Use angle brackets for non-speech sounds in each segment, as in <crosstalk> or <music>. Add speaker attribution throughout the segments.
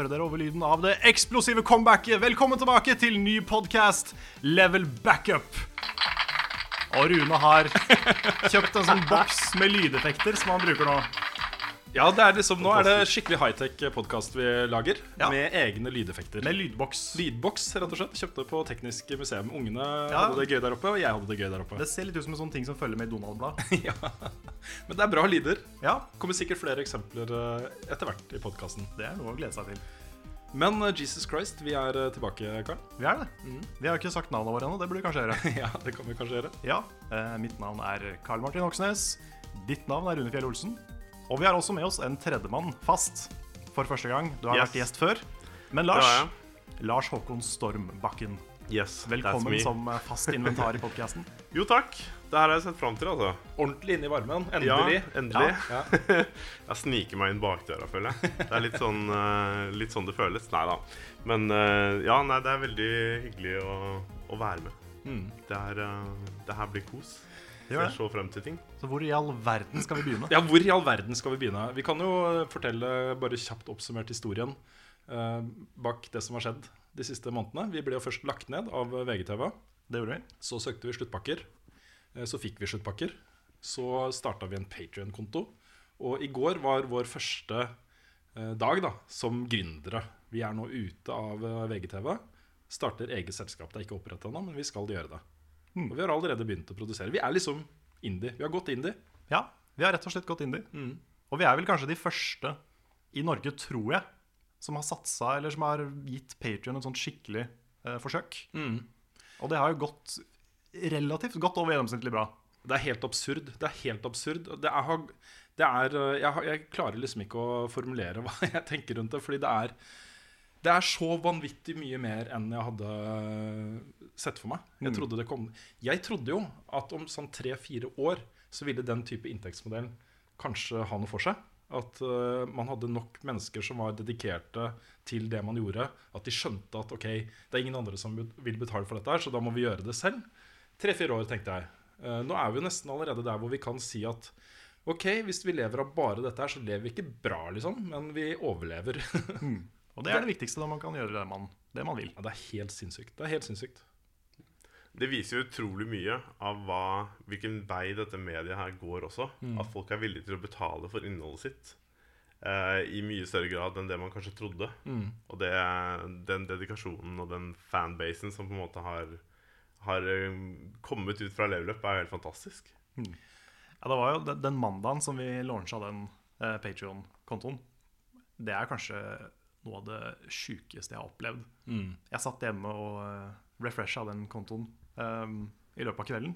Speaker 1: Sliter litt med å høre dere over lyden av det eksplosive comebacket. Velkommen tilbake til ny podkast, Level Backup. Og Rune har kjøpt en sånn boks med lydeffekter som han bruker nå.
Speaker 2: Ja, det er liksom, Nå er det skikkelig high-tech podkast vi lager.
Speaker 1: Ja.
Speaker 2: Med egne lydeffekter.
Speaker 1: Med lydboks.
Speaker 2: Lydboks, rett og slett. Kjøpte på Teknisk museum. Ungene
Speaker 1: Ja.
Speaker 2: hadde det gøy der oppe, og jeg hadde det gøy der oppe.
Speaker 1: Det ser litt ut som en sånn ting som følger med i Donald-blad. <laughs>
Speaker 2: ja. Men det er bra lyder.
Speaker 1: Ja,
Speaker 2: Kommer sikkert flere eksempler eh, etter hvert i podkasten.
Speaker 1: det er noe å glede seg til.
Speaker 2: Men eh, Jesus Christ, vi er eh, tilbake, Karl.
Speaker 1: Vi er det. Vi har ikke sagt navnet vårt ennå. Det burde vi kanskje gjøre. <laughs>
Speaker 2: ja, det kan vi kanskje gjøre.
Speaker 1: Ja, mitt navn er Karl Martin Hoksnes. Ditt navn er Rune Fjell Olsen. Og vi har også med oss en tredjemann fast for første gang. Du har
Speaker 3: Yes.
Speaker 1: vært gjest før. Men Lars, Lars Håkon Stormbakken,
Speaker 3: Yes,
Speaker 1: velkommen
Speaker 3: that's me.
Speaker 1: som eh, fast inventar i podkasten. <laughs>
Speaker 3: Jo, takk. Det her har jeg sett fram til, altså.
Speaker 2: Ordentlig inn i varmen. Endelig.
Speaker 3: Ja, endelig.
Speaker 2: Ja. <laughs>
Speaker 3: jeg sniker meg inn bakdøra, føler jeg. Det er litt sånn, eh, litt sånn det føles. Nei da. Men eh, ja, nei, det er veldig hyggelig å, å være med.
Speaker 2: Mm.
Speaker 3: Det, er, eh, det her blir kos.
Speaker 1: Gjør
Speaker 3: Ser
Speaker 1: det.
Speaker 3: så frem til ting.
Speaker 1: Så hvor i all verden skal vi begynne?
Speaker 2: Ja, hvor i all verden skal vi begynne? Vi kan jo fortelle bare kjapt oppsummert historien eh, bak det som har skjedd de siste månedene. Vi ble jo først lagt ned av VGTV.
Speaker 1: Det gjorde vi.
Speaker 2: Så søkte vi sluttpakker. Eh, Så fikk vi sluttpakker. Så starta vi en Patrion-konto. Og i går var vår første eh, dag da, som gründere. Vi er nå ute av eh, VGTV. Starter eget selskap. Det er ikke opprettet ennå, men vi skal gjøre det. Og vi har allerede begynt å produsere. Vi er liksom indie. Vi har gått indie.
Speaker 1: Ja, vi har rett og slett gått indie. Og vi er vel kanskje de første i Norge, tror jeg, som har satsa, eller som har gitt Patrion et sånt skikkelig eh, forsøk. Og det har jo gått relativt godt over gjennomsnittlig bra.
Speaker 2: Det er helt absurd. Det er helt absurd. Det er, det er jeg, jeg klarer liksom ikke å formulere <laughs> hva jeg tenker rundt det, fordi det er det er så vanvittig mye mer enn jeg hadde sett for meg. Jeg trodde, det kom, jeg trodde jo at om sånn tre-fire år så ville den type inntektsmodell kanskje ha noe for seg. At uh, man hadde nok mennesker som var dedikerte til det man gjorde. At de skjønte at ok, det er ingen andre som vil betale for dette, her, så da må vi gjøre det selv. Tre-fire år, tenkte jeg. Uh, nå er vi jo nesten allerede der hvor vi kan si at ok, hvis vi lever av bare dette her, så lever vi ikke bra, liksom, men vi overlever. <laughs>
Speaker 1: Og det er det viktigste da man kan gjøre det man, det man vil.
Speaker 2: ja, det er helt sinnssykt. Det er helt sinnssykt.
Speaker 3: Det viser jo utrolig mye av hva, hvilken vei dette mediet her går også. At folk er villige til å betale for innholdet sitt. eh, I mye større grad enn det man kanskje trodde. Og det, den dedikasjonen og den fanbasen som på en måte har, har eh, kommet ut fra Level Up, er helt fantastisk.
Speaker 1: Ja, det var jo den, den mandagen som vi launcha den eh, Patrion-kontoen. Det er kanskje noe av det sjukeste jeg har opplevd. Jeg satt hjemme og uh, refresha den kontoen eh, i løpet av kvelden.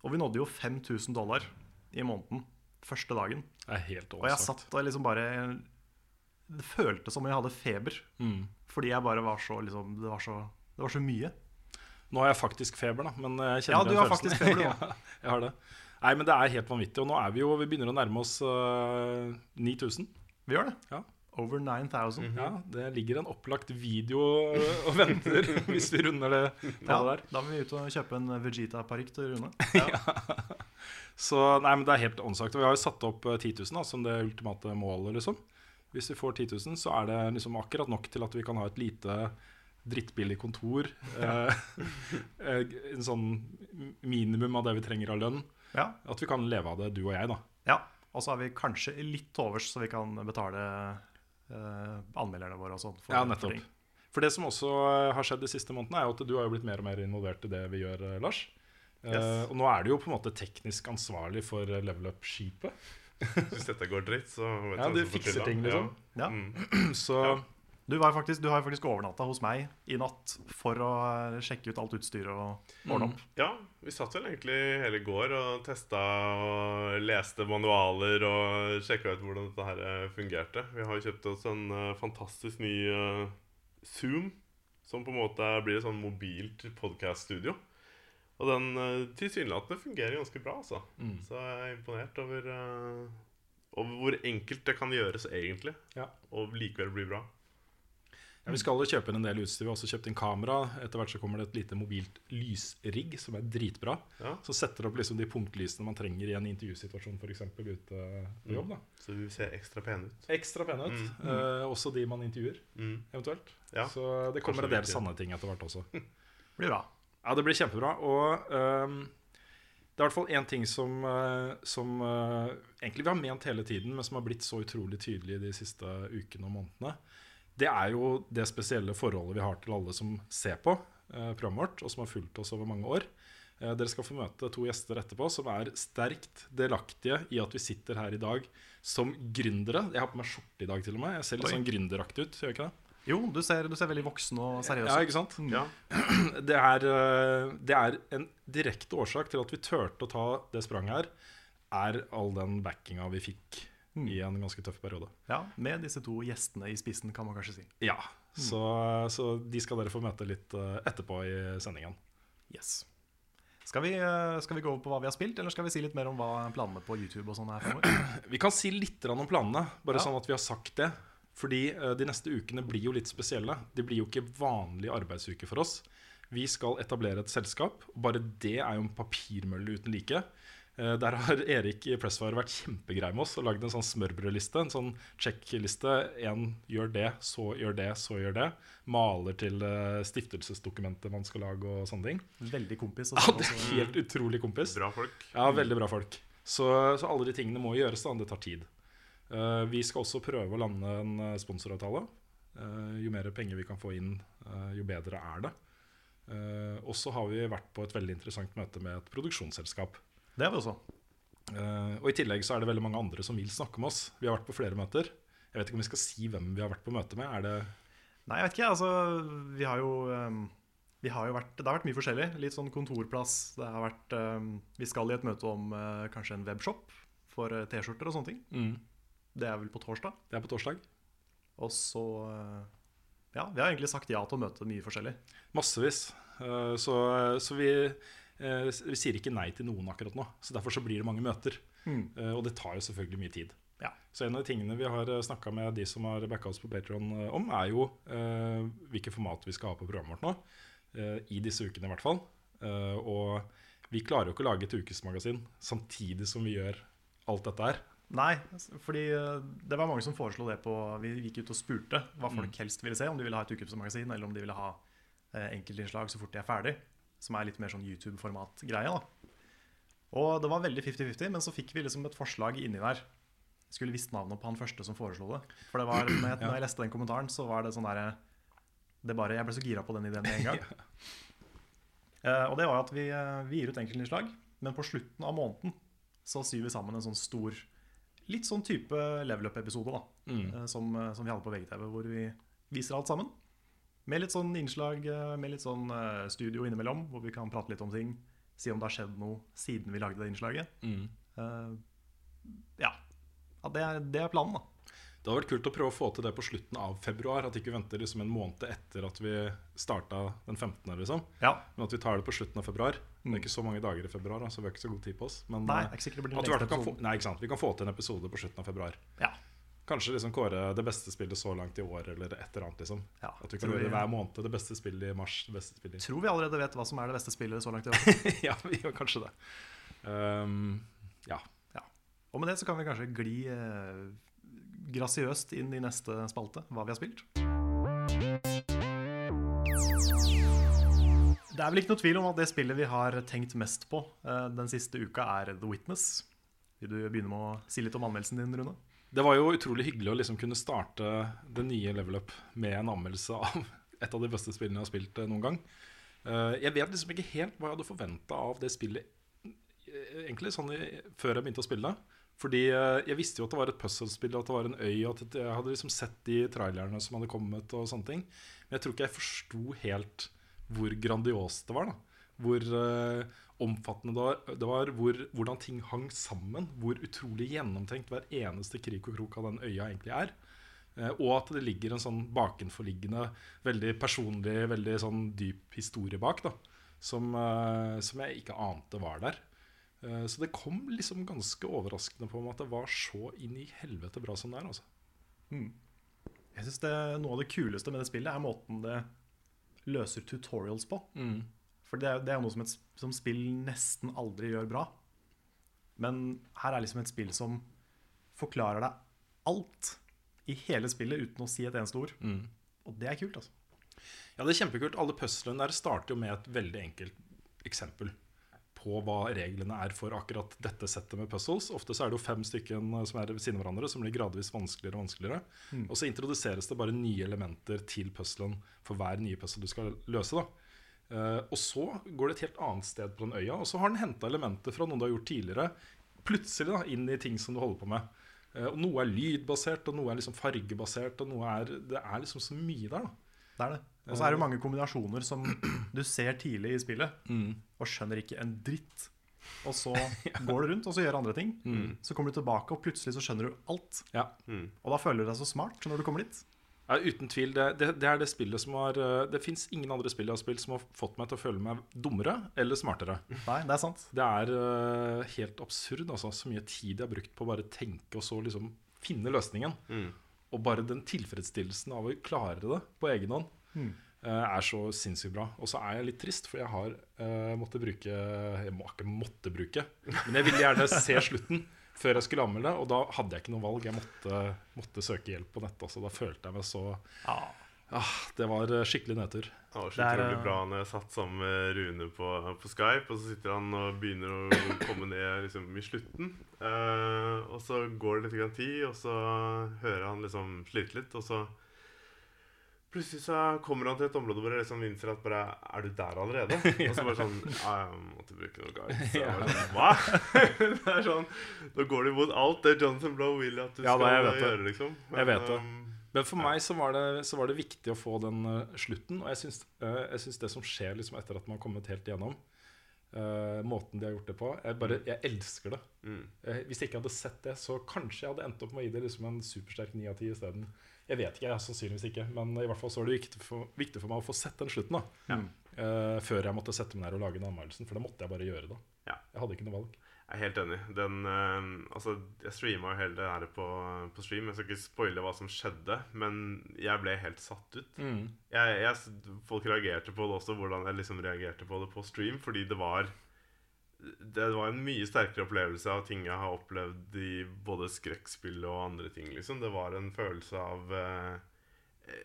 Speaker 1: Og vi nådde jo 5000 dollar i måneden første dagen.
Speaker 2: Det er helt
Speaker 1: Og jeg satt og liksom bare Det føltes som om jeg hadde feber.
Speaker 2: Mm.
Speaker 1: Fordi jeg bare var så liksom Det var så, det var så mye.
Speaker 2: Nå har jeg faktisk feber, da. Men jeg kjenner
Speaker 1: Ja, du
Speaker 2: den
Speaker 1: har
Speaker 2: følelsen.
Speaker 1: faktisk feber, <laughs>
Speaker 2: ja, jeg har det. Nei, men det er helt vanvittig. Og nå er vi jo Vi begynner å nærme oss uh, 9000.
Speaker 1: Vi gjør det.
Speaker 2: Ja.
Speaker 1: Over 9000.
Speaker 2: Ja, det ligger en opplagt video <laughs> og venter hvis vi runder det
Speaker 1: Ja,
Speaker 2: der.
Speaker 1: da må vi ut og kjøpe en Vegeta-parykk til Rune. <laughs>
Speaker 2: Så nei, men det er helt åndssvakt. Vi har jo satt opp øh, 10 000 da, som det ultimate målet, liksom. Hvis vi får 10 000, så er det liksom akkurat nok til at vi kan ha et lite drittbillig kontor. <laughs> eh, eh, en sånn minimum av det vi trenger av lønn.
Speaker 1: Ja.
Speaker 2: At vi kan leve av det, du og jeg, da.
Speaker 1: ja. Og så har vi kanskje litt overs, så vi kan betale eh, anmelderne våre og sånn. for-
Speaker 2: Ja, nettopp.
Speaker 1: ting.
Speaker 2: For det som også eh, har skjedd de siste månedene, er jo at du har jo blitt mer og mer involvert i det vi gjør, eh, Lars.
Speaker 3: Yes.
Speaker 2: Uh, og nå er du jo på en måte teknisk ansvarlig for eh, Level Up-skipet.
Speaker 3: Hvis dette går dritt, så vet
Speaker 2: Ja,
Speaker 3: jeg
Speaker 2: du
Speaker 3: hvem som får
Speaker 2: fikser ting, liksom.
Speaker 1: Ja.
Speaker 3: Mm. <clears throat>
Speaker 2: Så
Speaker 1: Du, var faktisk, du har faktisk overnatta hos meg i natt for å eh, sjekke ut alt utstyret og ordne opp.
Speaker 3: Ja, vi satt vel egentlig hele går og testa og leste manualer og sjekka ut hvordan dette her eh, fungerte. Vi har jo kjøpt oss en eh, fantastisk ny Zoom, som på en måte blir et sånn mobilt podcast-studio. Og den uh, tilsynelatende fungerer ganske bra, altså. Så jeg er imponert over, over hvor enkelt det kan gjøres egentlig,
Speaker 2: Ja.
Speaker 3: og likevel bli bra.
Speaker 2: Ja, vi skal jo kjøpe inn en del utstyr. Vi har også kjøpt inn kamera. Etter hvert så kommer det et lite mobilt lysrigg som er dritbra.
Speaker 3: Ja.
Speaker 2: Så setter opp liksom de punktlysene man trenger i en intervjusituasjon f.eks. ute på jobb. da
Speaker 3: Så du ser ekstra pene ut.
Speaker 2: Ekstra pene ut. Eh, også de man intervjuer,
Speaker 3: Mm.
Speaker 2: eventuelt.
Speaker 3: Ja.
Speaker 2: Så det kommer
Speaker 3: Kanskje
Speaker 2: en del
Speaker 3: viktig.
Speaker 2: sanne ting etter hvert også. <laughs>
Speaker 1: Blir bra.
Speaker 2: Ja, det blir kjempebra. Og um, det er i hvert fall én ting som, eh, som uh, egentlig vi har ment hele tiden, men som har blitt så utrolig tydelig de siste ukene og månedene. Det er jo det spesielle forholdet vi har til alle som ser på eh, programmet vårt, og som har fulgt oss over mange år. Eh, dere skal få møte to gjester etterpå som er sterkt delaktige i at vi sitter her i dag som gründere. Jeg har på meg skjorte i dag, til og med. Jeg ser litt
Speaker 1: Oi.
Speaker 2: sånn gründeraktig ut. Gjør jeg ikke det?
Speaker 1: Jo, du ser, du ser veldig voksen og seriøs ut.
Speaker 2: Ja, ikke sant?
Speaker 3: Ja. <clears throat>
Speaker 2: det er, eh, det er en direkte årsak til at vi turte å ta det spranget her, er all den backinga vi fikk i en ganske tøff periode.
Speaker 1: Ja, Med disse to gjestene i spissen, kan man kanskje si.
Speaker 2: Ja, så, så de skal dere få møte litt eh, etterpå i sendingen.
Speaker 1: Yes. Skal vi, eh, skal vi gå over på hva vi har spilt, eller skal vi si litt mer om hva planene på YouTube og sånn er fremover? <clears throat>
Speaker 2: Vi kan si litt om planene, bare
Speaker 1: Ja.
Speaker 2: sånn at vi har sagt det. Fordi eh, de neste ukene blir jo litt spesielle. De blir jo ikke vanlige arbeidsuker for oss. Vi skal etablere et selskap. Bare det er jo en papirmølle uten like. Eh, Der har Erik i Pressfire vært kjempegrei med oss og lagd en sånn smørbrødliste. En sånn sjekkliste. En gjør det, så gjør det, så gjør det. Maler til eh, stiftelsesdokumentet man skal lage og sånne ting.
Speaker 1: Veldig kompis.
Speaker 2: Ja, det er helt utrolig kompis.
Speaker 3: Bra folk.
Speaker 2: Ja, veldig bra folk. Så, så alle de tingene må gjøres, da. Det tar tid. Eh, vi skal også prøve å lande en sponsoravtale. Eh, jo mer penger vi kan få inn, jo bedre er det. Eh, og så har vi vært på et veldig interessant møte med et produksjonsselskap.
Speaker 1: Det har vi også.
Speaker 2: Eh, og i tillegg så er det veldig mange andre som vil snakke med oss. Vi har vært på flere møter. Jeg vet ikke om vi skal si hvem vi har vært på møte med. Er det
Speaker 1: Nei, jeg vet ikke. Altså, vi har jo ehm, vi har jo vært, Det har vært mye forskjellig. Litt sånn kontorplass. Det har vært, ehm, vi skal i et møte om eh, kanskje en webshop for eh, T-skjorter og sånne ting. Det er vel på torsdag.
Speaker 2: Det er på torsdag.
Speaker 1: Og så Ja, vi har egentlig sagt ja til å møte mye forskjellig.
Speaker 2: Massevis. Så, så vi, eh, vi sier ikke nei til noen akkurat nå. Så Derfor så blir det mange møter. Eh, Og det tar jo selvfølgelig mye tid.
Speaker 1: Ja.
Speaker 2: Så en av de tingene vi har snakka med de som har backa oss på Patron om, er jo eh, hvilke format vi skal ha på programmet vårt nå. eh, I disse ukene, i hvert fall. Eh, og vi klarer jo ikke å lage et ukesmagasin samtidig som vi gjør alt dette her.
Speaker 1: Nei, fordi eh, det var mange som foreslo det på Vi gikk ut og spurte hva folk helst ville se. Om de ville ha et ukesmagasin, eller om de ville ha eh, enkeltinnslag så fort de er ferdig. Som er litt mer sånn YouTube-format-greie. da Og det var veldig 50-50, men så fikk vi liksom et forslag inni der. Jeg skulle visst navnet på han første som foreslo det. For det var, når jeg, når jeg leste den kommentaren, så var det sånn derre det bare, Jeg ble så gira på den ideen med en gang. <laughs> Eh, og det var at vi, eh, vi gir ut enkeltinnslag, men på slutten av måneden så syr vi sammen en sånn stor Litt sånn type level up-episode da eh, som, eh, som vi hadde på VGTV, hvor vi viser alt sammen. Med litt sånn innslag, eh, med litt sånn eh, studio innimellom, hvor vi kan prate litt om ting. Si om det har skjedd noe siden vi lagde det innslaget. Eh, ja. ja det, er, det er planen, da.
Speaker 2: Det hadde vært kult å prøve å få til det på slutten av februar. At vi ikke venter liksom en måned etter at vi starta den 15. Liksom.
Speaker 1: Ja.
Speaker 2: Men at vi tar det på slutten av februar. Det er ikke så mange dager i februar, så vi har ikke så god tid på oss. Men
Speaker 1: Nei,
Speaker 2: vi, kan få, nei, ikke sant? vi kan få til en episode på slutten av februar.
Speaker 1: Ja.
Speaker 2: Kanskje liksom kåre det beste spillet så langt i år, eller et eller annet. liksom
Speaker 1: Ja,
Speaker 2: At vi kan gjøre hver måned det beste spillet i mars. Det beste spillet i
Speaker 1: Tror vi allerede vet hva som er det beste spillet så langt i år. <laughs>
Speaker 2: Ja, vi gjør kanskje det. Um, ja.
Speaker 1: Ja. Og med det så kan vi kanskje gli eh, grasiøst inn i neste spalte, hva vi har spilt. Det er vel ikke noe tvil om at det spillet vi har tenkt mest på eh, den siste uka, er The Witness. Vil du begynne med å si litt om anmeldelsen din, Rune?
Speaker 2: Det var jo utrolig hyggelig å liksom kunne starte det nye Level Up med en anmeldelse av <laughs> et av de beste spillene jeg har spilt eh, noen gang. Eh, Jeg vet liksom ikke helt hva jeg hadde forventa av det spillet eh, egentlig sånn før jeg begynte å spille. Fordi jeg visste jo at det var et puzzle-spill, at det var en øy, og at jeg hadde liksom sett de trailerne som hadde kommet, og sånne ting. Men jeg tror ikke jeg forsto helt hvor grandios det var. da Hvor omfattende det var, det var hvor, hvordan ting hang sammen. Hvor utrolig gjennomtenkt hver eneste krik og krok av den øya egentlig er. Eh, Og at det ligger en sånn bakenforliggende, veldig personlig, veldig sånn dyp historie bak. da Som, eh, som jeg ikke ante var der. Eh, Så det kom liksom ganske overraskende på meg at det var så inn i helvete bra som det er. altså
Speaker 1: Jeg synes det, Noe av det kuleste med det spillet er måten det løser tutorials på. For det er, det er noe som, et, som spill nesten aldri gjør bra. Men her er liksom et spill som forklarer deg alt i hele spillet uten å si et eneste ord. Og det er kult, altså.
Speaker 2: Ja, det er kjempekult. Alle puzzlene der starter jo med et veldig enkelt eksempel på hva reglene er for akkurat dette settet med puzzles. Ofte så er det jo fem stykker som er ved siden av hverandre, som blir gradvis vanskeligere og vanskeligere. Og så introduseres det bare nye elementer til puzzlen for hver nye puzzle du skal løse. da. Eh, og så går det et helt annet sted på den øya, og så har den henta elementer fra noe du har gjort tidligere, plutselig da, inn i ting som du holder på med. Eh, og noe er lydbasert, og noe er liksom fargebasert, og noe er, det er liksom så mye der. da.
Speaker 1: Det er det. Og så er det mange kombinasjoner som <clears throat> du ser tidlig i spillet, og skjønner ikke en dritt. Og så <laughs> går du rundt og så gjør andre ting. Så kommer du tilbake, og plutselig så skjønner du alt.
Speaker 2: Ja.
Speaker 1: Og da føler du deg så smart når du kommer dit.
Speaker 2: Ja, uten tvil. Det, det, det er det spillet som har eh, Det fins ingen andre spill jeg har spilt som har fått meg til å føle meg dummere eller smartere.
Speaker 1: Nei, det er sant.
Speaker 2: Det er uh, helt absurd, altså. Så mye tid jeg har brukt på å bare tenke og så liksom finne løsningen. Og bare den tilfredsstillelsen av å klare det på egen hånd eh, er så sinnssykt bra. Og så er jeg litt trist, for jeg har uh, måttet bruke Jeg må ikke måtte bruke, men jeg ville gjerne se slutten før jeg skulle anmelde, og da hadde jeg ikke noe valg. Jeg måtte, måtte søke hjelp på nettet. Altså, da følte jeg meg så ah, Det var eh, skikkelig nedtur.
Speaker 3: Det var så utrolig
Speaker 1: eh,
Speaker 3: bra når jeg satt sammen med Rune på, på Skype, og så sitter han og begynner å komme ned liksom, i slutten. Eh, og så går det litt tid, og så hører han liksom slite litt, og så Plutselig så kommer han til et område hvor jeg liksom innser at bare Er du der allerede? <laughs> Og så bare sånn Ja, jeg måtte bruke noe guides. Bare sånn, Hva? <laughs> det er sånn Da går det imot alt det Jonathan Blow vil at du
Speaker 2: Ja,
Speaker 3: skal
Speaker 2: det.
Speaker 3: gjøre, liksom.
Speaker 2: Jeg vet det.
Speaker 3: um,
Speaker 2: Men for meg så var, det, så var det viktig å få den uh, slutten. Og jeg syns, uh, jeg syns det som skjer liksom etter at man har kommet helt igjennom, uh, måten de har gjort det på Jeg, bare, jeg elsker det.
Speaker 3: mm.
Speaker 2: Hvis jeg ikke hadde sett det, så kanskje jeg hadde endt opp med å gi det liksom en supersterk 9 av 10 isteden. Jeg vet ikke, jeg, sannsynligvis ikke, men i hvert fall så var det viktig for, viktig for meg å få sett den slutten. da Eh, Før jeg måtte sette meg ned og lage den anmeldelsen, for det måtte jeg bare gjøre da.
Speaker 3: Ja.
Speaker 2: Jeg hadde ikke noe valg.
Speaker 3: Jeg er helt enig. Den, uh, altså, jeg streama jo hele det her på, på stream. Jeg skal ikke spoile hva som skjedde, men jeg ble helt satt ut. Jeg, jeg, folk reagerte på det også, hvordan jeg liksom reagerte på det på stream, fordi det var Det var en mye sterkere opplevelse av ting jeg har opplevd i både skrekkspill og andre ting. liksom Det var en følelse av eh,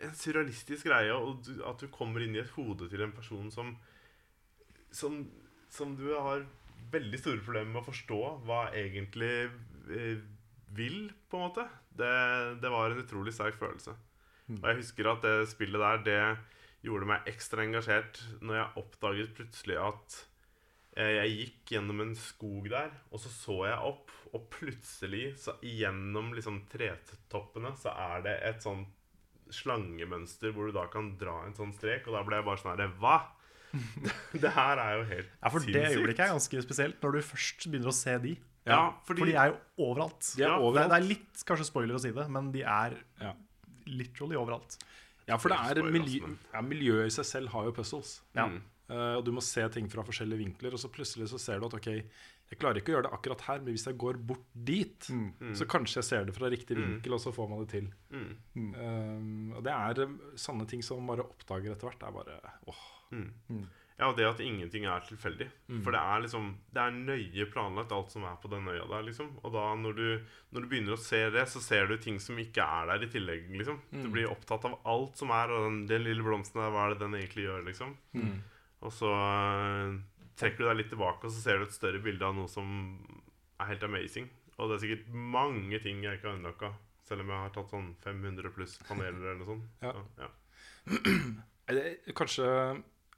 Speaker 3: en surrealistisk greie, og du, at du kommer inn i et hode til en person som som, som du har veldig store problemer med å forstå hva egentlig eh, vil, på en måte. Det, det var en utrolig sterk følelse. Og jeg husker at det spillet der, det gjorde meg ekstra engasjert når jeg oppdaget plutselig at jeg gikk gjennom en skog der, og så så jeg opp, og plutselig, så gjennom liksom tretoppene, så er det et sånn slangemønster hvor du da kan dra en sånn strek, og da ble jeg bare sånn her Hva?! <laughs> det her er jo helt
Speaker 1: Ja, for det øyeblikket er ganske spesielt, når du først begynner å se de.
Speaker 3: Ja, fordi,
Speaker 1: For de er jo overalt.
Speaker 2: De er
Speaker 3: Ja,
Speaker 2: overalt.
Speaker 1: det er litt kanskje spoiler å si det, men de er
Speaker 2: Ja.
Speaker 1: literally overalt.
Speaker 2: Ja, for det er miljø,
Speaker 3: altså,
Speaker 2: ja, miljøet i seg selv har jo puzzles.
Speaker 1: Ja.
Speaker 3: Mm.
Speaker 2: Eh, og du må se ting fra forskjellige vinkler, og så plutselig så ser du at ok, jeg klarer ikke å gjøre det akkurat her, men hvis jeg går bort dit, så kanskje jeg ser det fra riktig vinkel, og så får man det til.
Speaker 3: Mm.
Speaker 2: Eh, og det er sanne ting som man bare oppdager etter hvert. Det er bare åh.
Speaker 3: Ja, og det at ingenting er tilfeldig. For det er liksom Det er nøye planlagt, alt som er på den øya der, liksom. Og da når du, når du begynner å se det, så ser du ting som ikke er der i tillegg, liksom. Du blir opptatt av alt som er, og den, den lille blomsten der, hva er det den egentlig gjør, liksom. Og så eh, trekker du deg litt tilbake, og så ser du et større bilde av noe som er helt amazing. Og det er sikkert mange ting jeg ikke har unnlokka, selv om jeg har tatt sånn 500 pluss paneler eller noe sånt.
Speaker 2: Ja.
Speaker 3: Så, ja. <clears throat>
Speaker 2: Kanskje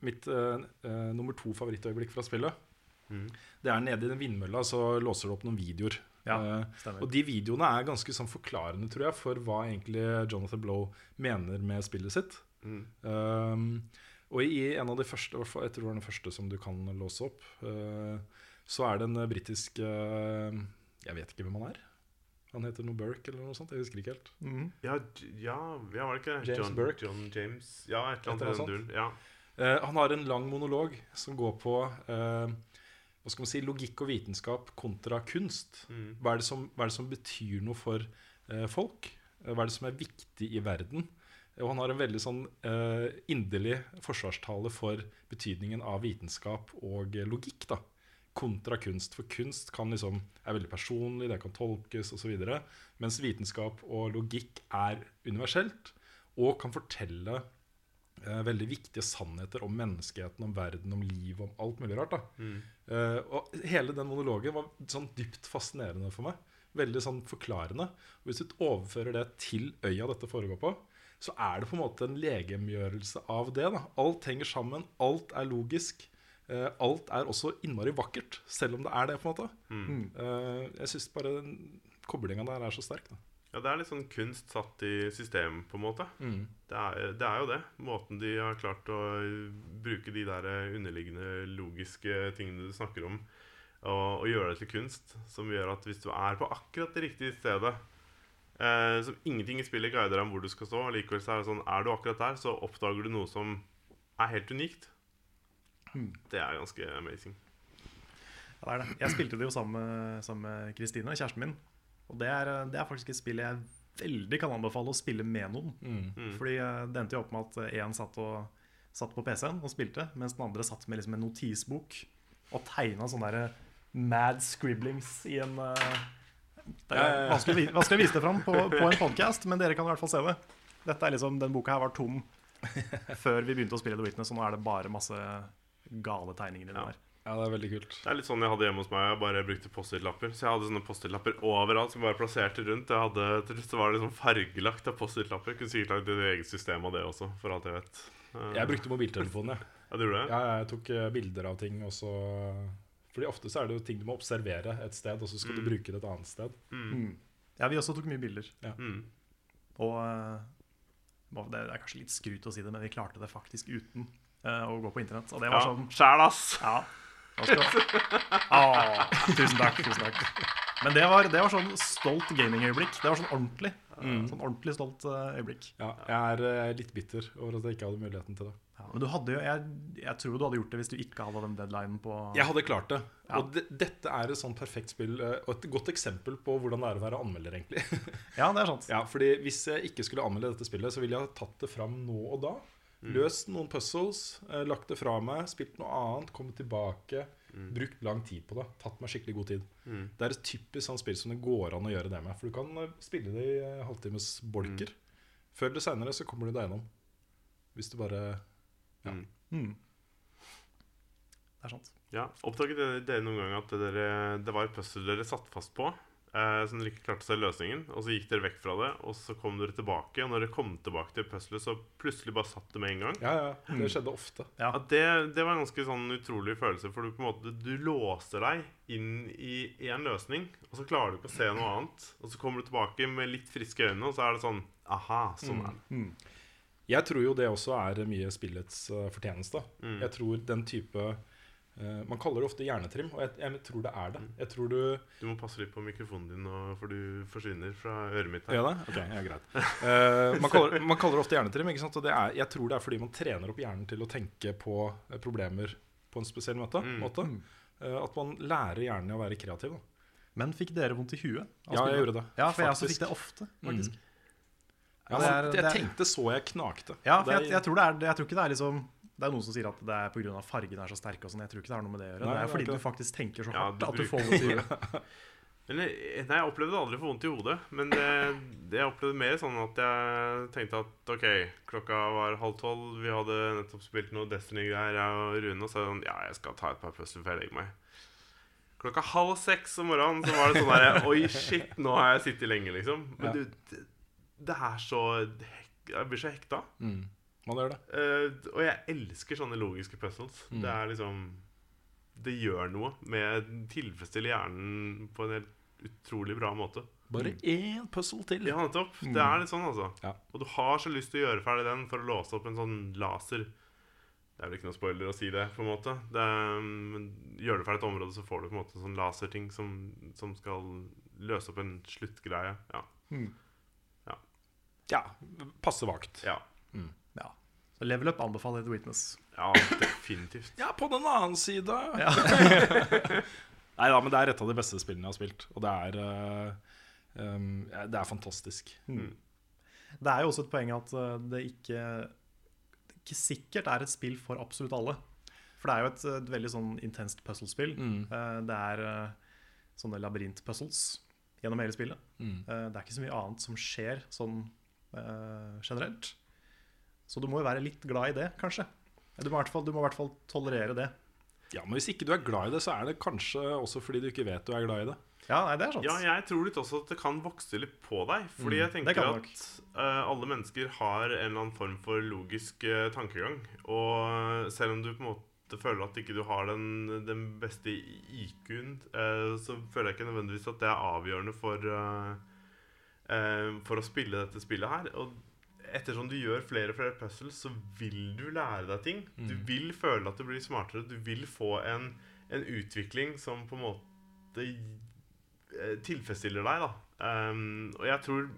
Speaker 2: mitt uh, eh, nummer to favorittøyeblikk fra spillet.
Speaker 3: Mm.
Speaker 2: Det er nede i den vindmølla, så låser du opp noen videoer.
Speaker 1: Ja, uh,
Speaker 2: og de videoene er ganske sånn forklarende, tror jeg, for hva egentlig Jonathan Blow mener med spillet sitt.
Speaker 3: Mm.
Speaker 2: Um, og i en av de første, jeg tror det var den første som du kan låse opp, eh, så er det en eh, britisk eh, Jeg vet ikke hvem han er. Han heter noe Burke eller noe sånt. Jeg husker ikke helt.
Speaker 1: Mhm.
Speaker 3: Ja, ja, ja, var det ikke?
Speaker 2: James
Speaker 3: John,
Speaker 2: Burke.
Speaker 3: John James Ja, et eller
Speaker 2: Et eller
Speaker 3: annet duren. Ja.
Speaker 2: Eh, han har en lang monolog som går på eh, hva skal man si, logikk og vitenskap kontra kunst.
Speaker 3: Mm.
Speaker 2: Hva, er det som, hva er det som betyr noe for eh, folk? Hva er det som er viktig i verden? Og han har en veldig sånn uh, inderlig forsvarstale for betydningen av vitenskap og logikk. da kontra kunst. For kunst kan liksom, er veldig personlig, det kan tolkes osv. Mens vitenskap og logikk er universelt og kan fortelle uh, veldig viktige sannheter om menneskeheten, om verden, om liv, om alt mulig rart. da.
Speaker 3: Mm.
Speaker 2: Uh, og hele den monologen var sånn dypt fascinerende for meg. Veldig sånn forklarende. Og hvis du overfører det til øya dette foregår på, så er det på en måte en legemgjørelse av det. da. Alt henger sammen, alt er logisk. Eh, alt er også innmari vakkert, selv om det er det. på en måte.
Speaker 3: Mm.
Speaker 2: Eh, jeg syns bare den koblinga der er så sterk. da.
Speaker 3: ja, det er litt sånn kunst satt i system, på en måte.
Speaker 2: Mm.
Speaker 3: Det er, det er jo det. Måten de har klart å bruke de der underliggende logiske tingene du snakker om, og, og gjøre det til kunst, som gjør at hvis du er på akkurat det riktige stedet eh, Som ingenting i spillet guider deg om hvor du skal stå, likevel så er det sånn Er du akkurat der, så oppdager du noe som er helt unikt. Det er ganske amazing.
Speaker 1: Ja, det er det. Jeg spilte det jo sammen med- Kristine, kjæresten min. Og det er, det er faktisk et spill jeg veldig kan anbefale å spille med noen.
Speaker 2: Mm.
Speaker 1: Fordi eh, det endte jo opp med at én satt, satt på PC-en og spilte, mens den andre satt med liksom en notisbok og tegna sånne der mad scriblings i en eh, Det er vanskelig, vanskelig å vise det fram på, på en podcast, men dere kan i hvert fall se det. Dette er liksom, Den boka her var tom <laughs> før vi begynte å spille The Witness, og nå er det bare masse gale tegninger i den her.
Speaker 2: Ja, det er veldig kult.
Speaker 3: Det er litt sånn jeg hadde hjemme hos meg. Jeg bare brukte Post-It-lapper. Så jeg hadde sånne Post-It-lapper overalt som bare plasserte rundt. Jeg hadde, til slutt var det liksom fargelagt av Post-It-lapper. Kunne sikkert lagd et eget system av det også, for alt jeg vet.
Speaker 2: Jeg brukte mobiltelefonen, jeg.
Speaker 3: Ja, du gjorde det?
Speaker 2: Ja, jeg tok eh, bilder av ting, og så Fordi ofte så er det jo ting du må observere et sted, og så skal du bruke det et annet sted.
Speaker 1: Ja, vi også tok mye bilder.
Speaker 3: Mm.
Speaker 1: Og eh, det er kanskje litt skrut å si det, men vi klarte det faktisk uten uh, å gå på internett. Og det var
Speaker 3: Ja,
Speaker 1: sånn
Speaker 3: Sjæl, ass!
Speaker 1: Ja. Ah, Tusen takk. tusen takk Men det var, det var sånn stolt gaming-øyeblikk. Det var sånn ordentlig. Sånn ordentlig stolt eh, øyeblikk.
Speaker 2: Ja, jeg er eh, litt bitter over at jeg ikke hadde muligheten til det.
Speaker 1: Ja, men du hadde jo jeg, jeg tror du hadde gjort det hvis du ikke hadde den deadlinen på
Speaker 2: Jeg hadde klart det.
Speaker 1: Ja.
Speaker 2: Og de, dette er et sånn perfekt spill, eh, og et godt eksempel på hvordan det er å være anmelder, egentlig.
Speaker 1: Ja, det er sant. <laughs>
Speaker 2: ja, fordi Hvis jeg ikke skulle anmelde dette spillet, så ville jeg ha tatt det fram nå og da. Løst noen puzzles, eh, lagt det fra meg, spilt noe annet, kommet tilbake. Brukt lang tid på det. Tatt meg skikkelig god tid. Det er et typisk sånn spill som det går an å gjøre det med. For du kan eh, spille det i eh, halvtimes bolker. Før eller seinere så kommer du deg gjennom. Hvis du bare ja.
Speaker 1: Mm. Det er sant.
Speaker 3: Ja, Oppdaget dere, dere noen gang at dere, det var et puzzle dere satt fast på, eh, som dere ikke klarte å se løsningen, og så gikk dere vekk fra det, og så kom dere tilbake, og når dere kom tilbake til puzzlet, så plutselig bare satt det med en gang?
Speaker 2: ja, ja. Det skjedde ofte.
Speaker 1: Ja.
Speaker 3: Ja, det, det var en ganske sånn utrolig følelse, for du på en måte Du låser deg inn i én løsning, og så klarer du ikke å se noe annet. Og så kommer du tilbake med litt friske øyne, og så er det sånn Aha, sånn er det.
Speaker 2: Jeg tror jo det også er mye spillets eh, fortjeneste.
Speaker 3: Mm.
Speaker 2: Jeg tror den type Man kaller det ofte hjernetrim, og jeg, jeg tror det er det. Jeg tror du
Speaker 3: Du må passe litt på mikrofonen din, nå, for du forsvinner fra øret mitt. her
Speaker 2: Ja da? Ok, ja, greit. uh, man, kaller, man kaller det ofte hjernetrim. Ikke sant? Og det er, jeg tror det er fordi man trener opp hjernen til å tenke på eh, problemer på en spesiell måte.
Speaker 3: Mm.
Speaker 2: måte. Uh, at man lærer hjernen å være kreativ. Da.
Speaker 1: Men fikk dere vondt i huet? Altså,
Speaker 2: Ja, jeg gjorde det.
Speaker 1: Ja, for jeg også fikk det ofte, faktisk.
Speaker 2: Ja,
Speaker 1: det er-
Speaker 2: man,
Speaker 1: er-
Speaker 2: jeg tenkte så jeg knakte.
Speaker 1: Ja, for jeg, jeg, tror det er, jeg tror ikke det er liksom Det er noen som sier at det er pga. fargene er så sterke. og sånn Jeg tror ikke det har noe med det å gjøre.
Speaker 2: Nei,
Speaker 1: det er fordi
Speaker 2: det.
Speaker 1: du faktisk tenker så
Speaker 3: Ja,
Speaker 1: hardt
Speaker 3: du
Speaker 1: at du får vondt i hodet. <laughs>
Speaker 3: Eller, nei, jeg opplevde aldri for vondt i hodet. Men det, det jeg opplevde mer sånn at jeg tenkte at OK, klokka var halv tolv. Vi hadde nettopp spilt noe Destiny-greier, jeg og Rune. Og så sånn, ja, jeg skal ta et par puzzle før jeg legger meg. Klokka halv seks om morgenen så var det sånn der Oi, shit, nå har jeg sittet lenge, liksom. Men
Speaker 2: Ja.
Speaker 3: du, det, det er så Jeg blir så hekta.
Speaker 2: Mm. Man gjør det.
Speaker 3: Uh, og jeg elsker sånne logiske puzzles.
Speaker 2: Mm.
Speaker 3: Det er liksom Det gjør noe med Tilfredsstiller hjernen på en helt utrolig bra måte.
Speaker 2: Bare én puzzle til.
Speaker 3: Ja, nettopp. Det er litt sånn, altså.
Speaker 2: Ja.
Speaker 3: Og du har så lyst til å gjøre ferdig den for å låse opp en sånn laser. Det er vel ikke noe spoiler å si det, på en måte. Det er, men gjør du ferdig et område, så får du på en måte en sånn laserting som, som skal løse opp en sluttgreie. Ja.
Speaker 2: Ja, passe vagt.
Speaker 3: Ja.
Speaker 1: Ja. Så Level Up anbefaler The Witness.
Speaker 3: ja, definitivt.
Speaker 2: Ja, på den annen side <laughs> Nei da, men det er et av de beste spillene jeg har spilt. Og det er uh, um, Det er fantastisk.
Speaker 1: Det er jo også et poeng at eh, det ikke, det ikke sikkert er et spill for absolutt alle. For det er jo et, et veldig sånn intenst puzzlespill. Uh, Det er uh, sånne labyrintpuzzles gjennom hele spillet.
Speaker 2: Mm.
Speaker 1: Det er ikke så mye annet som skjer sånn generelt. Så du må jo være litt glad i det, kanskje. Du må i hvert fall, du må i hvert fall tolerere det.
Speaker 2: Ja, Men hvis ikke du er glad i det, så er det kanskje også fordi du ikke vet du er glad i det.
Speaker 1: Ja, nei, det er sant.
Speaker 3: Ja, jeg tror litt også at det kan vokse litt på deg. Fordi jeg tenker at uh, alle mennesker har en eller annen form for logisk uh, tankegang. Og selv om du på en måte føler at ikke du har den, den beste IQ-en, uh, så føler jeg ikke nødvendigvis at det er avgjørende for, eh, eh, for å spille dette spillet her. Og ettersom du gjør flere og flere puzzles, så vil du lære deg ting. Du vil føle at du blir smartere. Du vil få en, en utvikling som på en måte eh, tilfredsstiller deg, da. Um, og jeg tror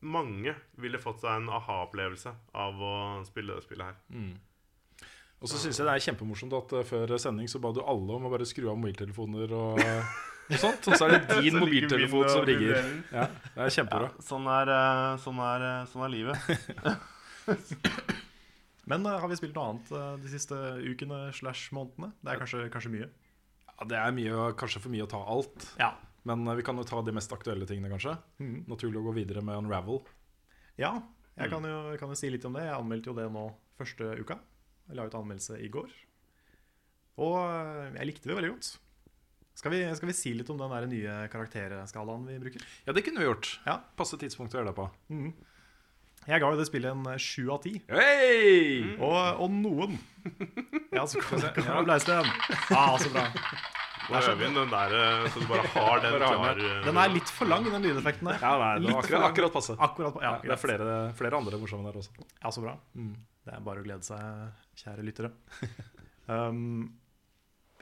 Speaker 3: mange ville fått seg en aha-opplevelse av å spille det spillet her.
Speaker 2: Og så syns jeg det er kjempemorsomt at eh, før sending så ba du alle om å bare skru av mobiltelefoner og, <laughs> og sånt. Og så er det <laughs> din mobiltelefon som ringer. Ja, det er kjempebra.
Speaker 3: sånn, er, eh, sånn, er, eh, sånn er livet. <laughs>
Speaker 1: Men eh, har vi spilt noe annet de siste ukene slash månedene? Det er kanskje, kanskje mye.
Speaker 2: Ja, det er mye, kanskje for mye å ta alt.
Speaker 1: Ja.
Speaker 2: Men vi kan jo ta de mest aktuelle tingene, kanskje.
Speaker 1: Mm.
Speaker 2: Naturlig å gå videre med Unravel.
Speaker 1: Ja, jeg kan jo, kan jo si litt om det. Jeg anmeldte jo det nå første uka. Jeg la ut anmeldelse i går. Og jeg likte det veldig godt. Skal vi, skal vi si litt om den der nye karakterskalaen vi bruker?
Speaker 2: Ja, det kunne vi gjort.
Speaker 1: Ja.
Speaker 2: Passe tidspunkt å gjøre det på.
Speaker 1: Jeg ga jo det spillet en sju av ti.
Speaker 2: Hei!
Speaker 1: Og, og noen Ja, så kom <laughs> kom til den. Ah, så bra.
Speaker 3: Nå øver vi inn den der, eh, så du bare har den klar.
Speaker 2: den.
Speaker 3: eh,
Speaker 1: er litt for lang, den lydeffekten der.
Speaker 2: Ja, nei, det
Speaker 1: Litt
Speaker 2: var akkurat, akkurat passe.
Speaker 1: Akkurat ja,
Speaker 2: Ja, det er flere, flere andre morsomme der også.
Speaker 1: Ja, så bra. Det er bare å glede seg, kjære lyttere. <laughs> Um,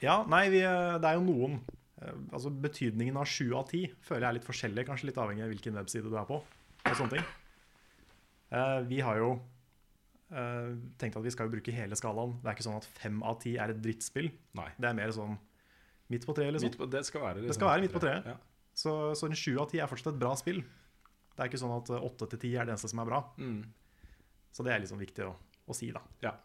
Speaker 1: ja, nei, vi, det er jo noen eh, Altså Betydningen av sju av ti føler jeg er litt forskjellig, kanskje litt avhengig av hvilken webside du er på. Og sånne ting. Eh, vi har jo eh, tenkt at vi skal jo bruke hele skalaen. Det er ikke sånn at fem av ti er et drittspill.
Speaker 2: Nei.
Speaker 1: Det er mer sånn midt på treet, liksom.
Speaker 2: Midt på, det skal være, liksom,
Speaker 1: Det skal være midt på treet.
Speaker 2: Ja.
Speaker 1: Så, så en sju av ti er fortsatt et bra spill. Det er ikke sånn at eh, åtte til ti er det eneste som er bra.
Speaker 2: Mm.
Speaker 1: Så det er liksom viktig å, å si, da.
Speaker 2: Ja.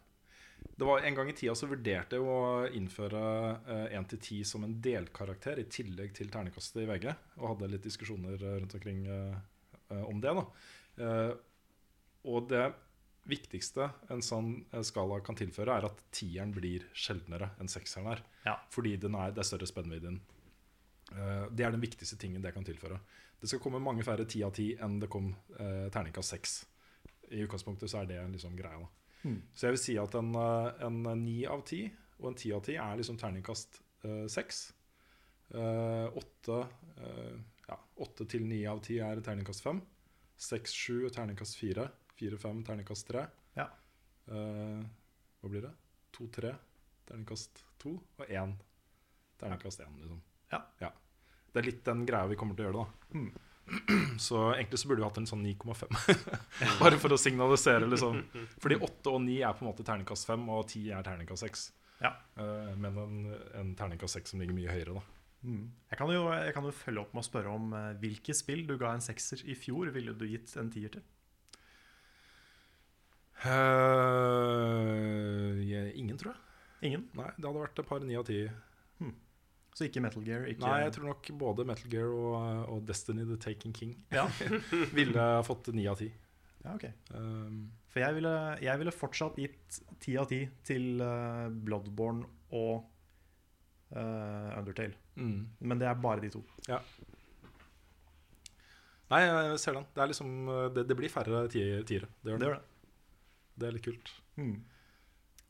Speaker 2: Det var En gang i tida så vurderte jeg å innføre eh, 1 til 10 som en delkarakter i tillegg til ternekastet i VG, og hadde litt diskusjoner eh, rundt omkring eh, eh, om det. da. Eh, og det viktigste en sånn eh, skala kan tilføre, er at tieren blir sjeldnere enn sekseren er.
Speaker 1: Ja.
Speaker 2: Fordi den er, det er større spennvidde det er den viktigste tingen det kan tilføre. Det skal komme mange færre ti av ti enn det kom eh, terningkast seks. I utgangspunktet så er det liksom greia. da. Så jeg vil si at en, eh, en 9 av 10 og en 10 av 10 er liksom terningkast eh, 6. Eh, 8, eh, ja, 8 til 9 av 10 er terningkast 5. 6, 7 er terningkast 4. 4, 5 terningkast 3.
Speaker 1: Ja.
Speaker 2: Eh, hva blir det? 2, 3 terningkast 2 og 1 terningkast 1. Liksom.
Speaker 1: Ja.
Speaker 2: Det er litt den greia vi kommer til å gjøre, da. <clears throat> Så egentlig så burde vi hatt en sånn 9,5. <laughs> Bare for å signalisere, liksom. Fordi 8 og 9 er på en måte terningkast 5, og 10 er terningkast 6.
Speaker 1: Ja.
Speaker 2: Eh, men en, en terningkast 6 som ligger mye høyere, da.
Speaker 1: Jeg kan, jo, jeg kan jo følge opp med å spørre om uh, hvilke spill du ga en sekser i fjor, ville du gitt en tier til?
Speaker 2: Uh, jeg- ingen, tror jeg.
Speaker 1: Ingen?
Speaker 2: Nei, det hadde vært et par 9 av 10.
Speaker 1: Så ikke Metal Gear? Ikke
Speaker 2: Nei, jeg tror nok både Metal Gear og, og Destiny The Taking King
Speaker 1: Ja, <laughs>
Speaker 2: ville fått ni av ti.
Speaker 1: ja ok.
Speaker 2: Um,
Speaker 1: For jeg ville, jeg ville fortsatt gitt ti av ti til eh, Bloodborne og uh, Undertale.
Speaker 2: mm.
Speaker 1: Men det er bare de to.
Speaker 2: Nei, jeg ser den. Det, liksom, det, det blir færre ti- tiere. Det, gjør
Speaker 1: Det
Speaker 2: det.
Speaker 1: gjør det.
Speaker 2: det er litt kult.
Speaker 1: Mm.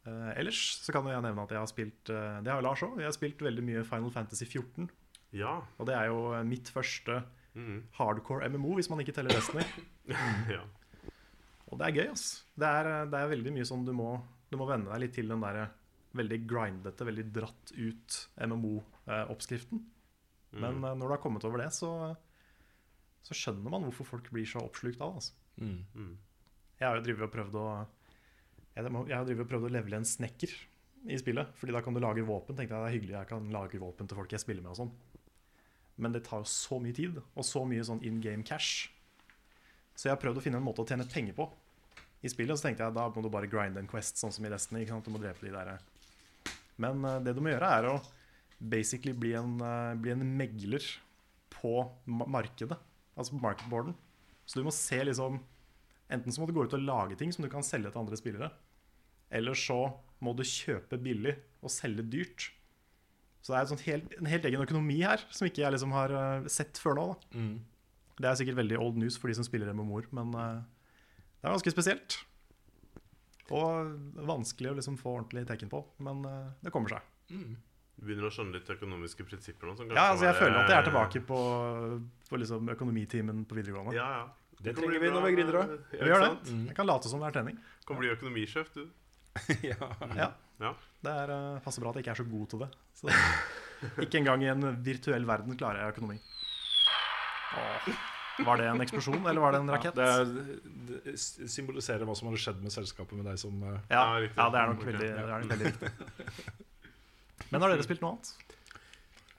Speaker 1: Eh, ellers så kan jeg nevne at jeg har spilt uh, Det har jo Lars òg. Jeg har spilt veldig mye Final Fantasy 14.
Speaker 3: Ja.
Speaker 1: Og det er jo eh, mitt første
Speaker 3: mm.
Speaker 1: hardcore MMO, hvis man ikke teller Destiny. <laughs>
Speaker 3: ja.
Speaker 1: Og det er gøy, ass. Det er, det er veldig mye sånn du må, du må venne deg litt til den der veldig grindete, veldig dratt ut MMO-oppskriften. Men uh, når du har kommet over det, så, så skjønner man hvorfor folk blir så oppslukt av det. Altså.
Speaker 2: Mm.
Speaker 1: Jeg har jo drivet og prøvd å jeg, har drivet og prøvd å levele en snekker i spillet. Fordi da kan du lage våpen. Tenkte jeg det er hyggelig jeg kan lage våpen til folk jeg spiller med og sånn. Men det tar så mye tid, og så mye sånn in game cash. Så jeg har prøvd å finne en måte å tjene penger på i spillet. Så tenkte jeg da må du bare grinde en quest, sånn som i Destiny. Ikke sant? Du må drepe de der. Men eh, det du må gjøre, er å basically bli en, eh, bli en megler på markedet. Altså på marketboarden. Så du må se liksom Enten så må du gå ut og lage ting som du kan selge til andre spillere. Eller så må du kjøpe billig og selge dyrt. Så det er et sånt helt, en helt egen økonomi her som ikke jeg liksom har eh, sett før nå. Da.
Speaker 2: Mm.
Speaker 1: Det er sikkert veldig old news for de som spiller MMO-er, men eh, det er ganske spesielt. Og vanskelig å liksom få ordentlig tekken på, men eh, det kommer seg.
Speaker 3: Du begynner å skjønne litt økonomiske prinsipper nå.
Speaker 1: Ja, altså Jeg føler at jeg er tilbake på, på liksom økonomitimen på videregående.
Speaker 3: Ja, ja.
Speaker 2: Det trenger vi når vi er gründere.
Speaker 1: Vi gjør det. Jeg kan late som det er trening.
Speaker 3: Kan bli økonomisjef, du. <laughs>
Speaker 2: ja.
Speaker 1: Ja.
Speaker 3: Ja.
Speaker 1: Det er, eh, passer bra at jeg ikke er så god til det. Så <laughs> ikke engang i en virtuell verden klarer jeg økonomi. Åh. Var det en eksplosjon, eller var det en rakett?
Speaker 2: Det, er, det symboliserer hva som hadde skjedd med selskapet med deg som eh,
Speaker 1: ja,
Speaker 3: Ja,
Speaker 1: ja, det er nok veldig, det er nok veldig riktig. <laughs> Men har dere spilt noe annet?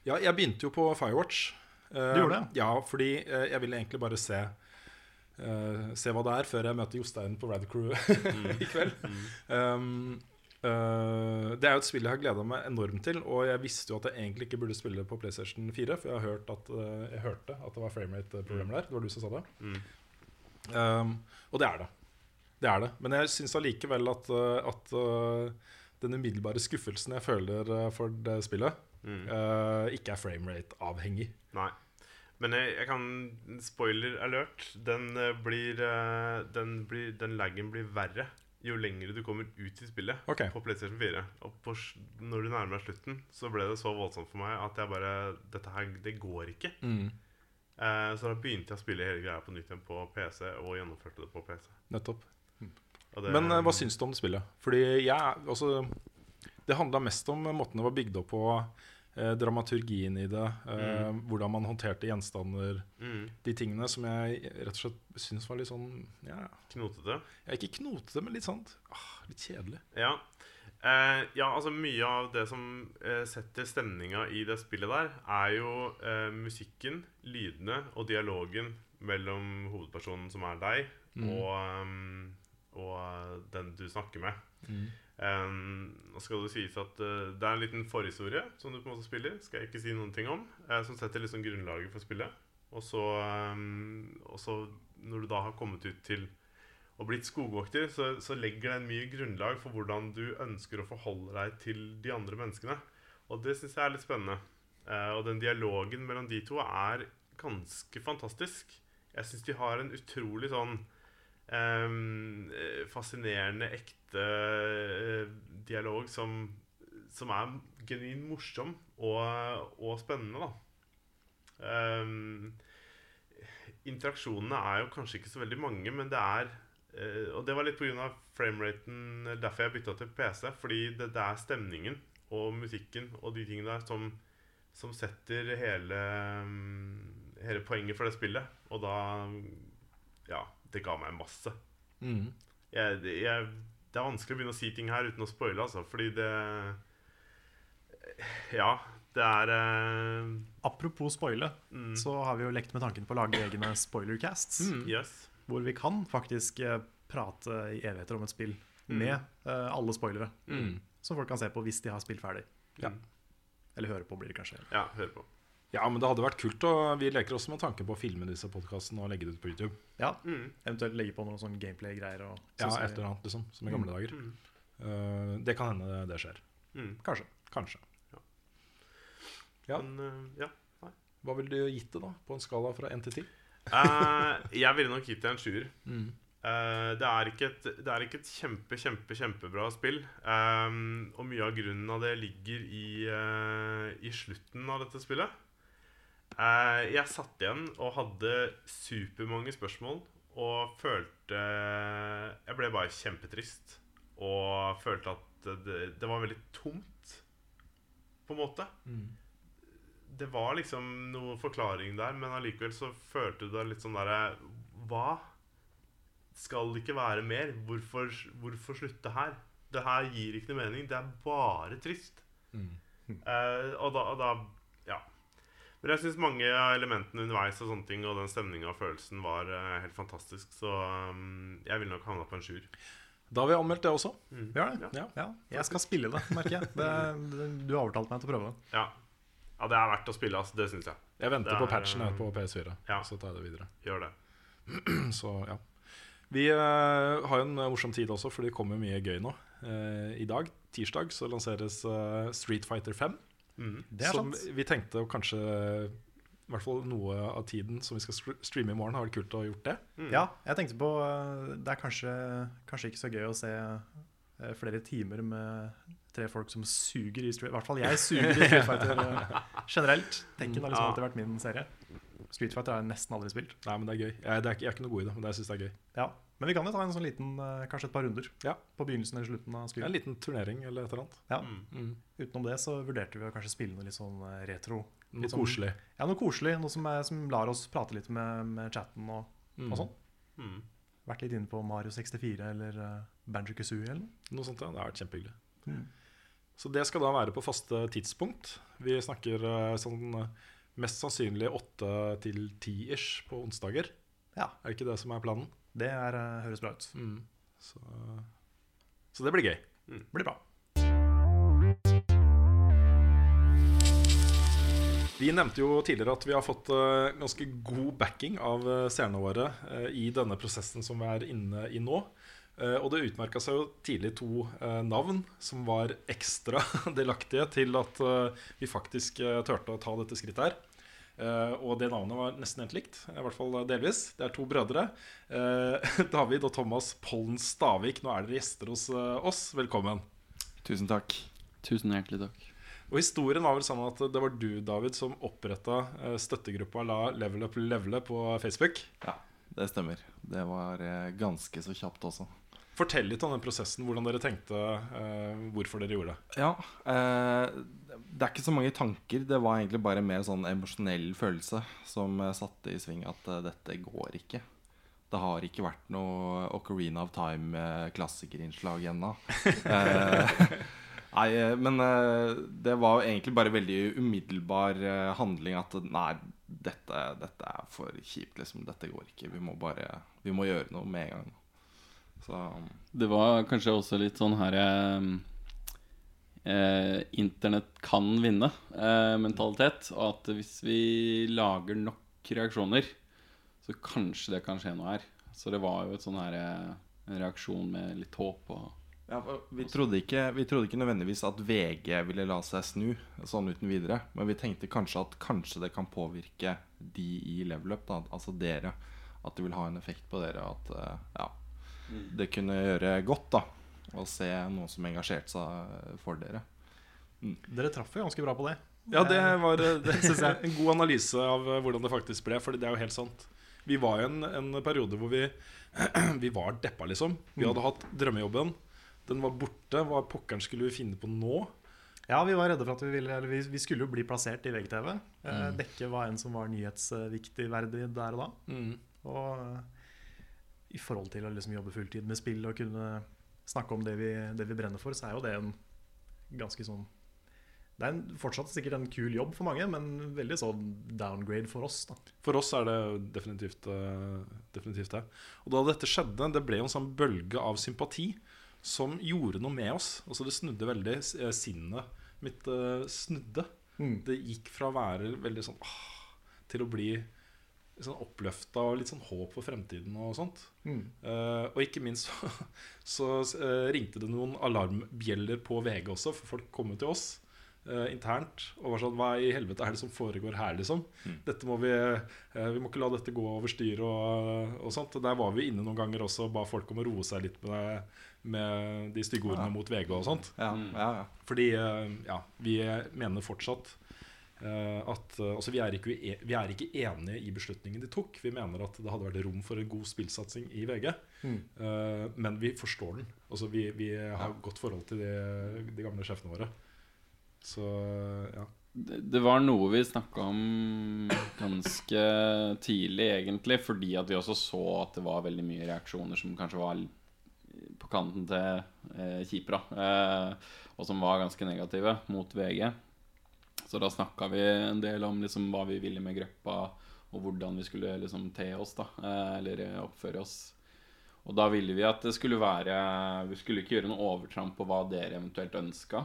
Speaker 2: Ja, jeg begynte jo på Firewatch. Eh,
Speaker 1: Du gjorde det?
Speaker 2: Ja, fordi eh, jeg ville egentlig bare se eh, Se hva det er, før jeg møter Jostein på Radcrew <laughs> i kveld. Um, uh, det er jo et spill jeg har gleda meg enormt til, og jeg visste jo at jeg egentlig ikke burde spille på PlayStation 4, for jeg, har hørt at, uh, jeg hørte at det var framerate-problemer der. Det var du som sa det.
Speaker 3: Mm.
Speaker 2: Um, og det er det. Det er det. Men jeg syns allikevel at, at den umiddelbare skuffelsen jeg føler for det spillet,
Speaker 3: Mm.
Speaker 2: ikke er framerate-avhengig.
Speaker 3: Nei. Men jeg, jeg kan Spoiler alert. Den eh, blir eh, Den, blir, den laggen blir verre jo lenger du kommer ut i spillet
Speaker 2: okay.
Speaker 3: på PlayStation 4. Og på, når du nærmer deg slutten, så ble det så voldsomt for meg at jeg bare Dette her, det går ikke.
Speaker 2: Mm.
Speaker 3: Eh, så da begynte jeg å spille hele greia på nytt igjen på PC, og gjennomførte det på PC.
Speaker 2: Nettopp.
Speaker 3: Og det,
Speaker 2: Men eh, hva syns du om det spillet? Fordi jeg altså, Det handla mest om måten det var bygd opp på, eh, dramaturgien i det, eh, hvordan man håndterte gjenstander,
Speaker 3: mm,
Speaker 2: de tingene som jeg rett og slett syns var litt sånn ja,
Speaker 3: Knotete.
Speaker 2: er Ikke knotete, men litt sånn ah, litt kjedelig.
Speaker 3: Ja. Eh, ja, altså mye av det som eh, setter stemninga i det spillet der, er jo eh, musikken, lydene og dialogen mellom hovedpersonen, som er deg, og, um, og eh, den du snakker med. Nå skal det sies at uh, det er en liten forhistorie som du på en måte spiller, skal jeg ikke si noen ting om, Uh, som setter liksom grunnlaget for spillet. Og så, um, og så når du da har kommet ut til og blitt skogvokter, så, så legger den mye grunnlag for hvordan du ønsker å forholde deg til de andre menneskene. Og det syns jeg er litt spennende. Uh, og den dialogen mellom de to er ganske fantastisk. Jeg syns de har en utrolig sånn eh, fascinerende, ekte eh, dialog som, som er genuint morsom og, og spennende, da. Um, interaksjonene er jo kanskje ikke så veldig mange, men det er uh, Og det var litt pga. frameraten, derfor jeg bytta til PC. Fordi det, det er stemningen og musikken og de tingene der som, som setter hele, um, hele poenget for det spillet. Og da Ja, det ga meg masse.
Speaker 2: Mm.
Speaker 3: Jeg, jeg, det er vanskelig å begynne å si ting her uten å spoile, altså. Fordi det Ja, det er eh,
Speaker 1: Apropos spoile,
Speaker 3: mm,
Speaker 1: så har vi jo lekt med tanken på å lage egne spoilercasts.
Speaker 3: Yes.
Speaker 1: Hvor vi kan faktisk eh, prate i evigheter om et spill
Speaker 3: Mm.
Speaker 1: med eh, alle spoilere.
Speaker 2: Mm.
Speaker 1: Som folk kan se på hvis de har spilt ferdig.
Speaker 2: Ja.
Speaker 1: Eller høre på, blir det kanskje.
Speaker 3: Ja, høre på.
Speaker 2: Ja, men det hadde vært kult. Og vi leker også med tanken på å filme disse podkastene og legge det ut på YouTube.
Speaker 1: Ja, Eventuelt legge på noen sånn gameplay-greier. og
Speaker 2: Ja, et eller annet, liksom. Som i gamle dager. Uh, det kan hende det skjer.
Speaker 3: Mm.
Speaker 1: Kanskje.
Speaker 2: Kanskje. Ja.
Speaker 3: Men uh, ja.
Speaker 2: Hva ville du gitt det, da? På en skala fra 1 til 10?
Speaker 3: uh, jeg ville nok gitt det en sjuer. Eh, det, er ikke et, det er ikke et kjempe, kjempe, kjempebra spill. Um, og mye av grunnen av det ligger i, uh, i slutten av dette spillet. Eh, jeg satt igjen og hadde supermange spørsmål og følte Jeg ble bare kjempetrist. Og følte at det, det var veldig tomt, på en måte. Det var liksom noe forklaring der, men allikevel så følte du deg litt sånn derre Hva? Skal det ikke være mer? Hvorfor, hvorfor slutte her? Det her gir ikke noe mening. Det er bare trist. Eh, og, da, og da. Men jeg syns mange av elementene underveis og sånne ting og den stemninga og følelsen var eh, helt fantastisk. Så um, jeg ville nok havna på en sjuer.
Speaker 2: Da har vi anmeldt det også.
Speaker 1: Vi har det?
Speaker 2: Ja.
Speaker 1: Ja, jeg skal spille det, merker jeg. Det, det, du har overtalt meg til å prøve det.
Speaker 3: Ja. ja, det er verdt å spille, altså. Det syns jeg.
Speaker 2: Jeg venter
Speaker 3: er,
Speaker 2: på patchen her på PS4,
Speaker 3: ja.
Speaker 2: så tar jeg det videre.
Speaker 3: Gjør det. <clears throat>
Speaker 2: Så ja. Vi uh, har jo en eh, morsom tid også, for det kommer mye gøy nå. Uh, I dag, tirsdag, så lanseres uh, Street Fighter 5.
Speaker 1: Det er
Speaker 2: som
Speaker 1: sant.
Speaker 2: vi tenkte å kanskje I hvert fall noe av tiden som vi skal streame i morgen, har vært kult å ha gjort det.
Speaker 1: Ja, jeg tenkte på eh, Det er kanskje, kanskje ikke så gøy å se eh, flere timer med tre folk som suger i Street I hvert fall jeg suger i Street Fighter eh, <laughs> generelt. Tekken har liksom alltid vært min serie. Street Fighter har jeg nesten aldri spilt.
Speaker 2: Nei, men det er gøy. Jeg, det er, ikke- jeg er ikke noe god i det, men jeg syns det er gøy.
Speaker 1: Ja, Men vi kan jo ta en sånn liten, eh, kanskje et par runder
Speaker 2: Ja.
Speaker 1: på begynnelsen eller slutten av
Speaker 2: En liten turnering eller et eller annet.
Speaker 1: Ja.
Speaker 2: Mm.
Speaker 1: Utenom det så vurderte vi å kanskje spille noe litt sånn eh, retro.
Speaker 2: Noe
Speaker 1: Litt sånn-
Speaker 2: koselig.
Speaker 1: Ja, noe koselig. Noe som, er, som lar oss prate litt med, med chatten og,
Speaker 2: Mm.
Speaker 1: og sånn.
Speaker 3: Mm.
Speaker 1: Vært litt inne på Mario 64 eller uh, Banjo Kazooie eller noe.
Speaker 2: Noe sånt, ja. Det har vært kjempehyggelig.
Speaker 1: Mm.
Speaker 2: Så det skal da være på faste tidspunkt. Vi snakker sånn mest sannsynlig åtte til ti-ish på onsdager.
Speaker 1: Ja,
Speaker 2: Er det ikke det som er planen?
Speaker 1: Det er, eh, høres bra ut.
Speaker 2: Så, så det blir gøy.
Speaker 1: Blir bra.
Speaker 2: Vi nevnte jo tidligere at vi har fått eh, ganske god backing av eh, seerne våre i denne prosessen som vi er inne i nå. Og det utmerka seg jo tidlig to navn som var ekstra <laughs> delaktige til at vi faktisk turte å ta dette skrittet her. Eh, og det navnet var nesten helt likt, i hvert fall delvis. Det er to brødre. Eh, <laughs> David og Thomas Pollen Stavik, nå er dere gjester hos eh, oss. Velkommen.
Speaker 4: Tusen takk. Tusen hjertelig takk.
Speaker 2: Og historien var vel sånn at det var du, David, som oppretta støttegruppa La Level Up Levele på Facebook.
Speaker 4: Ja, det stemmer. Det var ganske så kjapt også.
Speaker 2: Fortell litt om den prosessen, hvordan dere tenkte, eh, hvorfor dere gjorde det.
Speaker 4: Ja, eh, det er ikke så mange tanker. Det var egentlig bare mer sånn emosjonell følelse som eh, satte i sving at eh, dette går ikke. Det har ikke vært noe Ocarina of Time-klassikerinnslag ennå. <laughs> Eh, nei, eh, men det var egentlig bare veldig umiddelbar handling at nei, dette, dette er for kjipt, liksom. Dette går ikke. Vi må bare Vi må gjøre noe med en gang. Så
Speaker 5: Det var kanskje også litt sånn her eh, eh, Internett kan vinne-mentalitet. og at hvis vi lager nok reaksjoner, så kanskje det kan skje noe her. Så det var jo et sånn her eh, en reaksjon med litt håp og
Speaker 4: Ja, vi trodde, ikke, vi trodde ikke nødvendigvis at VG ville la seg snu sånn uten videre. Men vi tenkte kanskje at kanskje det kan påvirke de i level up, da, altså dere. At det vil ha en effekt på dere. At eh, ja, det kunne gjøre godt da å se noen som engasjerte seg for dere.
Speaker 1: Dere traff jo ganske bra på det.
Speaker 2: Ja, det var eh, <laughs> det,
Speaker 1: Synes jeg.
Speaker 2: en god analyse av eh, hvordan det faktisk ble. For det er jo helt sant. Vi var i en, en periode hvor vi, <clears throat> vi var deppa, liksom. Vi hadde hatt drømmejobben. Den var borte. Hva pokkeren skulle vi finne på nå?
Speaker 1: Ja, vi var redde for at vi ville Eller vi, vi skulle jo bli plassert i VGTV. Eh,
Speaker 2: Mm.
Speaker 1: Dekke var en som var nyhetsviktig verdig der og da.
Speaker 2: Mm.
Speaker 1: Og eh, i forhold til å liksom jobbe fulltid med spill og kunne snakke om det vi, det vi brenner for, så er jo det en ganske sånn Det er en, fortsatt sikkert en kul jobb for mange, men veldig sånn downgrade for oss. da
Speaker 2: For oss er det definitivt, eh, definitivt det. Og da dette skjedde, det ble jo en sånn bølge av sympati som gjorde noe med oss. Altså Det snudde veldig. eh, Sinnet mitt eh, snudde.
Speaker 1: Mm.
Speaker 2: Det gikk fra å være veldig sånn åh, til å bli sånn oppløfta og litt sånn håp for fremtiden og sånt.
Speaker 1: Mm.
Speaker 2: Uh, og ikke minst så, <laughs> så uh, ringte det noen alarmbjeller på VG også, for folk kom jo til oss uh, internt og var sånn Hva i helvete er det som foregår her, liksom? Dette må vi Vi må ikke la dette gå over styr og, og sånt. Og der var vi inne noen ganger også og ba folk om å roe seg litt med, med de stygge ordene mot VG og sånt.
Speaker 4: Ja, ja, ja.
Speaker 2: Fordi ja, vi mener fortsatt at eh, altså vi, er ikke, vi er ikke enige i beslutningen de tok. Vi mener at det hadde vært rom for en god spillsatsing i VG.
Speaker 1: Mm.
Speaker 2: Uh, men vi forstår den. Altså vi, vi har godt forhold til de, de gamle sjefene våre. Så ja.
Speaker 5: Det, det var noe vi snakka om ganske tidlig, egentlig, fordi at vi også så at det var veldig mye reaksjoner som kanskje var på kanten til eh, kjipe. eh, og som var ganske negative mot VG. Så da snakka vi en del om liksom, hva vi ville med gruppa, og hvordan vi skulle liksom, te oss, da, eh, eller eh, oppføre oss. Og da ville vi at det skulle være Vi skulle ikke gjøre noe overtramp på hva dere eventuelt ønska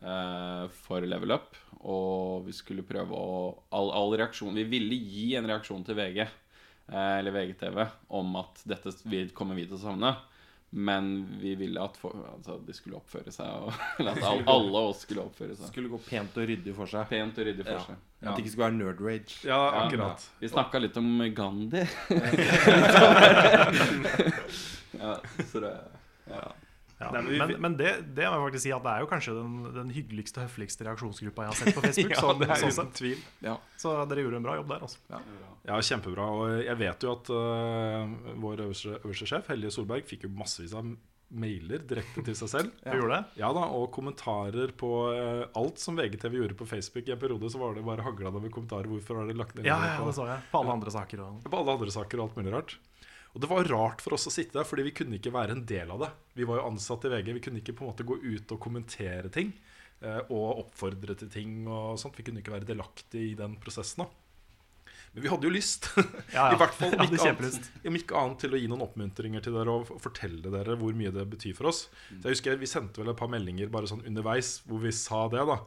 Speaker 5: eh, for level up. Og vi skulle prøve å all, all reaksjon Vi ville gi en reaksjon til VG, eh, eller VGTV, om at dette kommer vi til å savne. Men vi ville at for, altså, de skulle oppføre seg, og, <laughs> eller at <laughs> alle, alle oss skulle oppføre seg.
Speaker 4: Skulle gå pent og ryddig for seg.
Speaker 5: Pent og ryddig for
Speaker 4: Ja.
Speaker 5: seg.
Speaker 4: At det ikke skulle være nerd rage.
Speaker 2: Ja, akkurat.
Speaker 5: Vi snakka litt om Gandhi. <laughs> ja, så det ja.
Speaker 1: Ja,
Speaker 2: men
Speaker 1: men det, det må jeg faktisk si at det er jo kanskje den, den hyggeligste, høfligste reaksjonsgruppa jeg har sett på Facebook. <laughs>
Speaker 2: Ja,
Speaker 1: sånn,
Speaker 2: det er
Speaker 1: sånn
Speaker 2: uten tvil.
Speaker 4: Ja.
Speaker 1: Så dere gjorde en bra jobb der, altså.
Speaker 2: Ja, kjempebra. Og jeg vet jo at uh, vår øverste, øverste sjef, Helje Solberg, fikk jo massevis av mailer direkte til seg selv. <laughs>
Speaker 1: ja.
Speaker 2: Ja da, Og kommentarer på uh, alt som VGTV gjorde på Facebook. I en periode så var det bare hagla det med kommentarer. Hvorfor har dere lagt ned
Speaker 1: Ja, ja, det så jeg. På alle andre saker. Og...
Speaker 2: på alle andre saker og alt mulig rart? Og det var rart for oss å sitte der, fordi vi kunne ikke være en del av det. Vi var jo ansatt i VG. Vi kunne ikke på en måte gå ut og kommentere ting. eh, Og oppfordre til ting og sånt. Vi kunne ikke være delaktige i den prosessen. da men vi hadde jo lyst. <laughs>
Speaker 1: Ja, ja.
Speaker 2: I hvert fall om ikke, annet, om ikke annet til å gi noen oppmuntringer til dere og fortelle dere hvor mye det betyr for oss. Så jeg husker Vi sendte vel et par meldinger bare sånn underveis hvor vi sa det. da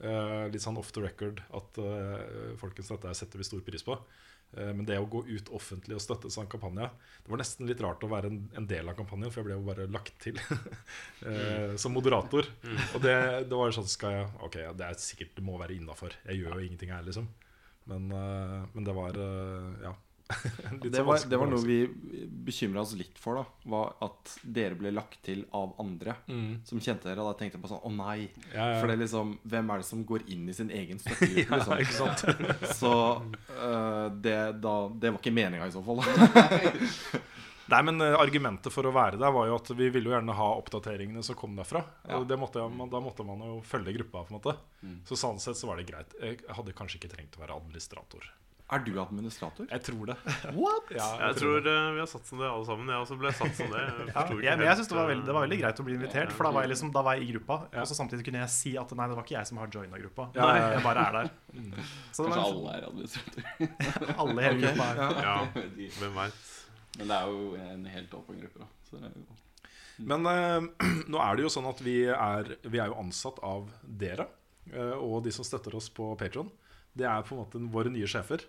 Speaker 2: Eh, Litt sånn off the record at eh, folkens, dette setter vi stor pris på. Eh, men det å gå ut offentlig og støtte sånn kampanje Det var nesten litt rart å være en, en del av kampanjen, for jeg ble jo bare lagt til <laughs> eh, som moderator. Og det, det var sånn skal jeg, Ok, det er sikkert det må være innafor. Jeg gjør jo ingenting her, liksom. Men, eh, men det var Ja. <laughs>
Speaker 4: Det var, det var noe vi bekymra oss litt for. da Var At dere ble lagt til av andre
Speaker 2: Mm.
Speaker 4: som kjente dere. Og da tenkte jeg på sånn Å nei.
Speaker 2: Ja, ja.
Speaker 4: For det er liksom Hvem er det som går inn i sin egen støttegruppe? <laughs>
Speaker 2: Ja,
Speaker 4: liksom?
Speaker 2: ikke sant? <laughs>
Speaker 4: Så uh, det, da, det var ikke meninga i så fall.
Speaker 2: Nei, men eh, Argumentet for å være der var jo at vi ville jo gjerne ha oppdateringene som kom derfra. Og det måtte, jeg- Da måtte man jo følge gruppa. på en måte
Speaker 4: Mm.
Speaker 2: Så sånn sett så var det greit. Jeg hadde kanskje ikke trengt å være administrator.
Speaker 4: Er du administrator?
Speaker 2: Jeg tror det. <laughs>
Speaker 4: What?
Speaker 2: Ja,
Speaker 3: Jeg tror eh, vi har satt som det alle sammen. Jeg også ble satt som det. Jeg
Speaker 1: Ja, jeg, jeg synes det var, veldig, det var veldig
Speaker 3: eh,
Speaker 1: greit å bli invitert, for da var jeg, liksom, da var jeg i gruppa. Og så samtidig kunne jeg si at nei, det var ikke jeg som har joina gruppa.
Speaker 2: Ja, ja, ja.
Speaker 1: Jeg bare er der. Så det
Speaker 5: Kanskje
Speaker 1: var
Speaker 5: alle er administrator. <laughs>
Speaker 1: alle i hele gruppa. er-
Speaker 3: Ja,
Speaker 5: Jeg <laughs>
Speaker 3: hvem veit.
Speaker 5: Men det er jo en helt åpen gruppe, da. Så det er jo
Speaker 2: Men eh, <clears throat> nå er det jo sånn at vi er, vi er jo ansatt av dere eh, og de som støtter oss på Patron. Det er på en måte våre nye sjefer.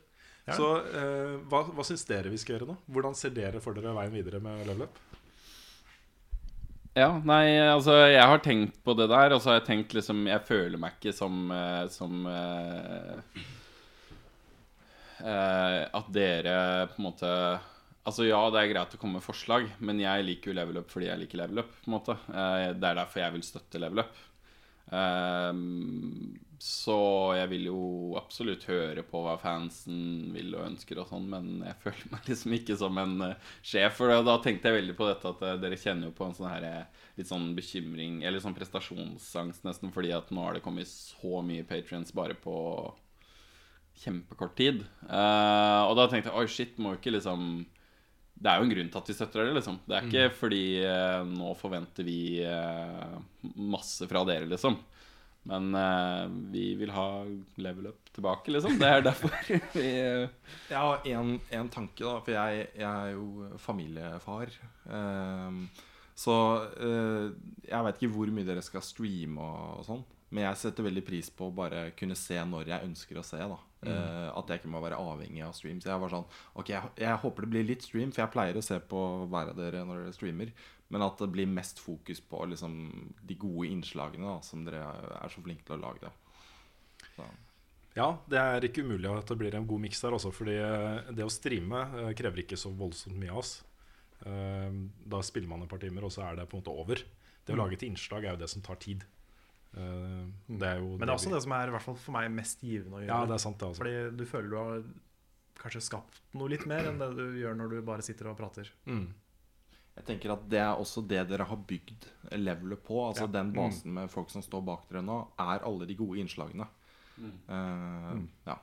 Speaker 1: Ja.
Speaker 2: Så eh, hva, hva syns dere vi skal gjøre nå? Hvordan ser dere for dere veien videre med Level Up?
Speaker 5: Ja, nei, altså jeg har tenkt på det der, og så har jeg tenkt liksom Jeg føler meg ikke som, eh, som eh, eh, At dere på en måte Altså ja, det er greit å komme med forslag, men jeg liker jo level up fordi jeg liker level up. på en måte Eh, Det er derfor jeg vil støtte level up. Ehm, så jeg vil jo absolutt høre på hva fansen vil og ønsker og sånn, men jeg føler meg <laughs> liksom ikke som en eh, sjef. For da, tenkte jeg veldig på dette at eh, dere kjenner jo på en sånn her eh, litt sånn bekymring, eller sånn prestasjonsangst nesten, fordi at nå har det kommet så mye patrients bare på kjempekort tid. Uh, og da tenkte jeg oi, shit, må jo ikke liksom det er jo en grunn til at vi støtter dere, liksom. Det er ikke fordi eh, nå forventer vi eh, masse fra dere, liksom. Men eh, vi vil ha level up tilbake, liksom. Det er derfor <laughs> vi eh,
Speaker 4: Jeg har en, en tanke, da. For jeg, jeg er jo familiefar. Ehm, så eh, jeg veit ikke hvor mye dere skal streame og, og sånn. Men jeg setter veldig pris på å bare kunne se når jeg ønsker å se. da Eh, At jeg ikke må være avhengig av stream. Så Jeg var sånn Ok, jeg, jeg håper det blir litt stream, for jeg pleier å se på hver av dere når dere streamer. Men at det blir mest fokus på liksom de gode innslagene da som dere er så flinke til å lage. det så.
Speaker 2: Ja, det er ikke umulig at det blir en god miks der også, fordi eh, det å streame eh, krever ikke så voldsomt mye av oss. Eh, Da spiller man et par timer, og så er det på en måte over. Det å
Speaker 1: Mm.
Speaker 2: lage et innslag er jo det som tar tid. Eh, Det er jo
Speaker 1: Men det er også det som er i hvert fall for meg mest givende å gjøre.
Speaker 2: Ja, det er sant det også.
Speaker 1: Fordi du føler du har kanskje skapt noe litt mer enn det du gjør når du bare sitter og prater.
Speaker 2: Mm.
Speaker 4: Jeg tenker at Det er også det dere har bygd levelet på. Altså
Speaker 1: Ja.
Speaker 4: Den basen med folk som står bak dere nå, er alle de gode innslagene. Eh, ja.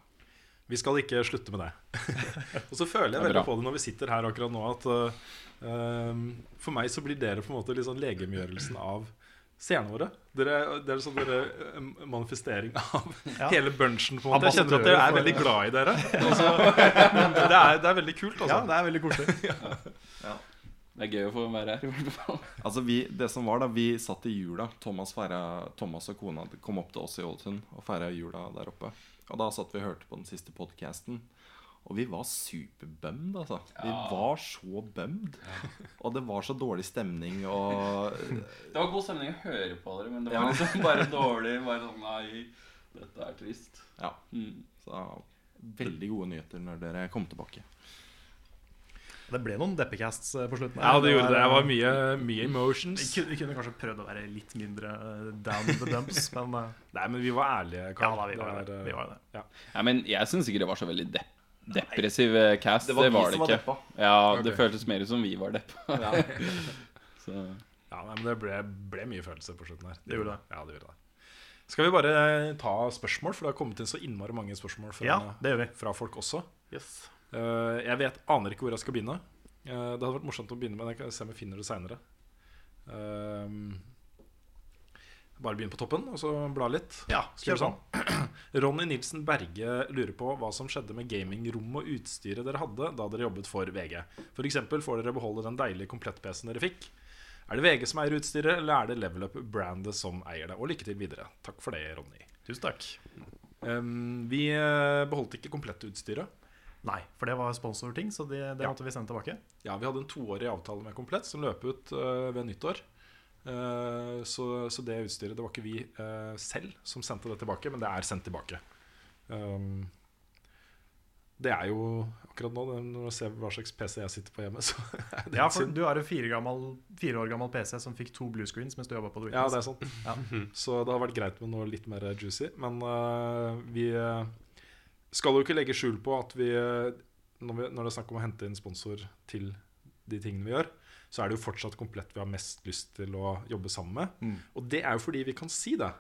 Speaker 2: Vi skal ikke slutte med det. <laughs> og så føler jeg veldig
Speaker 5: bra.
Speaker 2: på det når vi sitter her akkurat nå, at uh, for meg så blir dere på en måte liksom legemgjørelsen av seerne våre. Dere, det er sånn dere um, manifestering av
Speaker 1: Ja.
Speaker 2: hele bunchen. på en måte Jeg kjenner at dere er veldig glad i dere. <laughs> Altså, <laughs> det, er, det er veldig kult, altså.
Speaker 1: Ja, det er veldig koselig.
Speaker 5: Det er gøy å få være her. i hvert fall. <laughs>
Speaker 4: Altså vi, det som var da Vi satt i jula. Thomas, feiret, Thomas og kona kom opp til oss i Ålesund og feira jula der oppe. Og da satt vi og hørte på den siste podcasten Og vi var superbømd, altså. Vi var så bømd. <laughs> Og det var så dårlig stemning og
Speaker 5: Det var god stemning å høre på dere, men det
Speaker 4: Ja.
Speaker 5: var liksom bare dårlig. Bare sånn, nei, dette er trist.
Speaker 4: Ja.
Speaker 5: Mm.
Speaker 4: Så veldig gode nyheter når dere kom tilbake.
Speaker 1: Det ble noen deppecasts eh, på slutten.
Speaker 2: Ja, det gjorde det. Det var mye, mye emotions.
Speaker 1: Vi kunne, kanskje prøvd å være litt mindre eh, down the dumps, <laughs> men eh,
Speaker 2: Nei, men vi var ærlige,
Speaker 1: ja da, vi var
Speaker 2: Det
Speaker 1: Vi var det.
Speaker 2: Ja.
Speaker 5: Ja, men jeg syns ikke det var så veldig depp depressiv cast.
Speaker 4: Det
Speaker 5: Det
Speaker 4: var
Speaker 5: var, det
Speaker 4: som var
Speaker 5: ikke. Ja,
Speaker 2: okay.
Speaker 5: Det føltes mer ut som vi var deppa. <laughs> så
Speaker 2: Ja, nei, men det ble, ble mye følelser på slutten her.
Speaker 1: Det gjorde det.
Speaker 2: Ja, det gjorde det. Skal vi bare ta spørsmål, for det har kommet inn så innmari mange spørsmål fra,
Speaker 1: Ja, det gjør vi.
Speaker 2: fra folk også.
Speaker 3: Yes.
Speaker 2: Eh, jeg vet, aner ikke hvor jeg skal begynne. Eh, det hadde vært morsomt å begynne med, men jeg se om jeg finner det seinere. bare begynn på toppen, og så bla litt.
Speaker 1: Ja, kjør
Speaker 2: sånn? <clears throat> Ronny Nilsen Berge lurer på hva som skjedde med gamingrom og utstyret dere hadde da dere jobbet for VG. Eksempel får dere beholde den deilige komplett-PC-en dere fikk. Er det VG som eier utstyret, eller er det Level Up-brandet som eier det? Og lykke til videre. Takk for det, Ronny.
Speaker 1: Tusen takk.
Speaker 2: Um, vi eh, beholdt ikke komplettutstyret.
Speaker 1: Nei, for det var sponsorting, så det, det
Speaker 2: Ja.
Speaker 1: måtte vi sende tilbake.
Speaker 2: Ja, vi hadde en toårig avtale med Komplett som løp ut uh, ved nyttår. Uh, så, så det utstyret Det var ikke vi uh, selv som sendte det tilbake, men det er sendt tilbake. Um, det er jo akkurat nå, når jeg ser hva slags PC jeg sitter på hjemme, <laughs> så
Speaker 1: Ja, for du har en fire, gammel, fire år gammel PC som fikk to blue screens mens du jobba på The
Speaker 2: Ja, det er sant. <laughs> Så det har vært greit med noe litt mer juicy. Men uh, vi skal jo ikke legge skjul på at vi eh, når, vi når det er snakk om å hente inn sponsor til de tingene vi gjør, så er det jo fortsatt komplett vi har mest lyst til å jobbe sammen med.
Speaker 1: Mm.
Speaker 2: Og det er jo fordi vi kan si det.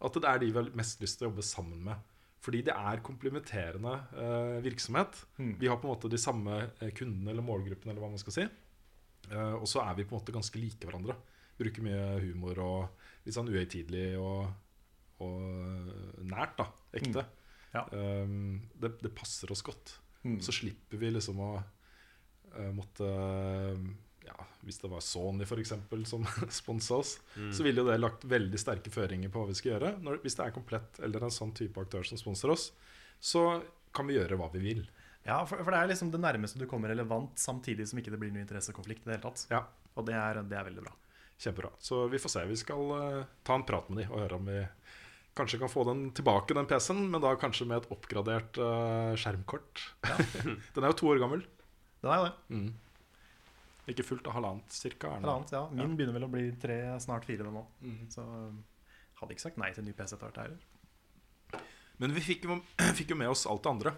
Speaker 2: At det er de vi har mest lyst til å jobbe sammen med. Fordi det er komplementerende eh, virksomhet.
Speaker 1: Mm.
Speaker 2: Vi har på en måte de samme eh, kundene eller målgruppene, eller hva man skal si. Eh, og så er vi på en måte ganske like hverandre. Bruker mye humor og litt sånn uhøytidelig og, og nært, da. Ekte.
Speaker 1: Ja.
Speaker 2: Um, det, det passer oss godt.
Speaker 1: Mm.
Speaker 2: Så slipper vi liksom å uh, måtte ja, Hvis det var Sony for eksempel som <laughs> sponsa oss, så ville jo det lagt veldig sterke føringer på hva vi skal gjøre. Når, hvis det er komplett eller en sånn type aktør som sponser oss, så kan vi gjøre hva vi vil.
Speaker 1: Ja, for, for det er liksom det nærmeste du kommer relevant, samtidig som ikke det blir noe interessekonflikt i det hele tatt.
Speaker 2: Ja,
Speaker 1: Og det er, det er veldig bra.
Speaker 2: Kjempebra. Så vi får se. Vi skal uh, ta en prat med de og høre om vi kanskje kan få den tilbake, den PC-en, men da kanskje med et oppgradert uh, skjermkort. <laughs> den er jo to år gammel.
Speaker 1: Den er jo det.
Speaker 2: Ikke fullt av halvannet, cirka. Halvannet,
Speaker 1: ja. Min ja. Min begynner vel å bli tre, snart fire nå.
Speaker 2: Mm.
Speaker 1: Så um, hadde ikke sagt nei til en ny PC etter hvert heller.
Speaker 2: Men vi fikk jo, <clears throat> fikk jo med oss alt det andre.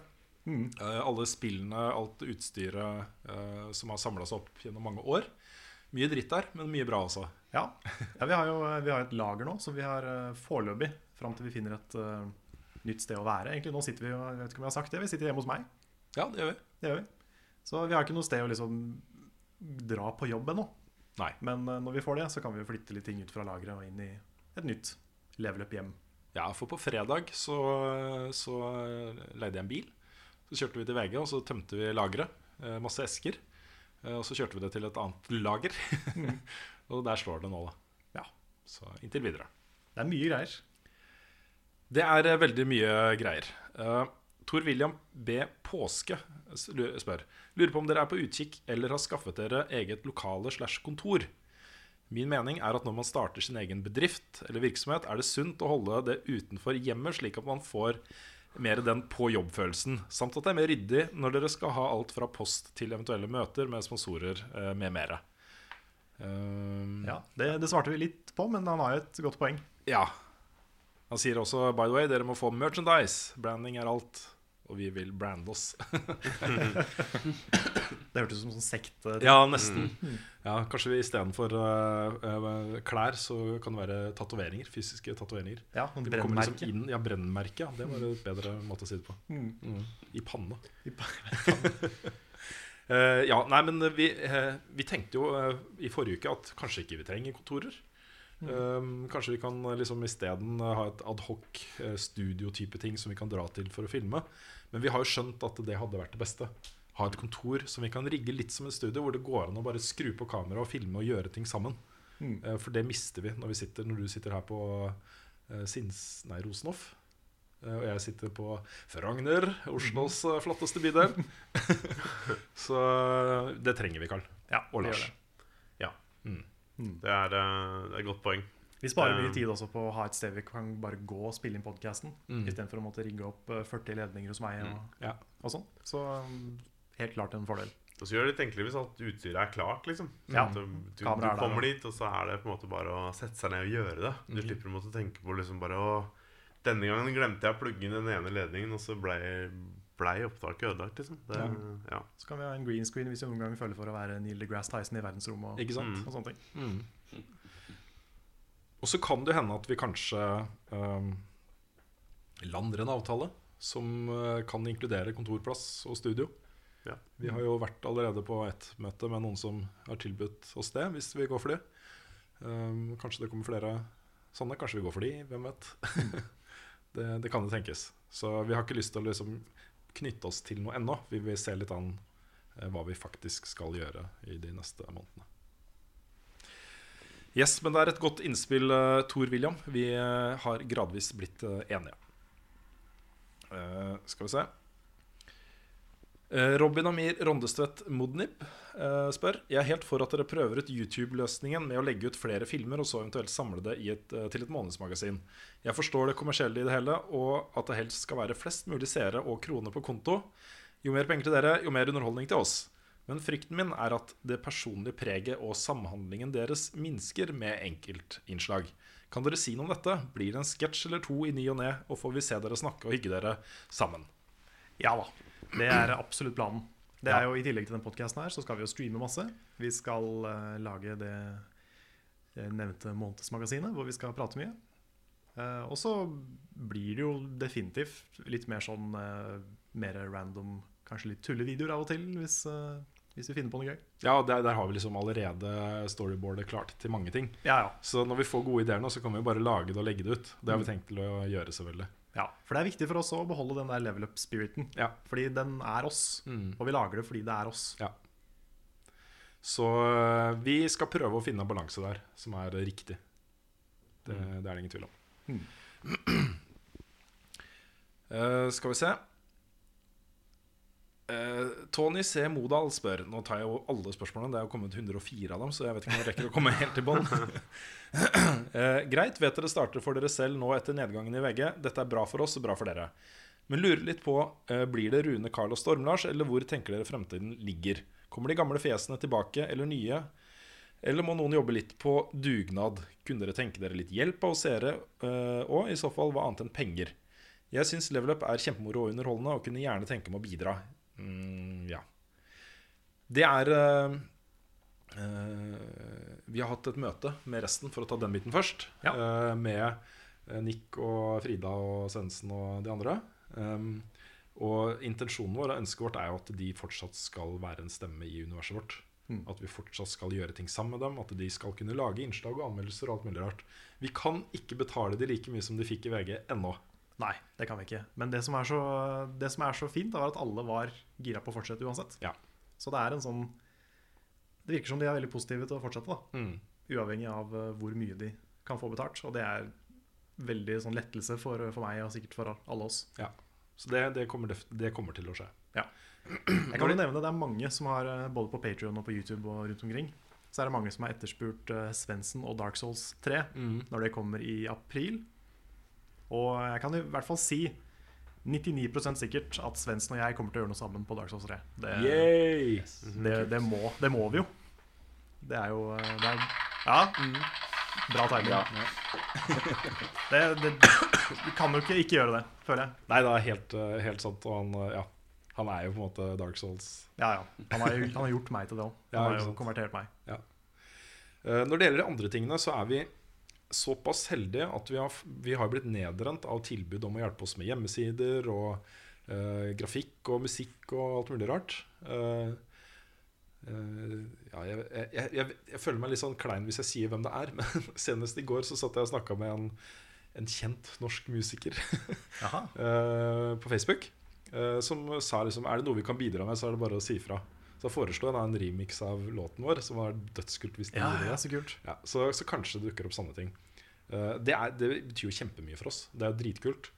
Speaker 1: Mm.
Speaker 2: Uh, alle spillene, alt utstyret uh, som har samla seg opp gjennom mange år. Mye dritt der, men mye bra også.
Speaker 1: Ja, ja vi har jo vi har et lager nå, så vi har foreløpig, fram til vi finner et uh, nytt sted å være. Egentlig Nå sitter vi jeg vet ikke om jeg har sagt det, vi sitter hjemme hos meg.
Speaker 2: Ja, det gjør vi.
Speaker 1: Det gjør vi. Så vi har ikke noe sted å liksom dra på jobb ennå.
Speaker 2: Nei.
Speaker 1: Men uh, når vi får det, så kan vi flytte litt ting ut fra lageret og inn i et nytt level up hjem.
Speaker 2: Ja, for på fredag så, så leide jeg en bil. Så kjørte vi til VG, og så tømte vi lageret. eh, Masse esker. Og så kjørte vi det til et annet lager. <laughs> og der slår det nå, da.
Speaker 1: Ja.
Speaker 2: Så inntil videre.
Speaker 1: Det er mye greier.
Speaker 2: Det er eh, veldig mye greier. Uh, Tor William B. Påske spør Lurer på om dere er på utkikk eller har skaffet dere eget lokale slash kontor. Min mening er at når man starter sin egen bedrift eller virksomhet, er det sunt å holde det utenfor hjemmet, slik at man får mer den på jobb-følelsen. Samt at det er mer ryddig når dere skal ha alt fra post til eventuelle møter med sponsorer eh, med mere. Um,
Speaker 1: Ja, det, det svarte vi litt på, men han har jo et godt poeng.
Speaker 2: ja. Han sier også by the way, dere må få merchandise. Branding er alt. Og vi vil brande oss. <laughs>
Speaker 1: Det hørtes ut som sånn sekt.
Speaker 2: ja, nesten. Ja, kanskje vi istedenfor uh, uh, klær, så kan det være tatoveringer. Fysiske tatoveringer.
Speaker 1: Ja, brennmerke.
Speaker 2: inn- Ja, brennmerke. Ja. Det var et bedre måte å si det på. Mm. I panna.
Speaker 1: I <laughs> panna.
Speaker 2: uh, ja, nei, men vi, eh, vi tenkte jo eh, i forrige uke at kanskje ikke vi trenger kontorer. Eh, kanskje vi kan eh, liksom isteden eh, ha et adhoc uh, studiotype ting som vi kan dra til for å filme. Men vi har jo skjønt at det hadde vært det beste. Ha et kontor som vi kan rigge litt som et studio, hvor det går an å bare skru på kamera og filme og gjøre ting sammen. Eh, for det mister vi når, vi sitter, når du sitter her på uh, Sins... Nei, Rosenhoff. Eh, Og jeg sitter på Frogner, Oslos eh, flotteste bydel. <laughs> <laughs> Så det trenger vi, Karl.
Speaker 1: Ja,
Speaker 2: Og Lars.
Speaker 1: det.
Speaker 3: Ja.
Speaker 2: Mm.
Speaker 3: Det er, eh, det er et godt poeng.
Speaker 1: Vi sparer
Speaker 3: Eh,
Speaker 1: mye tid også på å ha et sted vi kan bare gå og spille inn podkasten,
Speaker 2: Mm.
Speaker 1: istedenfor å måtte rigge opp eh, 40 ledninger hos meg og,
Speaker 2: Ja.
Speaker 1: og sånn. Så um, helt klart en fordel.
Speaker 3: Og så gjør det litt enklere hvis alt utstyret er klart. liksom
Speaker 1: Ja.
Speaker 3: Du, du, du kommer
Speaker 1: og-
Speaker 3: dit, og så er det på en måte bare å sette seg ned og gjøre det. Du
Speaker 1: mm.
Speaker 3: slipper å måtte tenke på liksom bare å Denne gangen glemte jeg å plugge inn den ene ledningen, og så blei opptaket ødelagt. liksom det, ja.
Speaker 1: Så kan vi ha en green screen hvis vi noen gang føler for å være Neil deGrasse Tyson i verdensrommet. Og,
Speaker 2: Ikke sant?
Speaker 1: og sånne ting.
Speaker 2: Mm. Og så kan det hende at vi kanskje um, lander en avtale som uh, kan inkludere kontorplass og studio.
Speaker 3: Ja.
Speaker 2: Vi har jo vært allerede på ett møte med noen som har tilbudt oss det, hvis vi går for det. Um, kanskje det kommer flere sånne. Kanskje vi går for de, hvem vet. <laughs> det, det kan jo tenkes. Så vi har ikke lyst til å liksom knytte oss til noe ennå. Vi vil se litt an eh, hva vi faktisk skal gjøre i de neste månedene. Yes, men det er et godt innspill, uh, Tor William. Vi eh, har gradvis blitt eh, enige. Eh, skal vi se. Eh, Robin Amir Rondestvedt Modnib eh, spør Jeg er helt for at dere prøver ut YouTube-løsningen med å legge ut flere filmer og så eventuelt samle det et, eh, til et månedsmagasin. Jeg forstår det kommersielle i det hele, og at det helst skal være flest mulig seere og kroner på konto. Jo mer penger til dere, jo mer underholdning til oss. Men frykten min er at det personlige preget og samhandlingen deres minsker med enkeltinnslag. Kan dere si noe om dette? Blir det en sketsj eller to i ny og ne, og får vi se dere snakke og hygge dere sammen?
Speaker 1: Ja da. Det er absolutt planen. Det er jo I tillegg til den podkasten her, så skal vi jo streame masse. Vi skal uh, lage det nevnte månedsmagasinet, hvor vi skal prate mye. Uh, og så blir det jo definitivt litt mer sånn uh, mer random, kanskje litt tullevideoer av og til, hvis, hvis vi finner på noe gøy.
Speaker 2: Ja, der, der har vi liksom allerede storyboardet klart til mange ting.
Speaker 1: Ja, ja.
Speaker 2: Så når vi får gode ideer nå, så kan vi jo bare lage det og legge det ut. Det har vi tenkt til å gjøre, selvfølgelig.
Speaker 1: Ja, For det er viktig for oss å beholde den der level up-spiriten.
Speaker 2: Ja.
Speaker 1: Fordi den er oss,
Speaker 2: Mm.
Speaker 1: og vi lager det fordi det er oss.
Speaker 2: Ja. Så øh, vi skal prøve å finne en balanse der som er riktig. Det, det er det ingen tvil om. <clears throat> Eh, skal vi se. Eh, Tony C. Modal spør Nå tar jeg jo alle spørsmålene. Det er jo kommet 104 av dem, så jeg vet ikke om jeg rekker å komme helt i bånn. <laughs> Eh, greit, vet dere starter for dere selv nå etter nedgangen i VG. Dette er bra for oss og bra for dere. Men lurer litt på, eh, blir det Rune, Carl og Storm-Lars, eller hvor tenker dere fremtiden ligger? Kommer de gamle fjesene tilbake, eller nye? Eller må noen jobbe litt på dugnad? Kunne dere tenke dere litt hjelp av oss seere, og i så fall hva annet enn penger? Jeg syns Level Up er kjempemoro og underholdende, og kunne gjerne tenke meg å bidra. Mm, ja. Det er uh, Vi har hatt et møte med resten, for å ta den biten først. eh, med eh, Nick og Frida og Svendsen og de andre. Um, og intensjonen vår og ønsket vårt er jo at de fortsatt skal være en stemme i universet vårt.
Speaker 1: Mm.
Speaker 2: At vi fortsatt skal gjøre ting sammen med dem. At de skal kunne lage innslag og anmeldelser og alt mulig rart. Vi kan ikke betale de like mye som de fikk i VG ennå.
Speaker 1: Nei, det kan vi ikke. Men det som er så, det som er så fint, var at alle var gira på å fortsette uansett.
Speaker 2: Ja.
Speaker 1: Så det er en sånn Det virker som de er veldig positive til å fortsette, da.
Speaker 2: Mm.
Speaker 1: Uavhengig av eh, hvor mye de kan få betalt. Og det er veldig sånn lettelse for, for meg og sikkert for alle oss.
Speaker 2: Ja. Så det, det, kommer, det kommer til å skje.
Speaker 1: Ja. Jeg kan jo nevne Det er mange som har eh, både på Patreon og på YouTube og rundt omkring Så er det mange som har etterspurt uh, Svensson og Dark Souls 3
Speaker 2: mm.
Speaker 1: når det kommer i april. Og jeg kan i hvert fall si 99% sikkert at Svendsen og jeg kommer til å gjøre noe sammen på Dark Souls 3. Det,
Speaker 2: Yay!
Speaker 1: det, det, må, det må vi jo. Det er jo eh, det er, Ja. Bra timing. <laughs> Det, det, vi kan jo ikke ikke gjøre det, føler jeg.
Speaker 2: Nei, det er helt, eh, helt sant. Og han, eh, ja, han er jo på en måte Dark Souls.
Speaker 1: Ja, ja. Han har, han har gjort meg til det òg.
Speaker 2: Ja,
Speaker 1: Han har jo konvertert meg.
Speaker 2: Ja. Eh, Når det gjelder de andre tingene, så er vi såpass heldige at vi har, vi har blitt nedrent av tilbud om å hjelpe oss med hjemmesider og uh, grafikk og musikk og alt mulig rart. Uh, uh, ja, jeg, jeg, jeg, jeg føler meg litt sånn klein hvis jeg sier hvem det er, <laughs> men senest i går så satt jeg og snakka med en, en kjent norsk musiker <laughs> på Facebook. som sa liksom Er det noe vi kan bidra med, så er det bare å si fra. Så jeg da en remix av låten vår, som var dødskult. hvis de
Speaker 1: Ja,
Speaker 2: gjorde
Speaker 1: ja,
Speaker 2: det.
Speaker 1: så kult.
Speaker 2: Ja, så, så kanskje det dukker opp sånne ting. Uh, det, er, det betyr jo kjempemye for oss. Det er jo dritkult.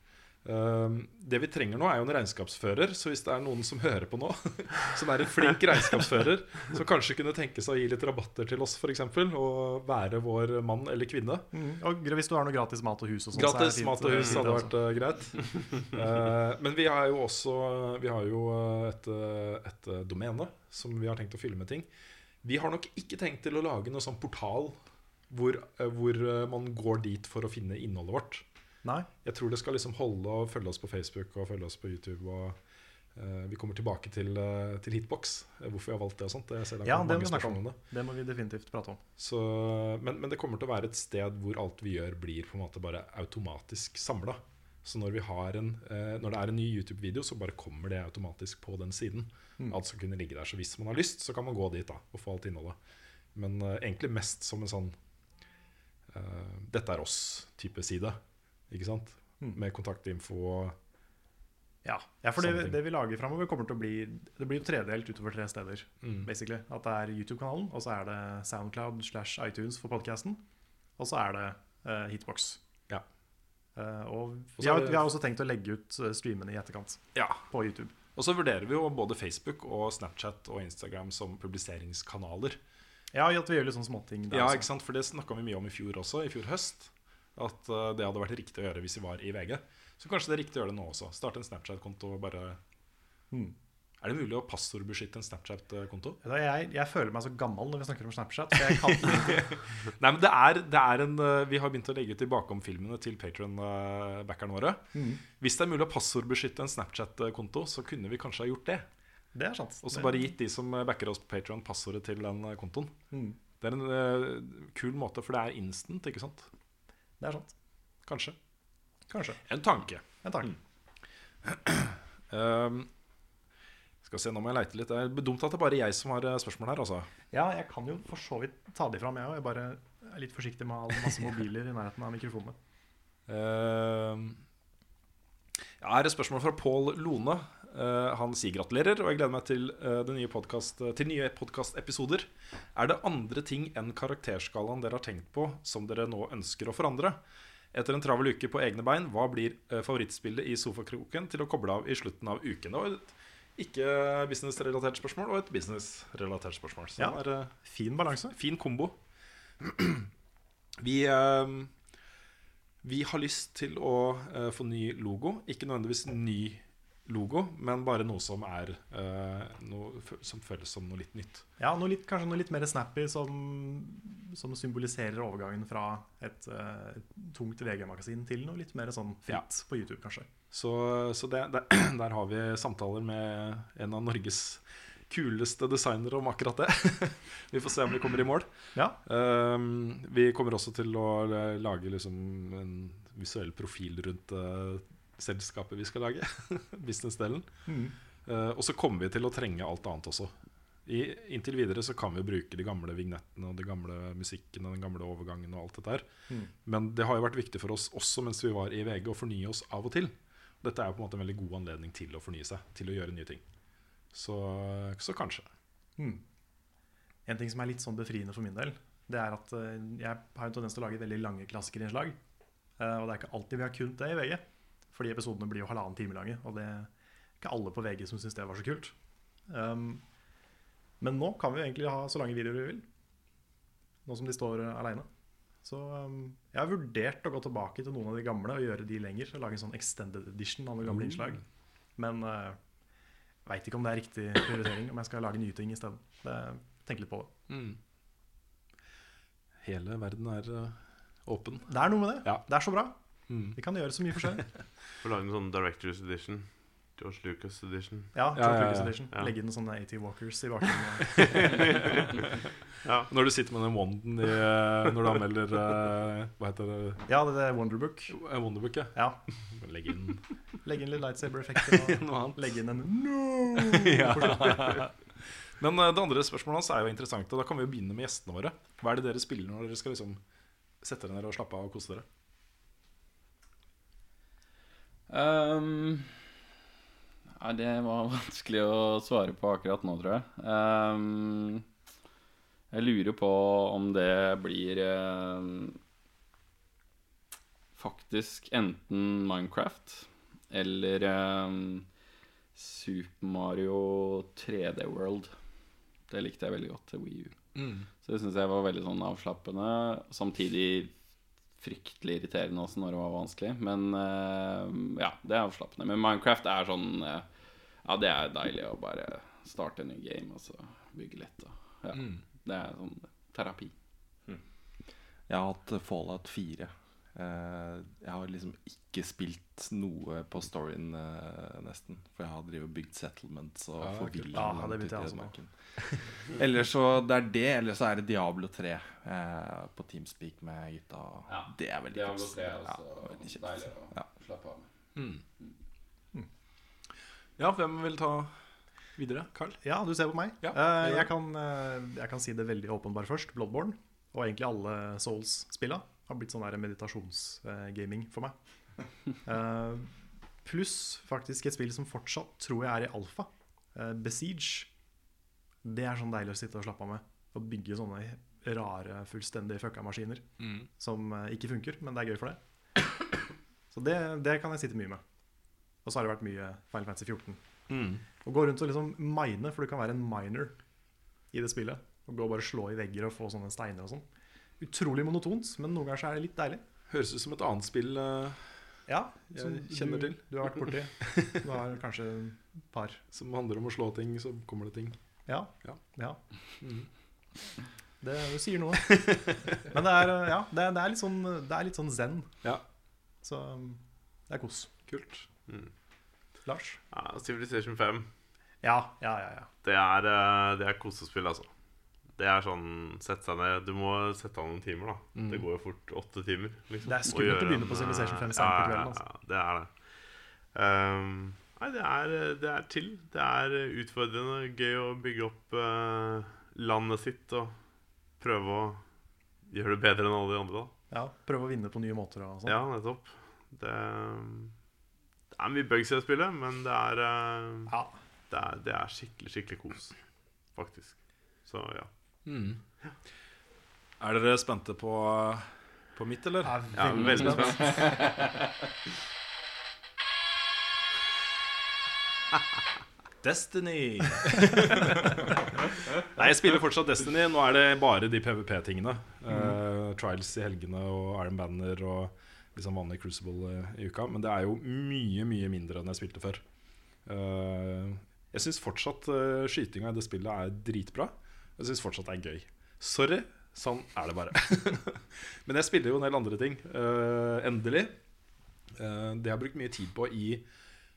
Speaker 2: Eh, det vi trenger nå, er jo en regnskapsfører. Så hvis det er noen som hører på nå, <laughs> som er en flink regnskapsfører, som kanskje kunne tenke seg å gi litt rabatter til oss, f.eks., og være vår mann eller kvinne
Speaker 1: Mm. Og hvis du har noe gratis mat og hus og så det
Speaker 2: Gratis
Speaker 1: fint,
Speaker 2: mat og hus hadde vært uh, greit. Uh, <laughs> men vi har jo også Vi har jo eh, et, et domene som vi har tenkt å fylle med ting. Vi har nok ikke tenkt til å lage noen sånn portal hvor, hvor man går dit for å finne innholdet vårt.
Speaker 1: Nei.
Speaker 2: Jeg tror det skal liksom holde å følge oss på Facebook og følge oss på YouTube. Og Uh, Vi kommer tilbake til, uh, til Hitbox, eh, hvorfor vi har valgt det og sånt. Det
Speaker 1: Ja, det må vi om.
Speaker 2: om det.
Speaker 1: Det må vi definitivt prate om.
Speaker 2: Så, men, men det kommer til å være et sted hvor alt vi gjør, blir på en måte bare automatisk samla. Så når, vi har en, når det er en ny YouTube-video, så bare kommer det automatisk på den siden.
Speaker 1: Mm.
Speaker 2: Alt skal kunne ligge der. Så hvis man har lyst, så kan man gå dit da og få alt innholdet. Men egentlig mest som en sånn Dette er oss-type side. Ikke sant?
Speaker 1: Mm.
Speaker 2: Med kontaktinfo og
Speaker 1: Ja, ja for det, det vi lager framover, kommer til å bli Det blir jo tredelt utover tre steder.
Speaker 2: Mm.
Speaker 1: basically At det er YouTube-kanalen, og så er det Soundcloud slash iTunes for podkasten. Og så er det uh, Hitbox.
Speaker 2: Ja.
Speaker 1: Uh, og vi har, vi har også tenkt å legge ut eh, streamene i etterkant
Speaker 2: Ja.
Speaker 1: på YouTube.
Speaker 2: Og så vurderer vi jo både Facebook og Snapchat og Instagram som publiseringskanaler.
Speaker 1: Ja, at vi gjør litt sånne småting der
Speaker 2: Ja, ikke sant? For det snakka vi mye om i fjor også, i fjor høst. At eh, det hadde vært riktig å gjøre hvis vi var i VG. Så kanskje det er riktig å gjøre det nå også. Starte en Snapchat-konto og bare
Speaker 1: hmm.
Speaker 2: Er det mulig å passordbeskytte en Snapchat-konto?
Speaker 1: Jeg, jeg føler meg så gammel når vi snakker om Snapchat. <laughs>
Speaker 2: Nei, men det er, det er en eh, Vi har begynt å legge ut tilbake om filmene til Patron-backerne våre.
Speaker 1: Mhm.
Speaker 2: Hvis det er mulig å passordbeskytte en Snapchat-konto, så kunne vi kanskje ha gjort det.
Speaker 1: Det er sant.
Speaker 2: Og så bare gitt de som backer oss på Patron passordet til den eh, kontoen.
Speaker 1: Mm.
Speaker 2: Det er en uh, kul måte, for det er instant, ikke sant?
Speaker 1: Det er sant.
Speaker 2: Kanskje.
Speaker 1: Kanskje.
Speaker 2: En tanke.
Speaker 1: En tanke.
Speaker 2: Um, <clears throat> skal se, nå må jeg leite litt. Det er dumt at det er bare jeg som har eh, spørsmål her. Altså.
Speaker 1: Ja, jeg kan jo for så vidt ta de fram, jeg òg. Jeg bare er litt forsiktig med ha masse mobiler i nærheten av mikrofonene.
Speaker 2: Um, ja, her er et spørsmål fra Pål Lone. Uh, han sier gratulerer, og jeg gleder meg til, det nye podcast, til nye podkastepisoder. Er det andre ting enn karakterskalaen dere har tenkt på, som dere nå ønsker å forandre? Etter en travel uke på egne bein, hva blir favorittspillet i sofakroken til å koble av i slutten av uken? Det var et ikke business-relatert spørsmål, og et business-relatert spørsmål. Så
Speaker 1: Ja.
Speaker 2: det er,
Speaker 1: Fin balanse.
Speaker 2: fin kombo. <clears throat> vi vi har lyst til å eh, få ny logo. Ikke nødvendigvis ny logo, men bare noe som er eh, noe som føles som noe litt nytt.
Speaker 1: Ja, noe litt, kanskje noe litt mer snappy som, som symboliserer overgangen fra et, eh, et tungt VG-magasin til noe litt mer sånn fritt på YouTube, kanskje.
Speaker 2: Så, så det, der, <clears throat> der har vi samtaler med en av Norges kuleste designere om akkurat det. <laughs> vi får se om vi kommer i mål.
Speaker 1: Ja.
Speaker 2: Um, vi kommer også til å lage liksom en visuell profil rundt eh, selskapet vi skal lage. <laughs> Businessdelen.
Speaker 1: Mm.
Speaker 2: Uh, og så kommer vi til å trenge alt annet også. I, inntil videre så kan vi bruke de gamle vignettene og de gamle musikken og den gamle overgangen og alt dette her.
Speaker 1: mm.
Speaker 2: Men det har jo vært viktig for oss også mens vi var i VG å fornye oss av og til. Dette er jo på en måte en veldig god anledning til å fornye seg, til å gjøre nye ting. Så, så kanskje.
Speaker 1: Mm. En ting som er litt sånn befriende for min del, det er at eh, jeg har en tendens til å lage veldig lange klassikerinnslag. Eh, og det er ikke alltid vi har kunnet det i VG. Fordi episodene blir jo halvannen time lange, og det er ikke alle på VG som syns det var så kult. Um, men nå kan vi jo egentlig ha så lange videoer vi vil. Nå som de står aleine. Så um, jeg har vurdert å gå tilbake til noen av de gamle og gjøre de lenger. Og lage en sånn extended edition av noen gamle innslag. Men uh, veit ikke om det er riktig prioritering, om jeg skal lage nye ting isteden. Tenk litt på det.
Speaker 2: Mm. Hele verden er uh, åpen.
Speaker 1: Det er noe med det.
Speaker 2: Ja.
Speaker 1: Det er så bra.
Speaker 2: Mm.
Speaker 1: Vi kan gjøre så mye forskjellig. <laughs>
Speaker 3: Får lage en sånn Directors Edition. George Lucas Edition.
Speaker 1: Ja,
Speaker 2: Ja,
Speaker 1: George
Speaker 2: ja,
Speaker 1: Lucas. Edition.
Speaker 3: Ja.
Speaker 1: Legge inn sånne AT Walkers i bakgrunnen. <laughs>
Speaker 3: Ja. <laughs>
Speaker 2: Når du sitter med den wanden i, eh, når du anmelder uh, Hva heter det?
Speaker 1: ja, det er Wonderbook.
Speaker 2: Eh, Wonderbook, ja.
Speaker 1: Ja.
Speaker 2: Legg inn
Speaker 1: Legg inn litt lightsaber-effekter. og
Speaker 2: noe annet.
Speaker 1: Legge inn en no!
Speaker 2: Men det andre spørsmålet hans er jo interessant, og da kan vi jo begynne med gjestene våre. Hva er det dere spiller når dere skal liksom sette dere ned og slappe av og kose dere?
Speaker 5: Um, ja, det var <laughs> vanskelig å svare på akkurat nå, tror jeg. Um, jeg lurer på om det blir um, faktisk enten Minecraft eller Super Mario 3D World. Det likte jeg veldig godt til Wii U. Så det syns jeg var veldig sånn avslappende. Samtidig fryktelig irriterende også når det var vanskelig. Men uh, ja, det er avslappende. Men Minecraft er sånn uh, Ja, det er deilig å bare starte en ny game og så bygge litt. Og, ja, Det er sånn terapi.
Speaker 4: Jeg har hatt Fallout 4. Eh, jeg har liksom ikke spilt noe på storyen, eh, nesten. For jeg har drevet og bygd settlements og langt ut
Speaker 1: jeg
Speaker 4: i ødemarken. <laughs> Ellers så det er det, eller så er det Diablo 3 eh, på Teamspeak med gutta.
Speaker 5: Ja,
Speaker 4: Det er veldig
Speaker 5: Diablo
Speaker 4: kos.
Speaker 5: 3 er også deilig å
Speaker 4: Ja.
Speaker 5: slappe av med.
Speaker 2: Ja, hvem vil ta videre? Carl?
Speaker 1: Ja, du ser på meg.
Speaker 2: Ja,
Speaker 1: Eh,
Speaker 2: jeg
Speaker 1: kan, jeg kan si det veldig åpenbart først. Bloodborne og egentlig alle Souls-spilla har blitt sånn meditasjonsgaming for meg. <laughs> Eh, Pluss faktisk et spill som fortsatt tror jeg er i alfa. Eh, Besiege. Det er sånn deilig å sitte og slappe av med. Og bygge sånne rare, fullstendig fucka maskiner som eh, ikke funker, men det er gøy for det. Så det, det kan jeg sitte mye med. Og så har det vært mye Final Fantasy 14. Å gå rundt og liksom mine, for du kan være en miner i det spillet. Og gå og bare slå i vegger og få sånne steiner og sånn. Utrolig monotont, men noen ganger så er det litt deilig.
Speaker 2: Høres ut som et annet spill. uh,
Speaker 1: Ja,
Speaker 2: Jeg
Speaker 1: som
Speaker 2: kjenner
Speaker 1: du,
Speaker 2: til.
Speaker 1: Du har vært borti. <laughs> Du har kanskje et par.
Speaker 2: som handler om å slå ting, så kommer det ting.
Speaker 1: Ja.
Speaker 2: Ja.
Speaker 1: ja.
Speaker 2: Mm.
Speaker 1: Det, du sier noe. Men det er, ja, det er, det er, litt, sånn, det er litt sånn zen.
Speaker 2: Ja,
Speaker 1: Så um, det er kos.
Speaker 2: kult.
Speaker 1: Lars?
Speaker 3: Ja, Civilization 5.
Speaker 1: Ja, ja, ja. ja.
Speaker 3: Det er, eh, det er kosespill, altså. Det er sånn Sette seg ned Du må sette av noen timer, da. Det går jo fort åtte timer. Liksom,
Speaker 1: Det er skummelt å begynne på Civilization 5
Speaker 3: eh,
Speaker 1: sent på
Speaker 3: ja,
Speaker 1: kvelden, altså.
Speaker 3: Ja, det er det. Um, nei, det er, det er chill. Det er utfordrende. Gøy å bygge opp uh, landet sitt og prøve å gjøre det bedre enn alle de andre. da
Speaker 1: ja. Prøve å vinne på nye måter og sånn.
Speaker 3: Ja, nettopp. Det, det er mye bugs i det spillet, men det er, uh,
Speaker 1: Ja.
Speaker 3: det er, det er skikkelig, skikkelig kos, faktisk. Så ja.
Speaker 2: Er dere spente på, på mitt, eller?
Speaker 1: Jeg er
Speaker 3: Ja, veldig spent. <laughs>
Speaker 2: Destiny! <laughs> Nei, jeg spiller fortsatt Destiny. Nå er det bare de PVP-tingene. Eh, trials i helgene og Iron Banner og liksom vanlig Crucible eh, i uka. Men det er jo mye, mye mindre enn jeg spilte før. Uh, jeg syns fortsatt uh, skytinga i det spillet er dritbra. Jeg syns fortsatt det er gøy. Sorry, sånn er det bare. <laughs> Men jeg spiller jo en del andre ting. Uh, endelig. Uh, det jeg har brukt mye tid på i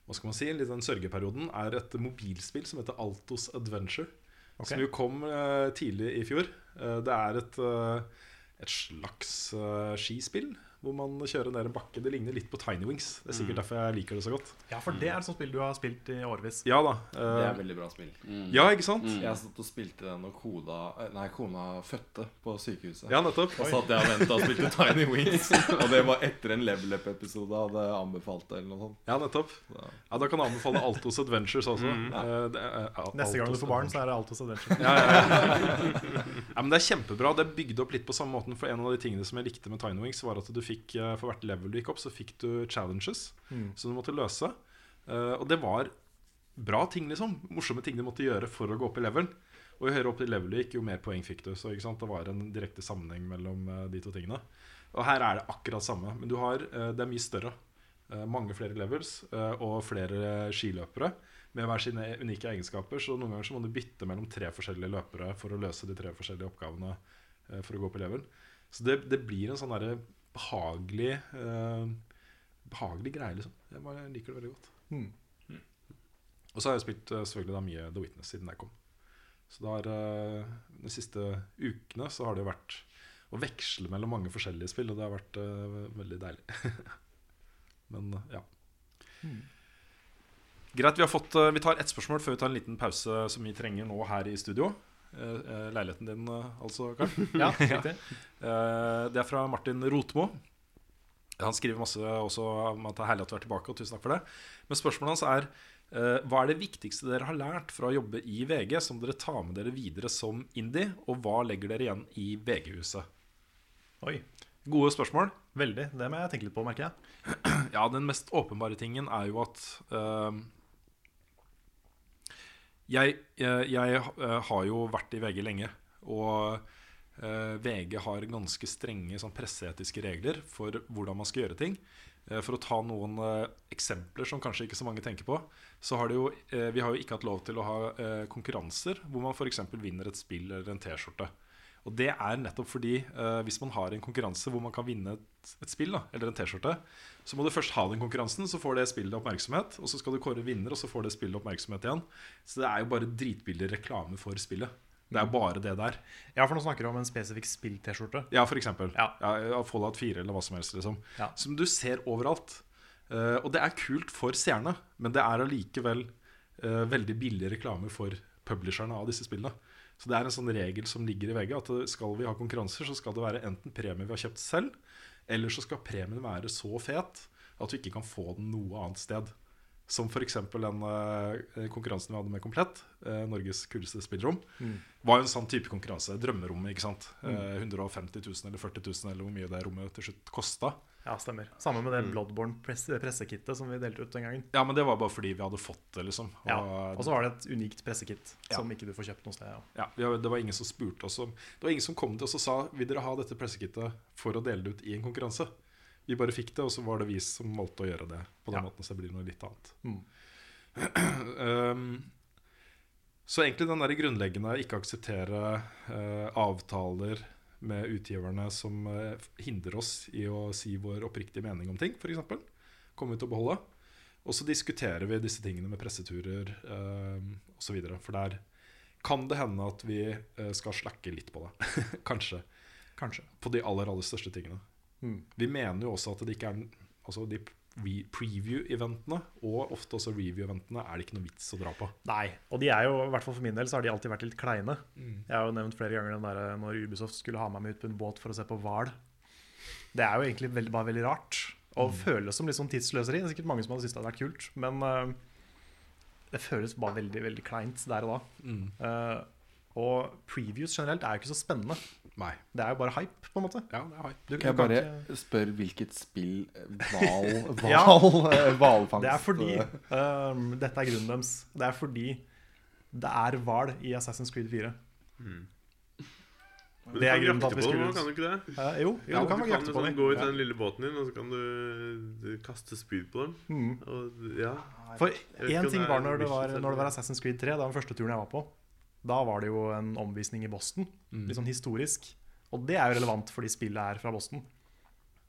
Speaker 2: hva skal man si, litt den sørgeperioden, er et mobilspill som heter Altos Adventure.
Speaker 1: Okay.
Speaker 2: Som jo kom uh, tidlig i fjor. Det er et, et slags skispill hvor man kjører ned en bakke. Det ligner litt på Tiny Wings. Det er sikkert derfor jeg liker det så godt.
Speaker 1: Ja, for det er et sånt spill du har spilt i årevis.
Speaker 2: Ja da.
Speaker 4: Det
Speaker 2: er
Speaker 4: er veldig bra spill.
Speaker 2: ja, ikke sant?
Speaker 4: Jeg satt og spilte den når kona, eh, nei, kona fødte på sykehuset.
Speaker 2: Ja, nettopp.
Speaker 4: Og satt jeg og venta og spilte Tiny Wings. <laughs> og det var etter en Level Up-episode hadde anbefalt det. eller noe sånt
Speaker 2: Ja, nettopp. Ja, Da kan jeg anbefale Altos Adventures også. Eh, det er- ja,
Speaker 1: Neste gang du får barn, så er det Altos Adventures. <laughs>
Speaker 2: Ja, ja, ja. ja, men Det er kjempebra. Det er bygd opp litt på samme måten. For en av de tingene som jeg likte med Tiny Wings, var at du fikk eh, For hvert level du gikk opp, så fikk du challenges
Speaker 1: Mm.
Speaker 2: som du måtte løse. Eh, og det var bra ting, liksom. Morsomme ting du måtte gjøre for å gå opp i level. Og jo høyere opp i level du gikk, jo mer poeng fikk du. Så det var en direkte sammenheng mellom eh, de to tingene. Og her er det akkurat samme. Men du har, det er mye større. Mange flere levels og flere skiløpere med hver sine unike egenskaper. Så noen ganger så må du bytte mellom tre forskjellige løpere for å løse de tre forskjellige oppgavene for å gå opp i level. Så det, det blir en sånn derre behagelig uh, Behagelig greie, liksom. Jeg bare liker det veldig godt.
Speaker 1: Mm.
Speaker 2: Og så har jeg spilt uh, selvfølgelig da mye The Witness siden jeg kom. Så det har, eh, de siste ukene så har det vært å veksle mellom mange forskjellige spill, og det har vært veldig deilig. <laughs> Men ja. Greit, vi, har fått, vi tar ett spørsmål før vi tar en liten pause som vi trenger nå her i studio. Eh, eh, leiligheten din, eh, altså, Karl? <laughs> <laughs>
Speaker 1: Ja, riktig.
Speaker 2: Det er fra Martin Rotmo. Han skriver masse også om at det er herlig at du er tilbake, og tusen takk for det. Men spørsmålet hans er hva er det viktigste dere har lært fra å jobbe i VG, som dere tar med dere videre som indie, og hva legger dere igjen i VG-huset?
Speaker 1: Oi.
Speaker 2: Gode spørsmål.
Speaker 1: Veldig. Det må jeg tenke litt på, merker jeg. <clears throat>
Speaker 2: Ja, den mest åpenbare tingen er jo at eh, jeg, jeg, jeg eh, har jo vært i VG lenge, og eh, VG har ganske strenge sånn, presseetiske regler for hvordan man skal gjøre ting. Eh, for å ta noen eh, eksempler som kanskje ikke så mange tenker på, så har jo, eh, vi har jo ikke hatt lov til å ha eh, konkurranser hvor man f.eks. vinner et spill eller en T-skjorte. Og det er nettopp fordi eh, hvis man har en konkurranse hvor man kan vinne et, et spill da, eller en T-skjorte, så må du først ha den konkurransen, så får det spillet oppmerksomhet. Og så skal du kåre vinner, og så får det spillet oppmerksomhet igjen. Så det er jo bare dritbillig reklame for spillet. Det er bare det der.
Speaker 1: Ja, for nå snakker du om en spesifikk spill-T-skjorte.
Speaker 2: Ja, for eksempel.
Speaker 1: Ja.
Speaker 2: Ja, Fallout 4 eller hva som helst. Liksom.
Speaker 1: Ja.
Speaker 2: Som du ser overalt. Uh, og det er kult for seerne, men det er allikevel uh, veldig billig reklame for publisherne av disse spillene. Så det er en sånn regel som ligger i VG, at skal vi ha konkurranser, så skal det være enten premie vi har kjøpt selv, eller så skal premien være så fet at vi ikke kan få den noe annet sted. Som f.eks. den eh, konkurransen vi hadde med Komplett, eh, Norges kuleste spillrom, var jo en sånn type konkurranse. Drømmerommet, ikke sant. Eh, 150 000 eller 40 000 eller hvor mye det rommet til slutt kosta.
Speaker 1: Ja, stemmer. Samme med det Bloodborne press pressekittet som vi delte ut den gangen.
Speaker 2: Ja, men det var bare fordi vi hadde fått det, liksom. Og,
Speaker 1: Ja. Og så var det et unikt pressekitt
Speaker 2: Ja.
Speaker 1: som ikke du får kjøpt noe sted. Ja.
Speaker 2: ja, det var ingen som spurte oss om Det var ingen som kom til oss og sa Vil dere ha dette pressekittet for å dele det ut i en konkurranse. Vi bare fikk det, og så var det vi som valgte å gjøre det på den måten. Så det blir noe litt annet.
Speaker 1: Mm.
Speaker 2: um, <clears throat> så egentlig den der grunnleggende ikke akseptere uh, avtaler med utgiverne som eh, hindrer oss i å si vår oppriktige mening om ting, f.eks., kommer vi til å beholde. Og så diskuterer vi disse tingene med presseturer eh, osv. For der kan det hende at vi eh, skal slakke litt på det. <laughs> Kanskje.
Speaker 1: Kanskje.
Speaker 2: På de aller, aller største tingene.
Speaker 1: Mm.
Speaker 2: Vi mener jo også at det ikke er Altså de preview-eventene, og ofte også review-eventene, er det ikke noe vits å dra på.
Speaker 1: Nei. Og de er jo, i hvert fall for min del, så har de alltid vært litt kleine. Jeg har jo nevnt flere ganger den der når Ubisoft skulle ha meg med ut på en båt for å se på hval. Det er jo egentlig veldig, bare veldig rart. Og føles som litt sånn tidsløseri. Det er sikkert mange som hadde syntes det hadde vært kult, men uh, det føles bare veldig, veldig kleint der og da. Eh, og previews generelt er jo ikke så spennende.
Speaker 2: Nei.
Speaker 1: Det er jo bare hype, på en måte.
Speaker 2: Ja, det er hype.
Speaker 1: Du,
Speaker 6: Jeg bare
Speaker 1: ikke-
Speaker 6: spør hvilket spill hval <laughs>
Speaker 1: Ja. <laughs>
Speaker 6: eh, hvalfangst
Speaker 1: Det er fordi um, Dette er grunnen deres. Det er fordi det er hval i Assassin's Creed 4.
Speaker 3: Men
Speaker 1: Det er grunnen til at vi
Speaker 3: på
Speaker 1: skulle
Speaker 3: kan du ikke det?
Speaker 1: Uh, jo, jo
Speaker 3: Ja,
Speaker 1: du kan
Speaker 3: du
Speaker 1: kan jakte på dem.
Speaker 3: gå ut
Speaker 1: Ja.
Speaker 3: den lille båten din, og så kan du, du kaste spyd på dem.
Speaker 1: Mm.
Speaker 3: Og, ja.
Speaker 1: For én ting var når det var, når det var? Assassin's Creed 3, det var den første turen jeg var på. Da var det jo en omvisning i Boston, litt sånn historisk. Og det er jo relevant fordi spillet er fra Boston.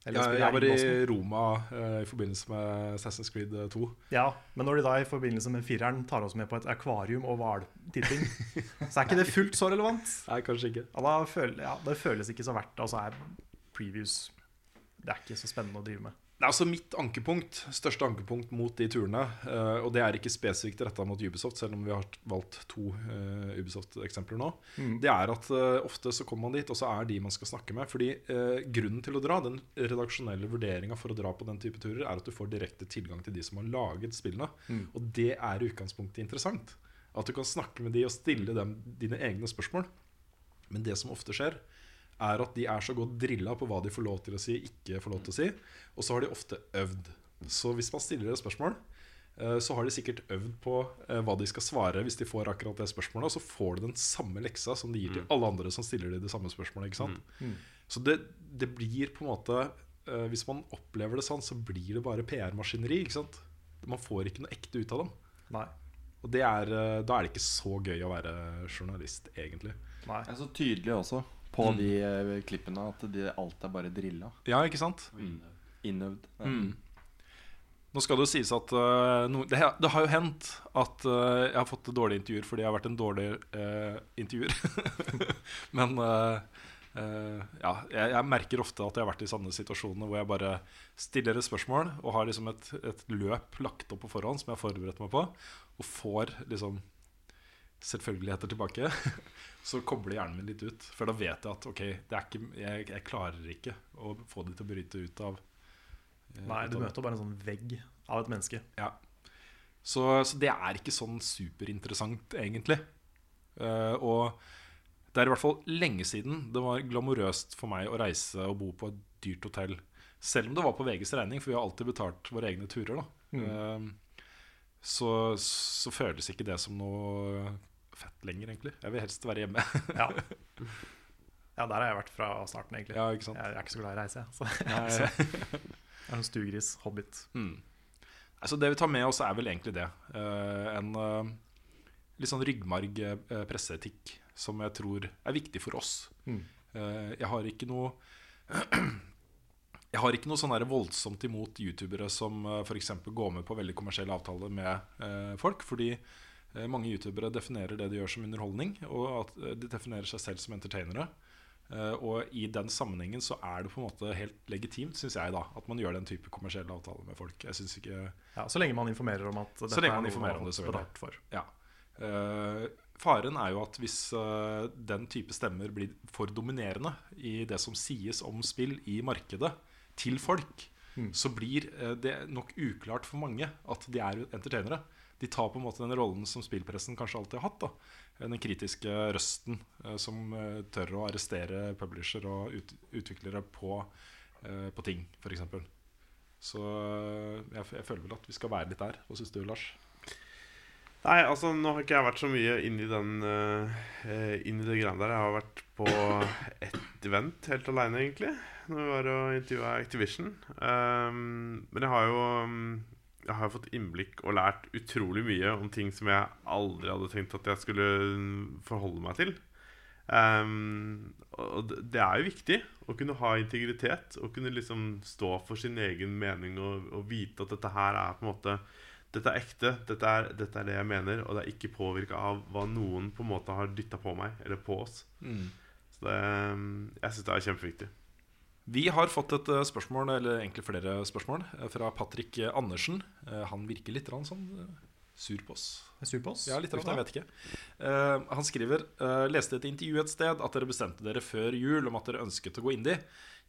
Speaker 1: Eller
Speaker 2: Ja, jeg var
Speaker 1: i
Speaker 2: Roma uh, i forbindelse med Assassin's Creed 2.
Speaker 1: Ja, men når de da i forbindelse med fireren tar oss med på et akvarium og hvaltitting, så er ikke det <laughs> fullt så relevant.
Speaker 2: Nei, kanskje ikke.
Speaker 1: Ja, føl, ja, det føles ikke så verdt det, og så er previews Det er ikke så spennende å drive med.
Speaker 2: Er altså mitt ankepunkt, største ankepunkt mot de turene, uh, og det er ikke spesifikt retta mot Ubisoft, selv om vi har valgt to uh, Ubisoft-eksempler nå, det er at uh, ofte så kommer man dit, og så er de man skal snakke med. Fordi grunnen til å dra, den redaksjonelle vurderinga for å dra på den type turer, er at du får direkte tilgang til de som har laget spillene. Og det er i utgangspunktet interessant. At du kan snakke med de og stille dem dine egne spørsmål. Men det som ofte skjer, er at de er så godt drilla på hva de får lov til å si, ikke får lov til å si. Og så har de ofte øvd. Så hvis man stiller et spørsmål, eh, så har de sikkert øvd på eh, hva de skal svare hvis de får akkurat det spørsmålet. Og så får de den samme leksa som de gir til alle andre som stiller de det samme spørsmålet. Ikke sant?
Speaker 1: Mm.
Speaker 2: Så det, det blir på en måte eh, Hvis man opplever det sånn, så blir det bare PR-maskineri. ikke sant? Man får ikke noe ekte ut av dem.
Speaker 1: Nei.
Speaker 2: Og det er, da er det ikke så gøy å være journalist, egentlig.
Speaker 1: Nei.
Speaker 4: Det er så tydelig også på
Speaker 2: Mm.
Speaker 4: de eh, klippene at de, alt er bare drilla.
Speaker 2: Ja, ikke sant?
Speaker 4: Innøvd. Ja.
Speaker 2: Mm. Nå skal det jo sies at eh, no, det, har- det har jo hendt at eh, jeg har fått dårlige intervjuer fordi jeg har vært en dårlig eh, intervjuer. <laughs> Men eh, eh, ja, jeg, jeg merker ofte at jeg har vært i sånne situasjoner hvor jeg bare stiller et spørsmål og har liksom et, et løp lagt opp på forhånd som jeg har forberedt meg på, og får liksom selvfølgeligheter tilbake. <laughs> Så kobler hjernen min litt ut. For da vet jeg at ok, det er ikke, jeg, jeg klarer ikke å få det til å bryte ut av eh,
Speaker 1: Nei, du møter bare en sånn vegg av et menneske.
Speaker 2: ja. Så, så det er ikke sånn superinteressant, egentlig. Uh, og det er i hvert fall lenge siden det var glamorøst for meg å reise og bo på et dyrt hotell. Selv om det var på VGs regning, for vi har alltid betalt våre egne turer. Da. Eh, så, så føles ikke det som noe fett lenger, egentlig. Jeg vil helst være hjemme.
Speaker 1: Ja. <laughs> ja, der har jeg vært fra starten, egentlig.
Speaker 2: Ja, ikke sant?
Speaker 1: Jeg er ikke så glad i å reise, jeg. <laughs> Så, jeg er en stuegris, hobbit.
Speaker 2: Mm. Altså det vi tar med oss, er vel egentlig det. Uh, en uh, litt sånn ryggmarg uh, presseetikk som jeg tror er viktig for oss.
Speaker 1: Mm.
Speaker 2: Jeg har ikke noe <clears throat> Jeg har ikke noe sånn voldsomt imot youtubere som uh, f.eks. går med på veldig kommersiell avtale med folk. Fordi mange youtubere definerer det de gjør som underholdning, og at eh, de definerer seg selv som entertainere. Eh, og i den sammenhengen så er det på en måte helt legitimt, syns jeg, da at man gjør den type kommersielle avtaler med folk. Jeg synes ikke
Speaker 1: Ja, Så lenge man informerer om at
Speaker 2: Så lenge man informerer om det,
Speaker 1: har betalt for.
Speaker 2: Ja. Eh, faren er jo at hvis eh, den type stemmer blir for dominerende i det som sies om spill i markedet til folk,
Speaker 1: Mm.
Speaker 2: så blir eh, det nok uklart for mange at de er entertainere. De tar på en måte den rollen som spillpressen kanskje alltid har hatt. da Den kritiske røsten eh, som eh, tør å arrestere publisher og ut utviklere på, eh, på ting, f.eks. Så eh, jeg, jeg føler vel at vi skal være litt der. Hva syns du, Lars?
Speaker 3: Nei, altså nå har ikke jeg vært så mye inn i den uh, Inn i det greiene der. Jeg har vært på ett event helt aleine, egentlig. Når vi var og intervjua Activision. Um, men jeg har jo um, Jeg har fått innblikk og lært utrolig mye om ting som jeg aldri hadde tenkt at jeg skulle forholde meg til. Um, og det- er jo viktig å kunne ha integritet og kunne liksom stå for sin egen mening og, og vite at dette her er på en måte dette er ekte, dette er, dette er det jeg mener, og det er ikke påvirka av hva noen på en måte har dytta på meg, eller på oss.
Speaker 2: Mm.
Speaker 3: Så det, jeg syns det er kjempeviktig.
Speaker 2: Vi har fått et eh, spørsmål, eller egentlig flere spørsmål, eh, fra Patrick Andersen. Eh, Han virker litt sånn sur på oss.
Speaker 1: Sur på oss?
Speaker 2: Ja, litt rann, jeg vet ikke. Han skriver Leste et intervju et sted at dere bestemte dere før jul om at dere ønsket å gå indie.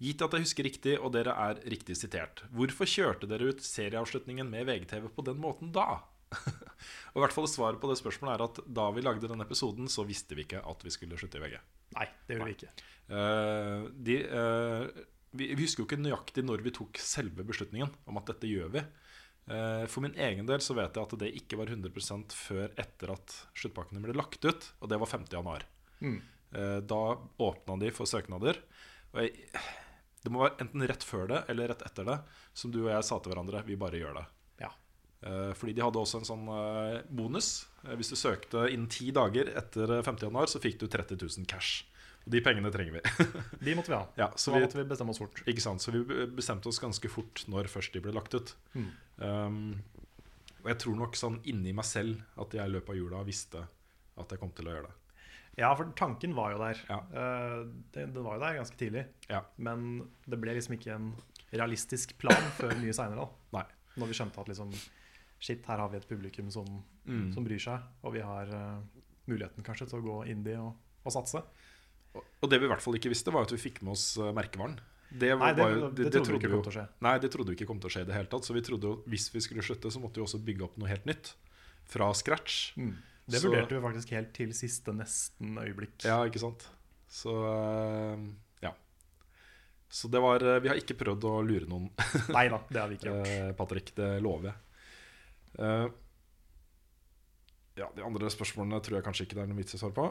Speaker 2: Gitt at jeg husker riktig, og dere er riktig sitert. Hvorfor kjørte dere ut serieavslutningen med VGTV på den måten da? <laughs> og i hvert fall Svaret på det spørsmålet er at da vi lagde denne episoden, så visste vi ikke at vi skulle slutte i VG.
Speaker 1: Nei, det gjorde vi ikke.
Speaker 2: Eh, de, eh, vi, vi husker jo ikke nøyaktig når vi tok selve beslutningen om at dette gjør vi. Eh, for min egen del så vet jeg at det ikke var 100% før etter at sluttpakkene ble lagt ut, og det var 5. januar.
Speaker 1: Mm.
Speaker 2: Da åpna de for søknader. Og jeg, det må være enten rett før det eller rett etter det, som du og jeg sa til hverandre. Vi bare gjør det.
Speaker 1: Ja.
Speaker 2: Fordi de hadde også en sånn bonus. Hvis du søkte innen ti dager etter eh, 5. januar, så fikk du 30 000 cash. Og de pengene trenger vi. <laughs>
Speaker 1: De måtte vi ha.
Speaker 2: Ja, så
Speaker 1: da
Speaker 2: vi-
Speaker 1: måtte vi bestemme oss fort.
Speaker 2: Ikke sant, Så vi bestemte oss ganske fort når først de ble lagt ut.
Speaker 1: Mm.
Speaker 2: Um, og jeg tror nok sånn inni meg selv at jeg i løpet av jula visste at jeg kom til å gjøre det.
Speaker 1: Ja, for tanken var jo der. Eh, den, den var jo der ganske tidlig.
Speaker 2: Ja.
Speaker 1: Men det ble liksom ikke en realistisk plan før mye seinere. Når vi skjønte at liksom Shit, her har vi et publikum som,
Speaker 2: Mm.
Speaker 1: som bryr seg, og vi har uh, muligheten kanskje til å gå indie og, og satse.
Speaker 2: Og, det vi i hvert fall ikke visste, var at vi fikk med oss eh, merkevaren. Det,
Speaker 1: Nei, det-
Speaker 2: var jo-
Speaker 1: det trodde vi ikke kom til å skje.
Speaker 2: Nei, det trodde vi ikke kom til å skje i det hele tatt. Så vi trodde jo hvis vi skulle slutte, så måtte vi også bygge opp noe helt nytt. Fra scratch.
Speaker 1: Mm. Det
Speaker 2: Så-
Speaker 1: vurderte vi faktisk helt til siste nesten øyeblikk.
Speaker 2: Ja, ikke sant. Så eh, ja. Så det var eh, Vi har ikke prøvd å lure noen. <laughs>
Speaker 1: Nei da, det har vi ikke gjort.
Speaker 2: Patrick, det lover jeg. Ja, De andre spørsmålene tror jeg kanskje ikke det er noe vits i å svare på.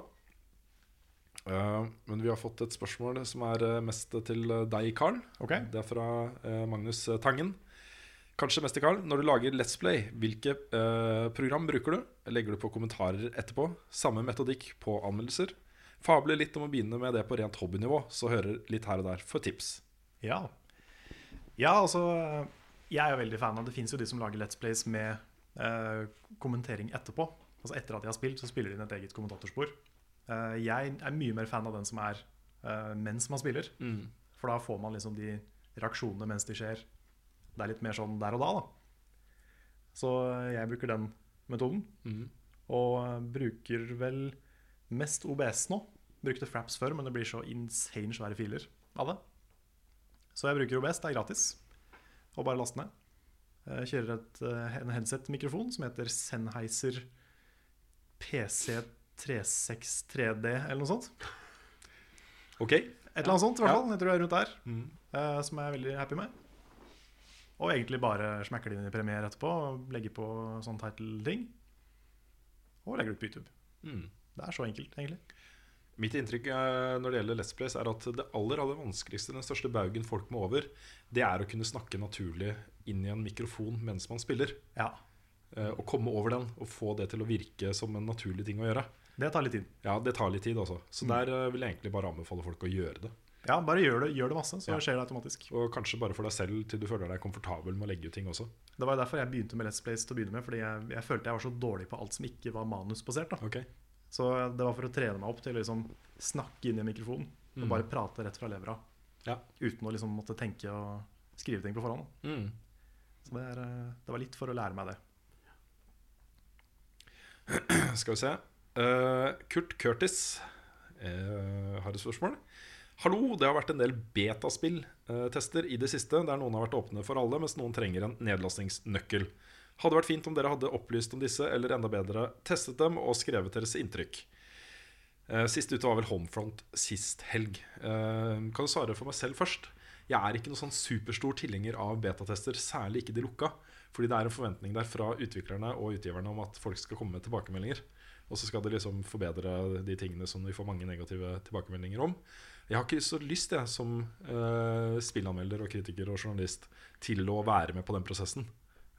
Speaker 2: Men vi har fått et spørsmål som er eh, mest til eh, deg, Carl.
Speaker 1: Okay.
Speaker 2: Det er fra eh, Magnus Tangen. Kanskje mest til Carl. Når du lager Let's Play, hvilke program bruker du? Legger du på kommentarer etterpå? Samme metodikk på anmeldelser? Fabler litt om å begynne med det på rent hobbynivå, så hører litt her og der for tips.
Speaker 1: Ja. ja, altså Jeg er veldig fan av Det fins jo de som lager Let's Plays med eh, kommentering etterpå. Altså Etter at de har spilt, så spiller de inn et eget kommentatorspor. Eh, jeg er mye mer fan av den som er eh, mens man spiller.
Speaker 2: Mm.
Speaker 1: For da får man liksom de reaksjonene mens de skjer. Det er litt mer sånn der og da, da. Så eh, jeg bruker den metoden.
Speaker 2: Mm.
Speaker 1: Og bruker vel mest OBS nå. Brukte Fraps før, men det blir så insane svære filer av det. Så jeg bruker OBS. Det er gratis. Og bare laste ned. Jeg kjører et, en headset-mikrofon som heter Sennheiser PC363D, eller noe sånt.
Speaker 2: Ok
Speaker 1: Et eller annet sånt, i hvert fall. Jeg tror det er rundt der.
Speaker 2: Mm.
Speaker 1: Uh, som jeg er veldig happy med. Og egentlig bare smekker det inn i Premiere etterpå. og Legger på sånn title-ting. Og legger det ut på YouTube.
Speaker 2: Mm.
Speaker 1: Det er så enkelt, egentlig.
Speaker 2: Mitt inntrykk eh, når det gjelder Let's Place, er at det aller aller vanskeligste, den største baugen folk må over, det er å kunne snakke naturlig inn i en mikrofon mens man spiller.
Speaker 1: Ja.
Speaker 2: Eh, Å komme over den og få det til å virke som en naturlig ting å gjøre.
Speaker 1: Det tar litt tid.
Speaker 2: Ja, det tar litt tid, også. Så
Speaker 1: Mm.
Speaker 2: der eh, vil jeg egentlig bare anbefale folk å gjøre det.
Speaker 1: Ja, bare gjør det, gjør det masse, så
Speaker 2: Ja.
Speaker 1: skjer det automatisk.
Speaker 2: Og kanskje bare for deg selv til du føler deg komfortabel med å legge ut ting også.
Speaker 1: Det var derfor jeg begynte med Let's Plays til å begynne med, fordi jeg, jeg følte jeg var så dårlig på alt som ikke var manusbasert. Da. Så det var for å trene meg opp til å liksom snakke inn i mikrofonen mikrofon og
Speaker 2: Mm.
Speaker 1: bare prate rett fra levra.
Speaker 2: Ja.
Speaker 1: Uten å liksom måtte tenke og skrive ting på forhånd.
Speaker 2: Mm.
Speaker 1: Så det, er, eh, det var litt for å lære meg det. <clears throat>
Speaker 2: Skal vi se. Eh, Kurt Curtis uh, har et spørsmål. Hallo, det har vært en del betaspill-tester i det siste, der noen har vært åpne for alle, mens noen trenger en nedlastingsnøkkel. Hadde vært fint om dere hadde opplyst om disse, eller enda bedre testet dem og skrevet deres inntrykk. Eh, Sist ute var vel Homefront sist helg. Eh, Kan du svare for meg selv først? Jeg er ikke noen sånn superstor tilhenger av betatester, særlig ikke de lukka. Fordi det er en forventning der fra utviklerne og utgiverne om at folk skal komme med tilbakemeldinger. Og så skal det liksom forbedre de tingene som vi får mange negative tilbakemeldinger om. Jeg har ikke så lyst, jeg, som uh, spillanmelder og kritiker og journalist, til å være med på den prosessen.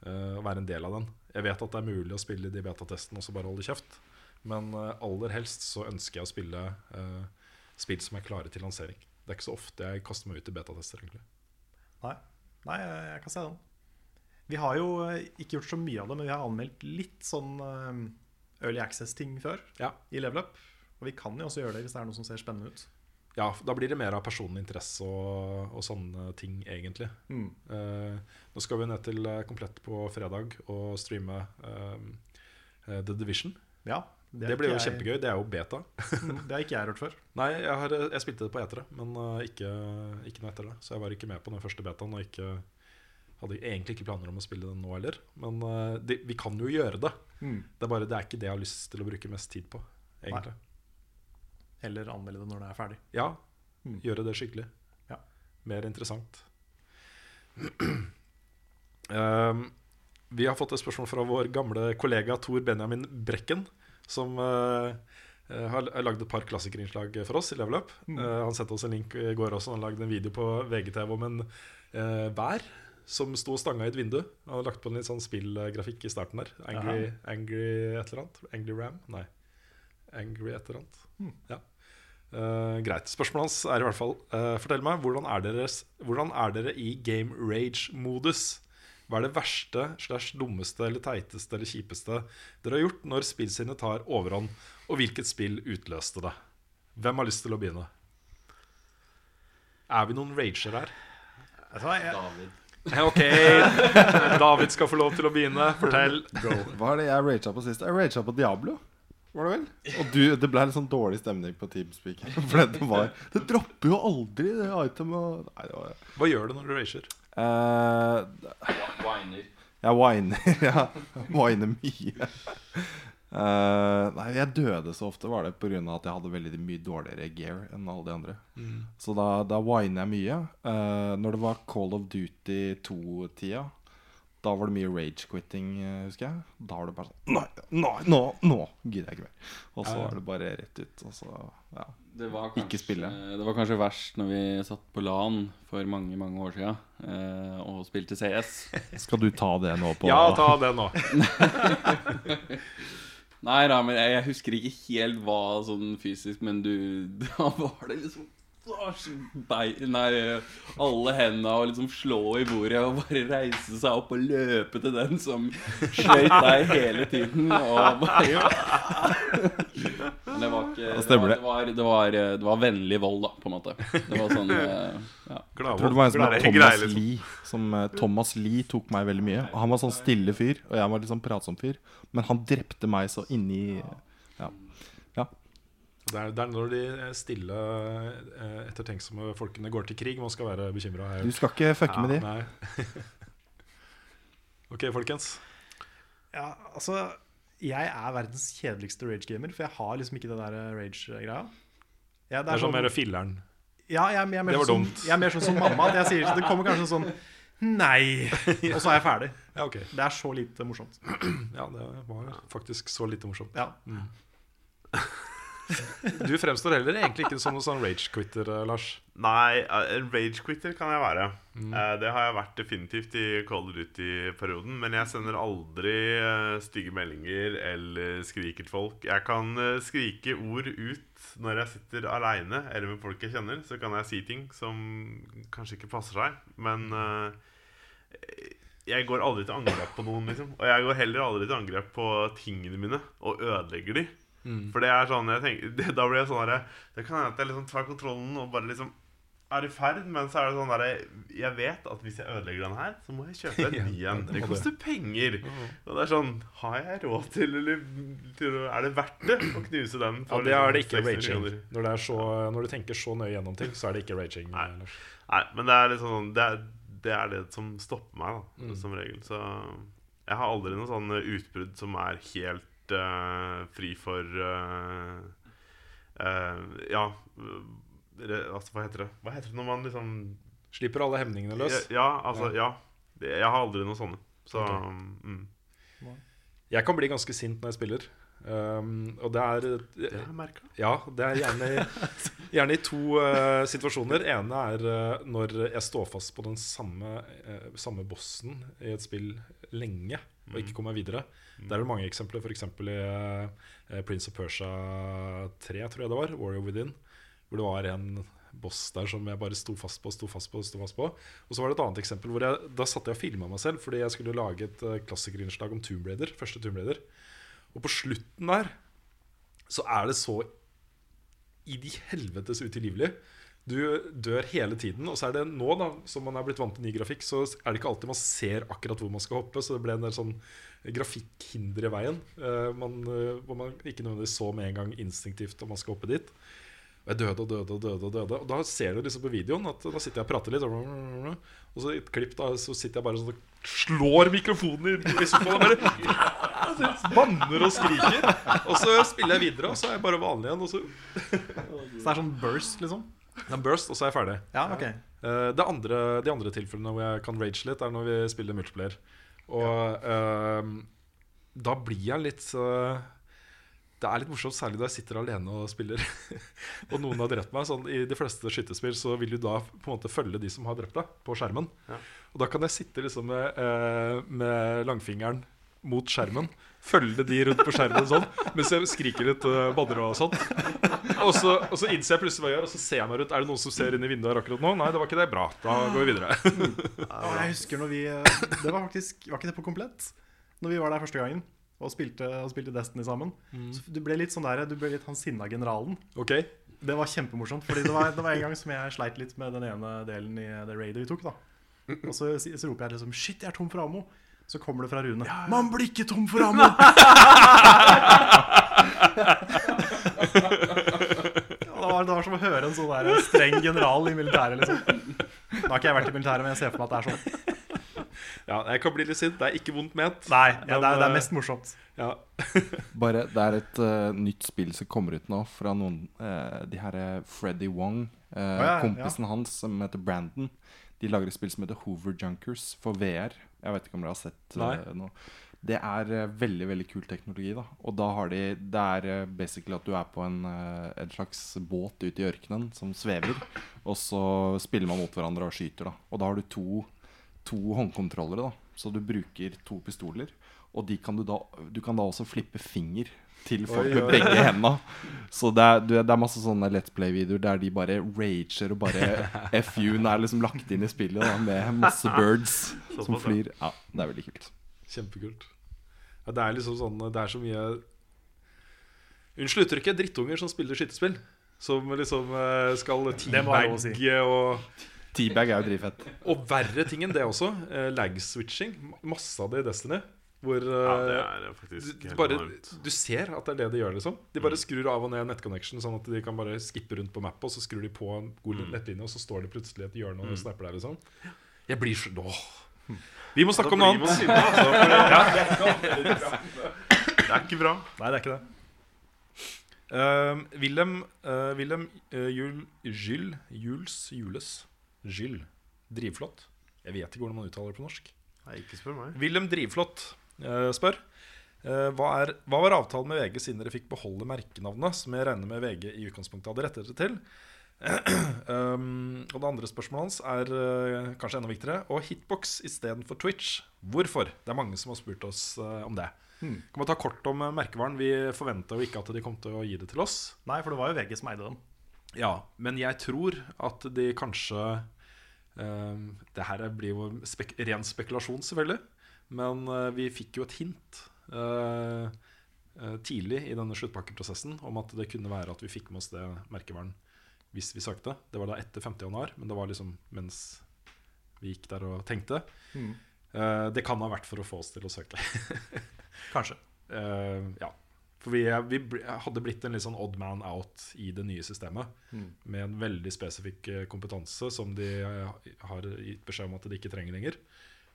Speaker 2: Uh, være en del av den. Jeg vet at det er mulig å spille de betatestene og så bare holde kjeft. Men uh, aller helst så ønsker jeg å spille uh, spill som er klare til lansering. Det er ikke så ofte jeg kaster meg ut i betatester, egentlig.
Speaker 1: Nei, Nei jeg, kan se den. Vi har jo ikke gjort så mye av det, men vi har anmeldt litt sånn Early Access-ting før i Level Up. Og vi kan jo også gjøre det hvis det er noe som ser spennende ut.
Speaker 2: Ja, da blir det mer av personlig interesse og, og sånne ting, egentlig.
Speaker 1: Mm.
Speaker 2: Uh, nå skal vi ned til eh, Komplett på fredag og streame eh, The Division.
Speaker 1: Ja,
Speaker 2: det,
Speaker 1: det
Speaker 2: blir jo
Speaker 1: jeg-
Speaker 2: kjempegøy. Det er jo beta. <laughs>
Speaker 1: Mm, det har ikke jeg hørt før.
Speaker 2: Nei, jeg, har, jeg spilte det på etere, men uh, ikke, ikke noe etter det. Så jeg var ikke med på den første betaen. Og ikke, hadde egentlig ikke planer om å spille den nå heller. Men uh, det, vi kan jo gjøre det.
Speaker 1: Mm.
Speaker 2: Det er bare det er ikke det jeg har lyst til å bruke mest tid på. egentlig
Speaker 1: Eller anmelde det når det er ferdig.
Speaker 2: Ja,
Speaker 1: Mm.
Speaker 2: gjøre det skikkelig.
Speaker 1: Ja.
Speaker 2: Mer interessant. Um, <clears throat> vi har fått et spørsmål fra vår gamle kollega Tor Benjamin Brekken, som uh, har har lagd et par klassikerinnslag for oss i Level Up.
Speaker 1: Mm.
Speaker 2: Uh, han sendte oss en link i går også. Han lagde en video på VGTV om en uh, vær som sto og stanga i et vindu. Han hadde lagt på en litt sånn spillgrafikk i starten der. Angry, angry et eller annet? Angry Ram? Nei. Angry et eller annet.
Speaker 1: Hmm.
Speaker 2: Ja. Uh, greit. Spørsmålet hans er i hvert fall uh, Fortell meg, hvordan er, deres, hvordan er dere i game rage-modus? Hva er det verste, slash dummeste, eller teiteste eller kjipeste dere har gjort når spillsinnet tar overhånd? Og hvilket spill utløste det? Hvem har lyst til å begynne? Er vi noen rager her?
Speaker 5: David.
Speaker 2: Ok, David skal få lov til å begynne. Fortell.
Speaker 4: Hva er det jeg raga på sist? Jeg raga på Diablo. Var det vel? Og du, det ble litt sånn dårlig stemning på Teamspeak. For det var Det dropper jo aldri, det itemet. Nei, det var
Speaker 2: Hva gjør du når du rager?
Speaker 4: Eh,
Speaker 5: Whiner.
Speaker 4: jeg whiner. <laughs> Ja, whiner mye. Eh, nei, jeg døde så ofte var det pga. at jeg hadde veldig mye dårligere gear enn alle de andre.
Speaker 2: Mm.
Speaker 4: Så da, da winer jeg mye. Uh, når det var Call of Duty 2-tida, da var det mye rage-quitting, eh, husker jeg. Da var det bare sånn Nei, nei nå, nå gidder jeg ikke mer. Og så er det bare rett ut. Og så, ja.
Speaker 5: Det var,
Speaker 4: Ikke spille.
Speaker 5: det var kanskje verst når vi satt på LAN for mange mange år siden eh, og spilte CS.
Speaker 4: Skal du ta det nå på
Speaker 2: Ja, ta det nå. <laughs>
Speaker 5: Nei da, men jeg, jeg husker ikke helt hva sånn fysisk, men du <laughs> Da var det liksom Nei, alle hendene og liksom slå i bordet og bare reise seg opp og løpe til den som skøyt deg hele tiden. Og bare Men det var ikke det var, det, var, det, var, det var vennlig vold, da, på en måte. Det var sånn eh, ja.
Speaker 4: Jeg tror det var en som het Thomas
Speaker 3: Greier, liksom.
Speaker 4: Lee. Som, eh, Thomas Lee tok meg veldig mye. Han var sånn stille fyr, og jeg var litt sånn pratsom fyr. Men han drepte meg så inni.
Speaker 2: Det er, det er når de stille, eh, ettertenksomme folkene går til krig man skal være bekymra.
Speaker 4: Du skal ikke fucke med de.
Speaker 2: Nei. <laughs> ok, folkens.
Speaker 1: Ja, altså Jeg er verdens kjedeligste rage-gamer, for jeg har liksom ikke den der rage-greia. Ja,
Speaker 2: Det er sånn mer filleren.
Speaker 1: Ja, jeg, jeg, jeg, er
Speaker 2: Det var
Speaker 1: sånn,
Speaker 2: dumt.
Speaker 1: jeg er mer sånn som mamma. At jeg sier Det kommer kanskje sånn Nei! <laughs> Og så er jeg ferdig.
Speaker 2: Ja, okay.
Speaker 1: Det er så lite morsomt. <clears throat>
Speaker 2: Ja, det var faktisk så lite morsomt.
Speaker 1: Ja.
Speaker 2: Mm. Du fremstår heller egentlig ikke som noen sånn rage-quitter, eh, Lars.
Speaker 3: Nei, eh, en rage-quitter kan jeg være.
Speaker 2: Mm.
Speaker 3: Eh, Det har jeg vært definitivt i of Duty-perioden. Men jeg sender aldri stygge meldinger eller skriker til folk. Jeg kan skrike ord ut når jeg sitter aleine eller med folk jeg kjenner. Så kan jeg si ting som kanskje ikke passer seg. Men jeg går aldri til angrep på noen, liksom. Og jeg går heller aldri til angrep på tingene mine og ødelegger de.
Speaker 2: Mm.
Speaker 3: For det er sånn tenker <laughs> det, Da blir jeg sånn herre Det kan hende at jeg liksom tar kontrollen og bare liksom er i ferd, men så er det sånn derre Jeg vet at hvis jeg ødelegger den her, så må jeg kjøpe en <laughs> ny en.
Speaker 2: det
Speaker 3: Det koster penger. Og det er sånn Har jeg råd til, eller til, Er det verdt det å knuse den?
Speaker 2: Ja, det er det
Speaker 3: liksom
Speaker 2: ikke raging. Når, det er så, når du tenker så nøye gjennom ting, så er det ikke raging.
Speaker 3: Nei. Nei, men det er liksom sånn det er, det er det som stopper meg, da,
Speaker 2: Mm.
Speaker 3: som regel. Så jeg har aldri noen sånne utbrudd som er helt eh, fri for uh, uh, Ja, altså, hva heter det? Hva heter det når man liksom
Speaker 2: Slipper alle hemningene løs.
Speaker 3: Ja, altså, ja. ja. Jeg har aldri noen sånne. Så
Speaker 2: okay.
Speaker 3: mm.
Speaker 2: Jeg kan bli ganske sint når jeg spiller. Um, og det er
Speaker 3: Det har jeg merka.
Speaker 2: Ja, det er gjerne, <laughs> gjerne i to uh, situasjoner. ene er uh, når jeg står fast på den samme, uh, samme bossen i et spill lenge og ikke kommer videre. Der er det mange eksempler, f.eks. i eh, Prince of Persia 3, tror jeg det var, Warrior Within, hvor det var en boss der som jeg bare sto fast på, sto fast på, sto fast på. Og så var det et annet eksempel hvor jeg, da satt jeg og filma meg selv fordi jeg skulle lage et uh, klassikerinnslag om Tomb Raider, første Tomb Raider. Og på slutten der så er det så i de helvetes utilgivelig. Du dør hele tiden. Og så er det nå, da som man er blitt vant til ny grafikk, så er det ikke alltid man ser akkurat hvor man skal hoppe. Så det ble en del sånn grafikkhinder i veien. eh, man, eh, hvor man ikke nødvendigvis så med en gang instinktivt om man skal hoppe dit. Og jeg døde og døde og døde. Og døde Og da ser du liksom på videoen at da sitter jeg og prater litt, og så i et klipp da så sitter jeg bare sånn og slår mikrofonen i i sofaen. det. Bare banner og skriker. Og så spiller jeg videre, og så er jeg bare vanlig igjen. Og så
Speaker 1: Så det er sånn burst, liksom?
Speaker 2: Det er burst, og så er jeg ferdig.
Speaker 1: Ja, ok.
Speaker 2: Eh, det andre, de andre tilfellene hvor jeg kan rage litt, er når vi spiller multiplayer. Og eh, da blir jeg litt uh, Det er litt morsomt, særlig da jeg sitter alene og spiller. <laughs> og noen har drept meg. Sånn, I de fleste skytespill så vil du da på en måte følge de som har drept deg, på skjermen.
Speaker 3: Ja.
Speaker 2: Og da kan jeg sitte liksom med, eh, med langfingeren mot skjermen. Følge de rundt på skjermen sånn mens jeg skriker litt uh, banner og sånn. Og så, og så innser jeg plutselig hva jeg gjør, og så ser jeg meg rundt. Er det noen som ser inn i vinduet her akkurat nå? Nei, det var ikke det. Bra. Da går vi videre. <laughs>
Speaker 1: ja, jeg husker når vi eh, Det var faktisk Var ikke det på komplett? Når vi var der første gangen og spilte, og spilte Destiny sammen. Så du ble litt sånn der Du ble litt han sinna generalen.
Speaker 2: Ok
Speaker 1: Det var kjempemorsomt. Fordi det var, det var en gang som jeg sleit litt med den ene delen i det raidet vi tok. da Og så, så roper jeg liksom Shit, jeg er tom for ammo. Så kommer det fra Rune. Man blir ikke tom for ammo! <laughs> Ja, det, var, som å høre en sånn der streng general i militæret. liksom Nå har ikke jeg vært i militæret, men jeg ser for meg at det er sånn.
Speaker 2: Ja, jeg kan bli litt sint. Det er ikke vondt ment.
Speaker 1: Nei, ja, det, er, det er mest morsomt.
Speaker 2: Ja. <laughs>
Speaker 4: Bare, Det er et uh, nytt spill som kommer ut nå fra noen uh, De her er Freddy Wong, uh,
Speaker 1: oh, ja, ja.
Speaker 4: kompisen hans som heter Brandon. De lager et spill som heter Hoover Junkers for VR. Jeg vet ikke om dere har sett eh, noe. Det er eh, veldig veldig kul teknologi. da Og da har de Det er eh, basically at du er på en, en slags båt ute i ørkenen som svever. Og så spiller man mot hverandre og skyter. da Og da har du to, to håndkontrollere. da Så du bruker to pistoler. Og de kan du, da, du kan da også flippe finger til folk
Speaker 2: Oi,
Speaker 4: med begge <laughs> hendene. Så det er, du, det er masse sånne Let's Play-videoer der de bare rager og bare <laughs> FU-en er liksom lagt inn i spillet da med masse birds som flyr. Ja, det er veldig kult.
Speaker 2: Kjempekult. Ja, det er liksom sånn Det er så mye Unnskyld uttrykket, drittunger som spiller skytespill. Som liksom eh, skal
Speaker 1: å si.
Speaker 2: teabagge og
Speaker 4: Teabag er jo drivfett.
Speaker 2: Og verre ting enn det også. eh, lag-switching. Masse av det i Destiny. Hvor
Speaker 3: Ja, det
Speaker 2: eh,
Speaker 3: er faktisk
Speaker 2: du,
Speaker 3: helt
Speaker 2: bare, du ser at det er det de gjør, liksom. De bare skrur av og ned nettconnection, sånn at de kan bare skippe rundt på mappet, og så skrur de på en god nettlinje, og så står det plutselig et hjørne og snapper der, liksom. Jeg blir så Åh. Vi må snakke om noe annet.
Speaker 3: altså, det, <laughs> det er ikke bra.
Speaker 1: Nei, det er ikke det.
Speaker 2: Uh, Wilhelm uh, Wilhelm uh, Jul, Gyll Jules Jules Jules Drivflott. Jeg vet ikke hvordan man uttaler det på norsk.
Speaker 3: Nei, ikke spør meg.
Speaker 2: Wilhelm Drivflott uh, spør uh, hva, er, hva var avtalen med VG siden dere fikk beholde merkenavnet, som jeg regner med VG i utgangspunktet hadde rettet dere til? <clears throat> um, og det andre spørsmålet hans er uh, kanskje enda viktigere. Og Hitbox istedenfor Twitch. Hvorfor? Det er mange som har spurt oss uh, om det. Kan man ta kort om uh, merkevaren? Vi forventa jo ikke at de kom til å gi det til oss.
Speaker 1: Nei, for det var jo VG som eide den.
Speaker 2: Ja, men jeg tror at de kanskje eh, Det her blir jo spek ren spekulasjon, selvfølgelig. Men eh, vi fikk jo et hint eh, eh, tidlig i denne sluttpakkeprosessen om at det kunne være at vi fikk med oss det merkevaren hvis vi søkte. Det var da etter 5. januar, men det var liksom mens vi gikk der og tenkte. Eh, det kan ha vært for å få oss til å søke. <laughs>
Speaker 1: Kanskje.
Speaker 2: Uh, ja. For vi, vi hadde blitt en litt sånn odd man out i det nye systemet. Med en veldig spesifikk kompetanse som de har gitt beskjed om at de ikke trenger lenger.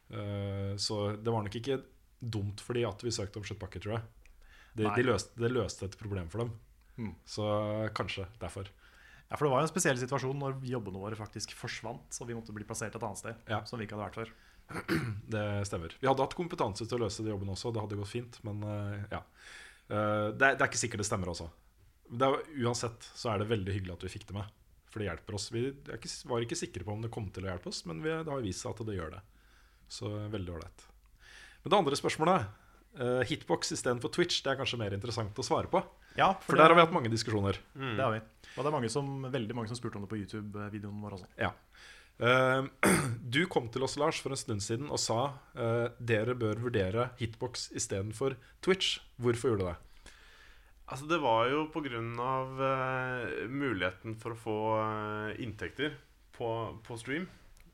Speaker 2: Eh, så det var nok ikke dumt for de at vi søkte om sluttpakke, tror jeg. Det, de løste, det løste et problem for dem.
Speaker 1: Mm.
Speaker 2: Så kanskje derfor.
Speaker 1: Ja, for det var jo en spesiell situasjon når jobbene våre faktisk forsvant, så vi måtte bli plassert et annet sted.
Speaker 2: Ja.
Speaker 1: Som vi ikke hadde vært før. <clears throat>
Speaker 2: Det stemmer. Vi hadde hatt kompetanse til å løse de jobbene også. Det hadde gått fint, men eh, ja. Eh, det, er, det er ikke sikkert det stemmer også. Det er, uansett så er det veldig hyggelig at vi fikk det med. For det hjelper oss. Vi ikke, var ikke sikre på om det kom til å hjelpe oss, men vi, det har vist seg at det gjør det. Så veldig ålreit. Men det andre spørsmålet, uh, hitbox istedenfor Twitch, det er kanskje mer interessant å svare på.
Speaker 1: Ja,
Speaker 2: For der har vi hatt mange diskusjoner.
Speaker 1: Det har vi. Og det er mange som, veldig mange som spurte om det på YouTube-videoen vår også.
Speaker 2: Ja. Uh, <clears throat> du kom til oss, Lars, for en stund siden og sa uh, dere bør vurdere hitbox istedenfor Twitch. Hvorfor gjorde du det?
Speaker 3: Altså, det var jo av eh, muligheten for å få uh, inntekter på, på stream.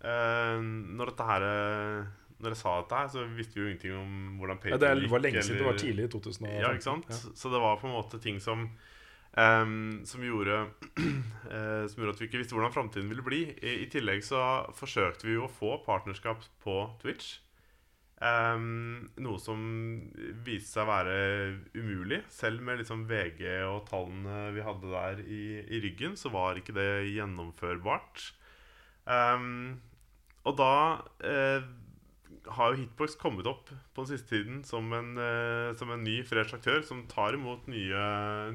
Speaker 3: Eh, når dette her eh, Når jeg sa dette her, så visste vi jo ingenting om hvordan
Speaker 2: Ja,
Speaker 3: Patreon
Speaker 2: det var lenge siden. Det var tidlig i 2015.
Speaker 3: Ja, ikke sant?
Speaker 2: Ja.
Speaker 3: Så det var på en måte ting som Um, Som gjorde uh, <clears throat> Som gjorde at vi ikke visste hvordan framtiden ville bli. I, I tillegg så forsøkte vi jo å få partnerskap på Twitch. Um, noe som viste seg å være umulig. Selv med liksom VG og tallene vi hadde der i, i ryggen, så var ikke det gjennomførbart. Ehm, og da eh, har jo Hitbox kommet opp på den siste tiden som en, eh, som en ny fresh aktør som tar imot nye,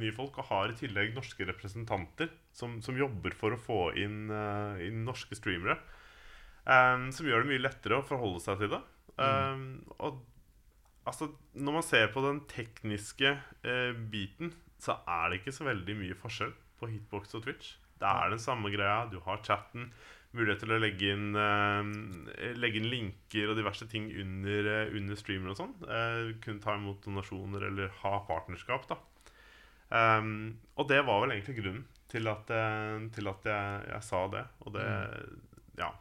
Speaker 3: nye folk, og har i tillegg norske representanter som, som jobber for å få inn, eh, inn norske streamere. Ehm, som gjør det mye lettere å forholde seg til det. Mm. og altså, når man ser på den tekniske eh, biten, så er det ikke så veldig mye forskjell på Hitbox og Twitch. Det er den samme greia. Du har chatten, mulighet til å legge inn, eh, legge inn linker og diverse ting under, eh, under streamer og sånn. Eh, kunne ta imot donasjoner eller ha partnerskap, da. Um, og det var vel egentlig grunnen til at, eh, til at jeg, jeg sa det. Og det Ja.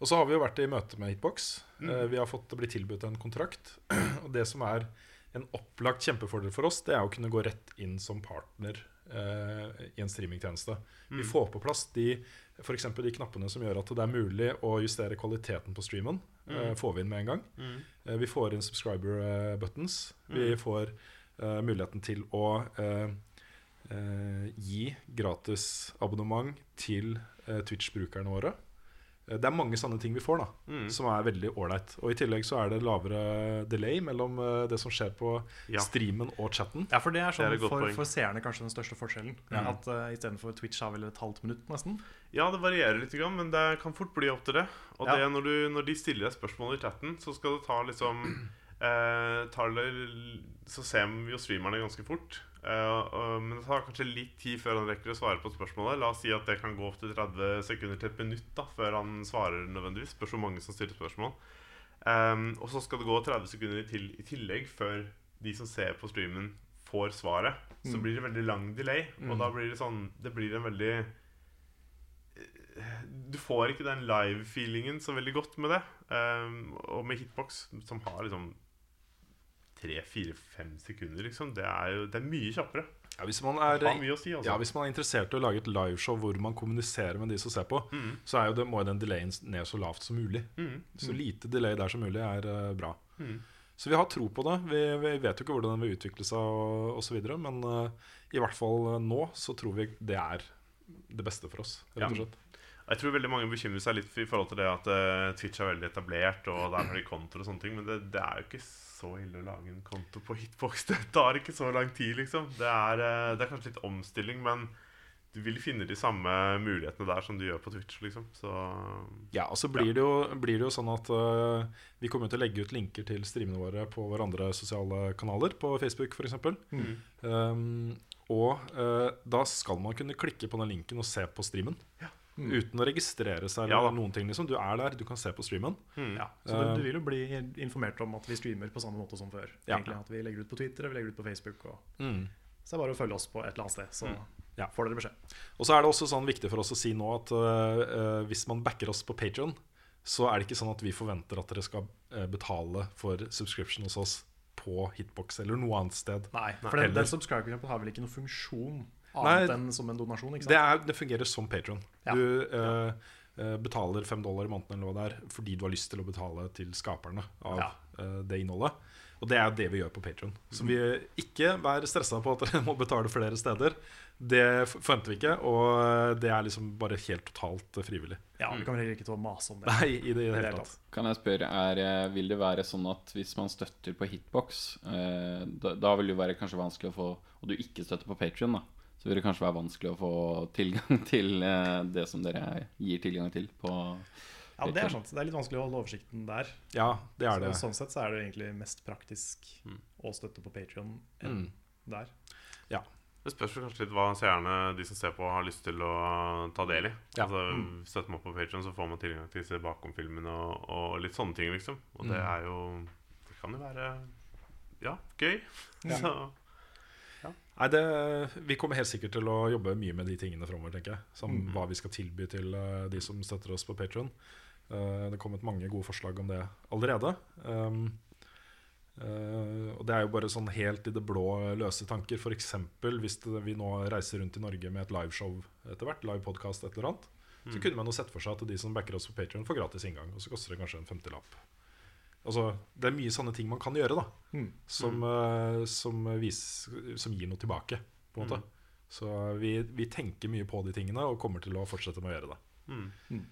Speaker 2: Og så har vi jo vært i møte med Hitbox.
Speaker 3: Mm.
Speaker 2: Eh, Vi har fått blitt tilbudt en kontrakt. <clears throat> Og det som er en opplagt kjempefordel for oss, det er å kunne gå rett inn som partner eh, i en streamingtjeneste. Vi
Speaker 3: Mm.
Speaker 2: får på plass de, eksempel de knappene som gjør at det er mulig å justere kvaliteten på streamen. Eh,
Speaker 3: Mm.
Speaker 2: får vi inn med en gang.
Speaker 3: Mm.
Speaker 2: Eh, vi får inn subscriber eh, buttons. Vi
Speaker 3: Mm.
Speaker 2: får uh, muligheten til å uh, uh, gi gratis abonnement til uh, Twitch-brukerne våre. Eh, Det er mange sånne ting vi får, da
Speaker 3: Mm.
Speaker 2: som er veldig ålreit. Og i tillegg så er det lavere delay mellom eh, det som skjer på
Speaker 3: Ja.
Speaker 2: streamen og chatten.
Speaker 1: Ja, for det er
Speaker 3: Det er
Speaker 1: sånn for, for seerne kanskje den største forskjellen.
Speaker 2: Mm.
Speaker 1: At uh, istedenfor Twitch har vel et halvt minutt, nesten.
Speaker 3: Ja, det varierer litt, men det kan fort bli opp til det. Og
Speaker 1: Ja.
Speaker 3: det når, du, når de stiller deg spørsmål i chatten, så skal det ta liksom <clears throat> eh, tar det, Så ser vi jo streamerne ganske fort. Eh, men det tar kanskje litt tid før han rekker å svare på spørsmålet. La oss si at det kan gå til 30 sekunder til et minutt da før han svarer nødvendigvis. Spørs hvor mange som stiller spørsmål. Ehm, og så skal det gå 30 sekunder i tillegg før de som ser på streamen, får svaret. Så
Speaker 1: Mm.
Speaker 3: blir det veldig lang delay, og
Speaker 2: Mm.
Speaker 3: da blir det sånn Det blir en veldig du får ikke den live-feelingen så veldig godt med det. Um, og med hitbox, som har liksom tre, fire, fem sekunder, liksom, det er jo det er mye kjappere.
Speaker 2: Ja, hvis man er,
Speaker 3: si, altså.
Speaker 2: ja, hvis man er interessert i å lage et liveshow hvor man kommuniserer med de som ser på,
Speaker 3: Mm.
Speaker 2: så er jo det, må den delayen ned så lavt som mulig.
Speaker 3: Mm.
Speaker 2: Så lite delay der som mulig er uh, bra.
Speaker 3: Mm.
Speaker 2: Så vi har tro på det. Vi, vi vet jo ikke hvordan den vil utvikle seg, og osv. Men uh, i hvert fall eh, nå så tror vi det er det beste for oss. Rett og
Speaker 3: Ja.
Speaker 2: slett.
Speaker 3: Jeg tror veldig mange bekymrer seg litt i forhold til det at uh, Twitch er veldig etablert, og der har de kontor og sånne ting, men det, det er jo ikke så ille å lage en konto på Hitbox. <laughs> Det tar ikke så lang tid, liksom. Det er, eh, det er kanskje litt omstilling, men du vil finne de samme mulighetene der som du gjør på Twitch, liksom. Så
Speaker 2: Ja, og så blir, Det jo, blir det jo sånn at uh, vi kommer til å legge ut linker til streamene våre på våre andre sosiale kanaler, på Facebook f.eks.
Speaker 3: Mm.
Speaker 2: Um, og uh, da skal man kunne klikke på den linken og se på streamen.
Speaker 1: Mm.
Speaker 2: Uten å registrere seg eller
Speaker 3: ja,
Speaker 2: noen ting. Liksom. Du er der, du kan se på streamen.
Speaker 3: mm.
Speaker 1: Ja, så du, du vil jo bli informert om at vi streamer på samme måte som før.
Speaker 2: Ja.
Speaker 1: Egentlig At vi legger ut på Twitter og vi legger ut på Facebook. Og,
Speaker 2: Mm.
Speaker 1: så det er bare å følge oss på et eller annet sted, så
Speaker 2: Ja.
Speaker 1: får dere beskjed.
Speaker 2: Og så er det også sånn viktig for oss å si nå at øh, hvis man backer oss på Patreon så er det ikke sånn at vi forventer at dere skal betale for subscription hos oss på Hitbox eller noe annet sted.
Speaker 1: Nei, for den, den subscriber har vel ikke noen funksjon
Speaker 2: Nei,
Speaker 1: annet enn som en donasjon? ikke sant?
Speaker 2: Det, er, det fungerer som Patreon.
Speaker 1: Ja.
Speaker 2: Du øh, øh, betaler fem dollar i måneden eller hva det er fordi du har lyst til å betale til skaperne av
Speaker 1: Ja.
Speaker 2: eh, det innholdet. Og det er det vi gjør på Patreon. Så vi ikke vær stressa på at dere <laughs> må betale flere steder. Det forventer vi ikke, og det er liksom bare helt totalt øh, frivillig.
Speaker 1: Ja, Vi kan heller ikke til å mase om det.
Speaker 2: Nei, i det, i det
Speaker 1: hele
Speaker 2: tatt.
Speaker 5: Kan jeg spørre, er, eh, Vil det være sånn at hvis man støtter på Hitbox, eh, da, da vil det jo være kanskje vanskelig å få Og du ikke støtter på Patrion, da, så vil det kanskje være vanskelig å få tilgang <laughs> til eh, det som dere gir tilgang til på
Speaker 1: Ja, det er sant. Det er litt vanskelig å holde oversikten der.
Speaker 2: Ja, det er
Speaker 1: så,
Speaker 2: det.
Speaker 1: Sånn sett så er det egentlig mest praktisk å støtte på Patrion enn
Speaker 2: Mm.
Speaker 1: der.
Speaker 2: Ja.
Speaker 3: Det spørs kanskje litt hva seerne, de som ser på, har lyst til å ta del i.
Speaker 2: Ja.
Speaker 3: Altså,
Speaker 2: Mm.
Speaker 3: Støtter man på Patreon så får man tilgang til disse bakomfilmene og, og litt sånne ting, liksom. Og det
Speaker 2: Mm.
Speaker 3: er jo Det kan jo være ja, gøy.
Speaker 2: Ja. <laughs>
Speaker 3: Så
Speaker 2: Nei, det, Vi kommer helt sikkert til å jobbe mye med de tingene framover, tenker jeg. Som
Speaker 3: mm.
Speaker 2: hva vi skal tilby til eh, de som støtter oss på Patreon det er kommet mange gode forslag om det allerede. Um, uh, og det er jo bare sånn helt i det blå løse tanker. F.eks. hvis det, vi nå reiser rundt i Norge med et liveshow etter hvert, live podcast et eller annet, så
Speaker 3: Mm.
Speaker 2: kunne man jo sett for seg at de som backer oss på Patreon får gratis inngang. Og så koster det kanskje en femtilapp. Altså, det er mye sånne ting man kan gjøre, da.
Speaker 1: Mm.
Speaker 2: Som, uh, som, vis, som gir noe tilbake, på en måte.
Speaker 3: Mm.
Speaker 2: Så vi, vi tenker mye på de tingene og kommer til å fortsette med å gjøre det.
Speaker 3: Mm.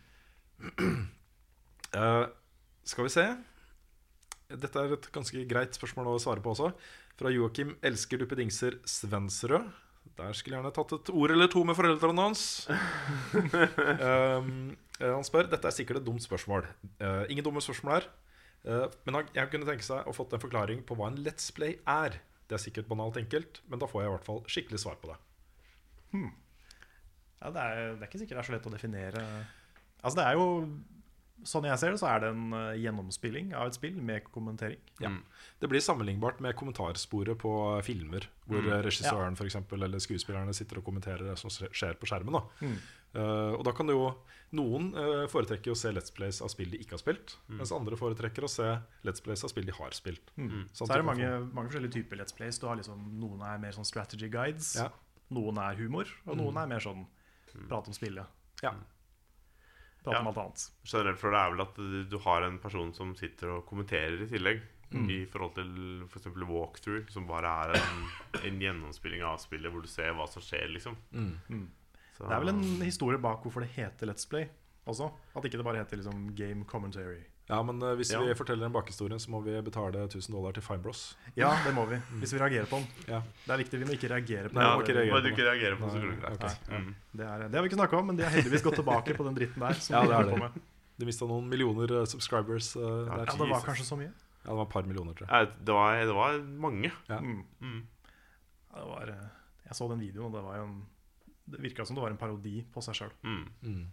Speaker 2: Uh, <clears throat> skal vi se. Dette er et ganske greit spørsmål å svare på også. Fra Joakim elsker duppedingser Svensrød. Der skulle jeg gjerne tatt et ord eller to med foreldrene hans. um, <laughs> eh, han spør Dette er sikkert et dumt spørsmål. Eh, ingen dumme spørsmål her. Eh, men jeg kunne tenke seg å fått en forklaring på hva en Let's Play er. Det er sikkert banalt enkelt, men da får jeg i hvert fall skikkelig svar på det.
Speaker 1: Ja, det er, det er ikke sikkert det er så lett å definere Altså det er jo Sånn jeg ser det, så er det en eh, gjennomspilling av et spill med kommentering.
Speaker 2: Ja. Det blir sammenlignbart med kommentarsporet på filmer, hvor
Speaker 1: Mm.
Speaker 2: regissøren regissøren for eksempel, eller skuespillerne sitter og kommenterer det som skjer på skjermen. Da.
Speaker 1: Mm.
Speaker 2: Eh, og da kan det jo Noen eh, foretrekker å se Let's Plays av spill de ikke har spilt,
Speaker 1: Mm.
Speaker 2: mens andre foretrekker å se Let's Plays av spill de har spilt.
Speaker 1: Mm.
Speaker 2: Sånn
Speaker 1: Så er det mange,
Speaker 2: få-
Speaker 1: mange forskjellige typer Let's Plays. Du har liksom, noen er mer sånn strategy guides.
Speaker 2: Ja.
Speaker 1: Noen er humor, og noen er mer sånn prate om spillet.
Speaker 2: Ja.
Speaker 1: Prate
Speaker 3: Ja.
Speaker 1: om alt annet.
Speaker 3: Generelt for det er vel at du, har en person som sitter og kommenterer i tillegg.
Speaker 1: Mm.
Speaker 3: I forhold til f.eks. walkthrough, som bare er en, en gjennomspilling av spillet hvor du ser hva som skjer, liksom.
Speaker 1: Mm.
Speaker 3: Så-
Speaker 1: Det er vel en historie bak hvorfor det heter Let's Play også. At ikke det bare heter liksom Game Commentary.
Speaker 2: Ja, men uh, hvis
Speaker 1: Ja.
Speaker 2: vi forteller en bakhistorie, så må vi betale 1000 dollar til Fibros.
Speaker 1: Ja, det må vi. Hvis vi reagerer på den.
Speaker 2: Ja.
Speaker 1: Det er viktig. Vi må ikke reagere på
Speaker 2: Nei, må ikke reagere på
Speaker 3: ikke reagere på den. så
Speaker 2: Nei,
Speaker 3: går det Mm.
Speaker 1: Det, er, det har vi ikke snakka om, men de har heldigvis gått tilbake på den dritten der. Som
Speaker 2: Ja, det er det. De mista noen millioner eh, subscribers eh, der.
Speaker 1: Ja, det var kanskje så mye.
Speaker 2: Ja, det var et par millioner, tror jeg.
Speaker 3: Det, var, det var mange.
Speaker 2: Ja.
Speaker 1: Mm.
Speaker 3: Mm.
Speaker 1: Ja, det var, jeg så den videoen, og det var jo en Det virka som det var en parodi på seg sjøl.
Speaker 3: Mm.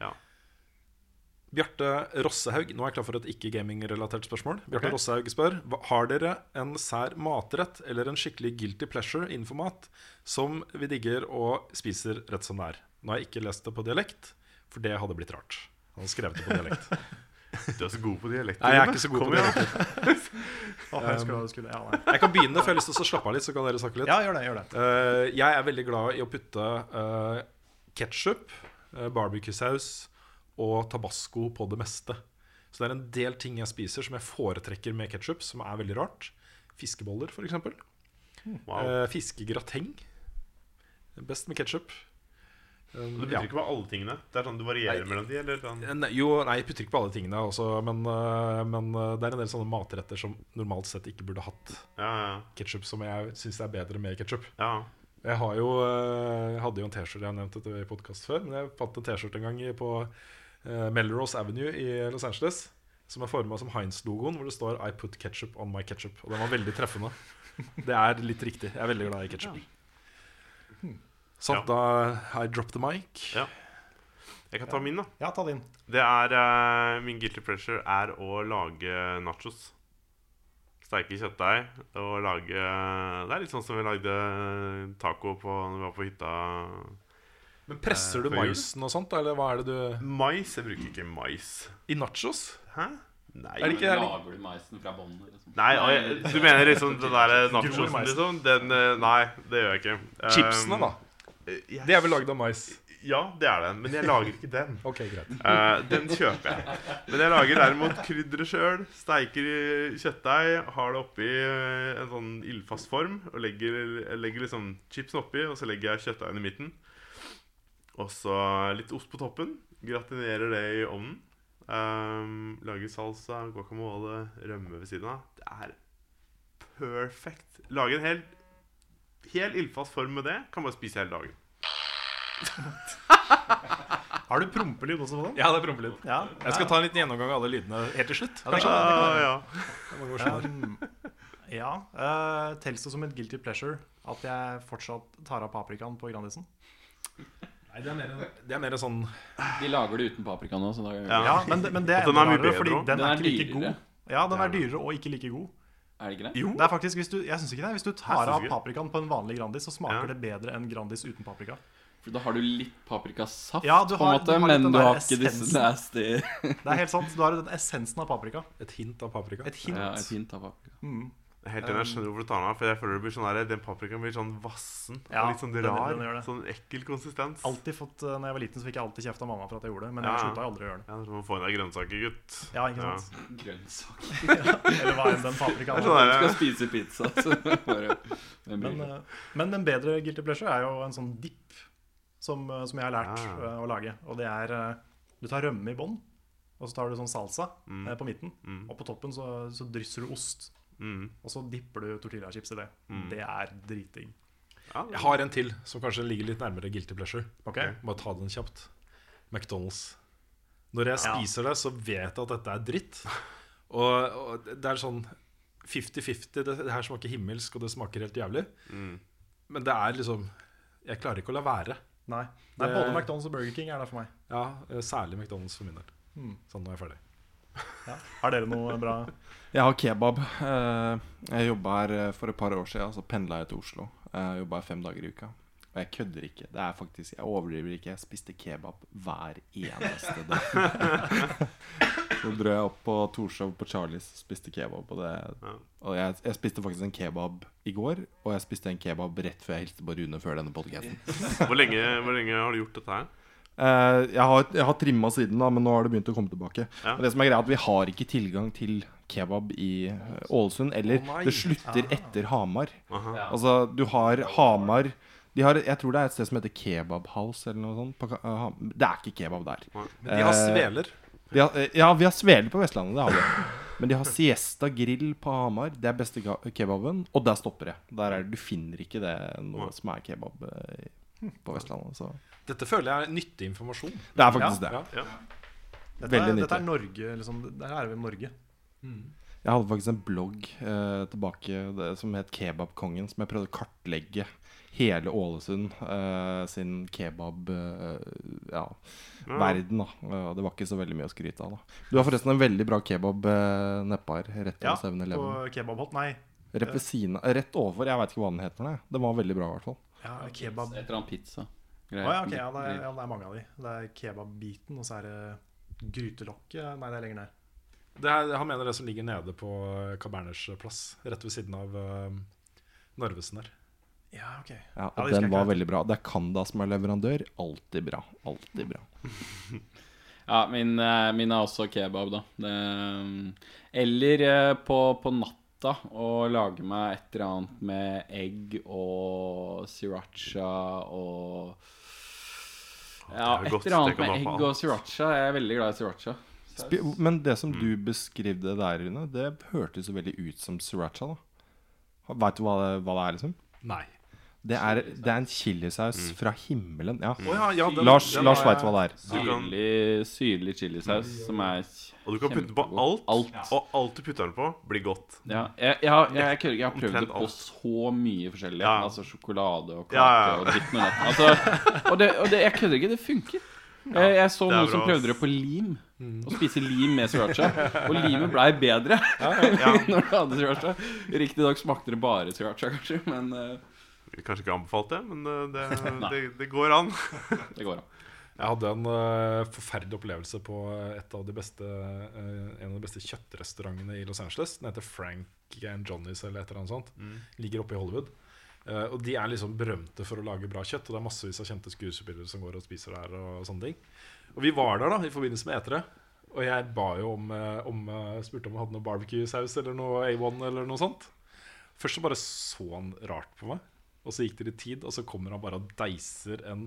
Speaker 3: Ja.
Speaker 2: Bjarte Rossehaug, nå er jeg klar for et ikke-gaming-relatert spørsmål. Bjarte
Speaker 1: okay.
Speaker 2: Rossehaug spør Har dere en sær matrett eller en skikkelig guilty pleasure innenfor mat som vi digger og spiser rett som det er. Nå har jeg ikke lest det på dialekt, for det hadde blitt rart. Han skrev det på dialekt. <laughs>
Speaker 3: Du er så god på dialekter.
Speaker 2: Nei, jeg er ikke så god
Speaker 3: Kom
Speaker 2: på <laughs>
Speaker 1: skulle- ja,
Speaker 2: jeg kan begynne, for jeg har lyst til å slappe av litt. Så kan dere snakke litt
Speaker 1: Ja, gjør det, gjør det.
Speaker 2: Eh, jeg er veldig glad i å putte uh, ketsjup, barbecue-saus og tabasco på det meste. Så det er en del ting jeg spiser som jeg foretrekker med ketsjup, som er veldig rart. Fiskeboller, f.eks.
Speaker 3: Wow.
Speaker 2: Uh, fiskegrateng. Best med ketsjup. Um,
Speaker 3: Du putter ikke på alle tingene? Det er sånn Du varierer mellom de? Eller sånn?
Speaker 2: Nei, jo, nei, jeg putter ikke på alle tingene også, men, uh, men uh, det er en del sånne matretter som normalt sett ikke burde hatt
Speaker 3: Ja, ja.
Speaker 2: ketsjup, som jeg syns er bedre med ketsjup.
Speaker 3: Ja.
Speaker 2: Jeg, har jo, uh, jeg hadde jo en T-skjorte, jeg har nevnt dette i podkast før, men jeg fant en T-skjorte en gang i- på uh, Melrose Avenue i Los Angeles som er forma som Heinz-logoen, hvor det står 'I put ketchup on my ketchup'. Og den var veldig treffende. Det er litt riktig. Jeg er veldig glad i ketsjup. Sånn,
Speaker 3: Ja.
Speaker 2: da I drop the mic.
Speaker 3: Ja. Jeg kan ta min, da.
Speaker 1: Ja, ta din.
Speaker 3: Det er uh, Min guilty pleasure er å lage nachos. Steike kjøttdeig og lage Det er litt sånn som vi lagde taco på når vi var på hytta.
Speaker 2: Men presser du
Speaker 3: Eh,
Speaker 2: maisen og sånt, eller hva er det du
Speaker 3: Mais? Jeg bruker ikke mais.
Speaker 2: I nachos?
Speaker 3: Hæ? Nei.
Speaker 2: Er det ikke-
Speaker 5: Lager du maisen fra bånn? Liksom?
Speaker 3: Nei, jeg, du mener liksom den der nachosen, liksom? Den eh, Nei, det gjør jeg ikke.
Speaker 2: Chipsene, da?
Speaker 3: Jeg-
Speaker 2: Det er vel lagd av mais?
Speaker 3: Ja, det er det. Men jeg lager ikke den. <laughs>
Speaker 2: Ok, greit.
Speaker 3: uh, den kjøper jeg. Men jeg lager derimot krydderet sjøl. Steiker kjøttdeig, har det oppi eh, en sånn ildfast form. Og legger, legger liksom chipsen oppi, og så legger jeg kjøttdeigen i midten. Og så litt ost på toppen. Gratinerer det i ovnen. Um, lager salsa, guacamole, rømme ved siden av. Det er perfect. Lage en hel, hel ildfast form med det. Kan bare spise hele dagen. <laughs>
Speaker 1: Har du prompelyd også på den?
Speaker 2: Ja, det er prompelyd.
Speaker 1: Ja.
Speaker 2: Jeg skal ta en liten gjennomgang av alle lydene helt til slutt.
Speaker 1: Ja,
Speaker 2: Kanskje?
Speaker 3: Ja.
Speaker 2: År.
Speaker 1: Um, ja. Uh, Tels det som et guilty pleasure at jeg fortsatt tar av paprikaen på Grandisen?
Speaker 2: Nei, det er mer, det er mer sånn
Speaker 5: De lager det uten paprika nå, så da
Speaker 3: Ja.
Speaker 1: Ja, men, det- men det er
Speaker 3: den er mye bedre
Speaker 1: fordi den,
Speaker 5: Den
Speaker 1: er
Speaker 5: er
Speaker 1: ikke like god. Ja, den er dyrere og ikke like god.
Speaker 5: Er det ikke det?
Speaker 3: Jo.
Speaker 1: Det er faktisk, hvis du, jeg synes ikke det. Hvis du tar av paprikaen på en vanlig Grandis, så smaker
Speaker 3: Ja.
Speaker 1: det bedre enn Grandis uten paprika.
Speaker 5: For da har du litt paprikasaft,
Speaker 1: Ja, du
Speaker 5: på en måte,
Speaker 1: du
Speaker 5: men du har ikke disse
Speaker 1: essensen.
Speaker 5: nasty
Speaker 1: Det er helt sant. Du har den essensen av paprika.
Speaker 2: et hint av paprika.
Speaker 1: Et hint.
Speaker 5: Ja, et hint av paprika.
Speaker 1: Mm.
Speaker 3: Helt enig, jeg skjønner hvorfor du tar den av. For jeg føler det blir sånn der, Den paprikaen blir sånn vassen
Speaker 1: Ja,
Speaker 3: og litt sånn
Speaker 1: den-
Speaker 3: rar.
Speaker 1: den den
Speaker 3: sånn ekkel konsistens.
Speaker 1: Alltid fått, uh, når jeg var liten, så fikk jeg alltid kjeft av mamma for at jeg gjorde det. Men
Speaker 3: Ja.
Speaker 1: jeg slutta aldri å gjøre det.
Speaker 3: Ja, Du må få inn deg grønnsaker, gutt.
Speaker 1: Ja, ikke
Speaker 3: Ja.
Speaker 1: sant? <laughs>
Speaker 5: Grønnsak.
Speaker 1: Eller hva enn den paprikaen
Speaker 3: Det er
Speaker 1: var.
Speaker 3: sånn
Speaker 5: Du skal spise pizza, så <laughs> bare
Speaker 1: Men, uh, men en bedre guilty pleasure er jo en sånn dipp som, uh, som jeg har lært
Speaker 3: Ja.
Speaker 1: å lage. Og det er Du tar rømme i bånn, og så tar du sånn salsa
Speaker 3: Mm.
Speaker 1: på midten.
Speaker 3: Mm.
Speaker 1: Og på toppen så, så drysser du ost.
Speaker 3: Mm.
Speaker 1: Og så dipper du tortillachips i det.
Speaker 3: Mm.
Speaker 1: Det er driting.
Speaker 3: ja,
Speaker 2: Jeg har en til som kanskje ligger litt nærmere guilty pleasure.
Speaker 1: Okay.
Speaker 2: Bare ta den kjapt. McDonald's. Når jeg
Speaker 1: Ja.
Speaker 2: spiser det, så vet jeg at dette er dritt. <laughs> Og, og det er sånn 50-50. Det, det her smaker himmelsk, og det smaker helt jævlig.
Speaker 3: Mm.
Speaker 2: Men det er liksom Jeg klarer ikke å la være.
Speaker 1: Nei. Nei,
Speaker 2: Det-
Speaker 1: Både McDonald's og Burger King er det for meg.
Speaker 2: Ja, eh, Særlig McDonald's for min del.
Speaker 1: Mm.
Speaker 2: Sånn, nå er jeg ferdig. <laughs>
Speaker 1: Ja. Har dere noe bra
Speaker 4: Jeg har kebab. Eh, Jeg jobba her eh, for et par år siden, så pendla jeg til Oslo. Jeg jobba fem dager i uka. Og jeg kødder ikke. Det er faktisk, Jeg overdriver ikke. Jeg spiste kebab hver eneste dag. <laughs> Så dro jeg opp på Torshov på Charlies og spiste kebab. Og, det, og jeg, jeg spiste faktisk en kebab i går, og jeg spiste en kebab rett før jeg hilste på Rune før denne podcasten.
Speaker 3: Hvor lenge, hvor lenge har du gjort dette her?
Speaker 4: Eh, jeg har, jeg har trimma siden, da, men nå har det begynt å komme tilbake.
Speaker 3: Ja.
Speaker 4: Og det som er greia er at Vi har ikke tilgang til kebab i eh, Ålesund. Eller
Speaker 1: oh
Speaker 4: det slutter etter Hamar.
Speaker 3: Aha.
Speaker 4: Altså, du har Hamar de har, Jeg tror det er et sted som heter Kebab House eller noe sånt. Uh, Ham- det er ikke kebab der.
Speaker 2: Men de har
Speaker 4: Eh,
Speaker 2: sveler.
Speaker 4: De har, eh, ja, vi har sveler på Vestlandet. Det har vi. Men de har Siesta Grill på Hamar. Det er beste kebaben. Og der stopper det. Der er, det- du finner ikke det noe som er kebab eh, på Vestlandet. Så
Speaker 2: Dette føler jeg er nyttig informasjon.
Speaker 4: det er faktisk
Speaker 2: Ja,
Speaker 4: det.
Speaker 2: ja.
Speaker 1: Dette
Speaker 4: Veldig
Speaker 1: er, dette er. Norge, liksom. der er vi Norge. Mm.
Speaker 4: Jeg hadde faktisk en blogg eh, tilbake det, som het Kebabkongen, som jeg prøvde å kartlegge hele Ålesund eh, sin kebab eh, ja,
Speaker 3: Ja.
Speaker 4: Eh, Det var ikke så veldig mye å skryte av. da Du har forresten en veldig bra kebab eh, nedpå her, rett
Speaker 1: Ja,
Speaker 4: over 7-Eleven.
Speaker 1: på kebabhot, Nei,
Speaker 4: Rett ved siden Rett over. Jeg veit ikke hva den heter. Nei. Den var veldig bra, i hvert fall.
Speaker 1: ja, kebab
Speaker 5: Et eller annet pizza.
Speaker 1: Å ja, ok, ja, det er, ja, det er mange av de. Det er kebabbiten, og så er det grytelokket. Nei, det er lenger ned.
Speaker 2: Det er, han mener det som ligger nede på Kaberners plass, rett ved siden av uh, Narvesen der.
Speaker 1: Ja, ok.
Speaker 4: Ja, og den var veldig bra. Det er Kanda som er leverandør. Alltid bra. Alltid bra. <laughs>
Speaker 5: Ja, min, eh, min er også kebab, da. Det, eller eh, på, på natta å lage meg et eller annet med egg og sriracha og Ja,
Speaker 3: er
Speaker 5: et
Speaker 3: godt.
Speaker 5: eller annet med egg og sriracha. Jeg er veldig glad i sriracha.
Speaker 4: Men det som du beskrivde der, Rune, det hørtes jo veldig ut som sriracha. da Veit du hva det, hva det er, liksom?
Speaker 2: Nei.
Speaker 4: Det er, det er en chilisaus fra himmelen. Ja.
Speaker 2: Oh, ja, ja, den-
Speaker 4: Lars,
Speaker 2: den
Speaker 4: Lars veit hva det er.
Speaker 5: Syrlig, syrlig chilisaus som er
Speaker 3: Og du kan putte den på
Speaker 5: alt,
Speaker 3: alt, og alt du putter den på, blir godt.
Speaker 5: Ja, jeg, jeg, jeg, jeg, jeg har prøvd det på så mye forskjellig.
Speaker 3: Ja.
Speaker 5: Altså sjokolade og kake
Speaker 3: Ja, ja, ja.
Speaker 5: og dritt med datten. Altså, og, det, og det, jeg kødder ikke, det funker. Jeg, jeg så noen som prøvde det på lim. Å spise lim med sriracha. Og limet blei bedre <laughs> når du hadde sriracha. Riktignok smakte det bare sriracha, kanskje, men eh,
Speaker 3: Jeg Kanskje ikke anbefalt det, men uh, det, <laughs> det, det går an. <laughs>
Speaker 5: det går an.
Speaker 2: Jeg hadde en uh, forferdelig opplevelse på et av de beste, uh, en av de beste kjøttrestaurantene i Los Angeles. Den heter Frank and Johnny's eller et eller annet sånt. Ligger oppe i Hollywood. Uh, og de er liksom berømte for å lage bra kjøtt. Og det er massevis av kjente skuespillere som går og spiser der. Og sånne ting Og vi var der da i forbindelse med etere. Og jeg ba jo om, eh, om eh, spurte om han hadde noe barbecue-saus eller noe A1 eller noe sånt. Først så bare så han rart på meg. Og så gikk det litt tid, og så kommer han bare og deiser en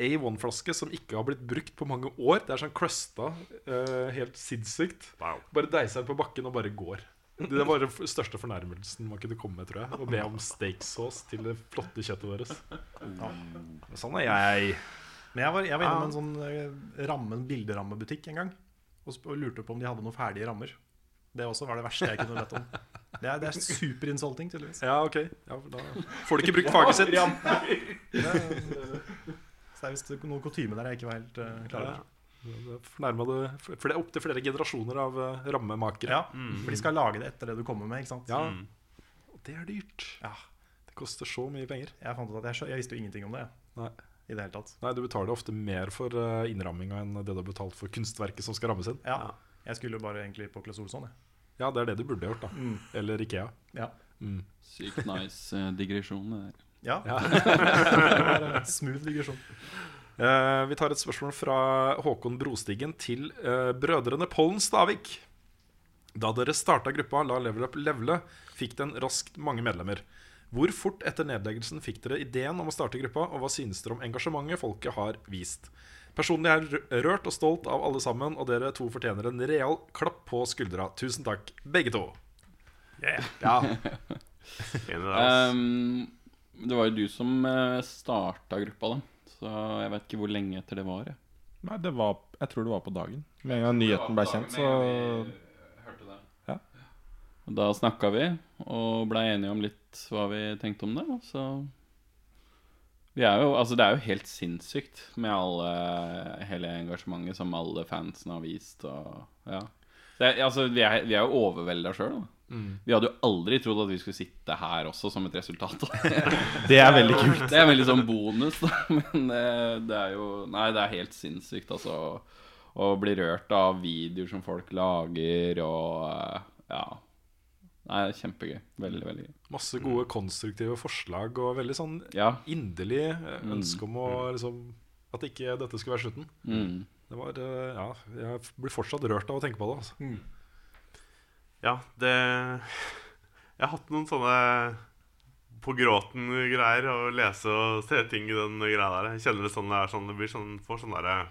Speaker 2: A1-flaske som ikke har blitt brukt på mange år. Det er sånn crusta. uh, helt sinnssykt. Bare deiser den på bakken og bare går. Det var den største fornærmelsen man kunne komme med, tror jeg. Å be om steaksauce til det flotte kjøttet vårt. Sånn er jeg.
Speaker 1: Men jeg var, jeg var innom en sånn eh, ramme, bilderammebutikk en gang og, sp- og lurte på om de hadde noen ferdige rammer. Det også var det verste jeg kunne bedt om. Det er, det er superinsulting, tydeligvis.
Speaker 2: Ja, ok. Ja, da får du ikke brukt <laughs> faget sitt. <laughs>
Speaker 1: Så det er visst noe kutyme der jeg ikke var helt uh, klar over.
Speaker 2: Er det- For det er opptil flere generasjoner av uh, rammemakere.
Speaker 1: Ja, For de skal lage det etter det du kommer med, ikke sant?
Speaker 2: Ja. Og det er dyrt.
Speaker 1: Ja.
Speaker 2: Det koster så mye penger.
Speaker 1: Jeg fant ut at jeg, jeg visste jo ingenting om det.
Speaker 2: Nei.
Speaker 1: I det hele tatt.
Speaker 2: Nei, du betaler ofte mer for uh, innramminga enn det du har betalt for kunstverket som skal rammes inn.
Speaker 1: Ja. Jeg skulle jo bare egentlig på Claes Olsson, jeg.
Speaker 2: Ja, det er det du burde gjort, da. Eller Ikea.
Speaker 1: Ja.
Speaker 2: Mm.
Speaker 5: Sykt nice eh, digresjon. det der.
Speaker 1: Ja. <laughs> Smooth digresjon.
Speaker 2: Eh, vi tar et spørsmål fra Håkon Brostigen til eh, brødrene Pollen Stavik. Da dere starta gruppa La Level Up Levele, fikk den raskt mange medlemmer. Hvor fort etter nedleggelsen fikk dere ideen om å starte gruppa, og hva synes dere om engasjementet folket har vist? Personlig er jeg rørt og stolt av alle sammen, og dere to fortjener en real klapp på skuldra. Tusen takk, begge to. Ja. <laughs>
Speaker 3: Enig.
Speaker 5: Um, det var jo du som uh, starta gruppa, da. Så jeg vet ikke hvor lenge etter det var. Jeg.
Speaker 4: Nei, det var, jeg tror det var på dagen. Med en gang nyheten ble kjent, så Ja.
Speaker 5: Da snakka vi og blei enige om litt hva vi tenkte om det. Og så vi er jo, altså Det er jo helt sinnssykt med alle, hele engasjementet som alle fansene har vist. Og, ja. det, altså, vi, er, vi er jo overvelda sjøl. Vi hadde jo aldri trodd at vi skulle sitte her også som et resultat. <laughs>
Speaker 4: Det er veldig kult.
Speaker 5: Det er veldig sånn bonus, da. <laughs> Men det, det er jo Nei, det er helt sinnssykt, altså. Å bli rørt av videoer som folk lager, og eh, ja. Nei, kjempegøy. Veldig, veldig gøy.
Speaker 2: Masse gode konstruktive forslag og veldig sånn
Speaker 5: Ja.
Speaker 2: inderlig eh,
Speaker 5: Mm.
Speaker 2: ønske om å liksom At ikke dette skulle være slutten.
Speaker 5: Mm.
Speaker 2: Det var eh, Ja, jeg blir fortsatt rørt av å tenke på det. Altså.
Speaker 3: Ja, det Jeg har hatt noen sånne på gråten-greier å lese og se ting i den greia der. Jeg kjenner det sånn det er sånn Det blir sånn får sånn derre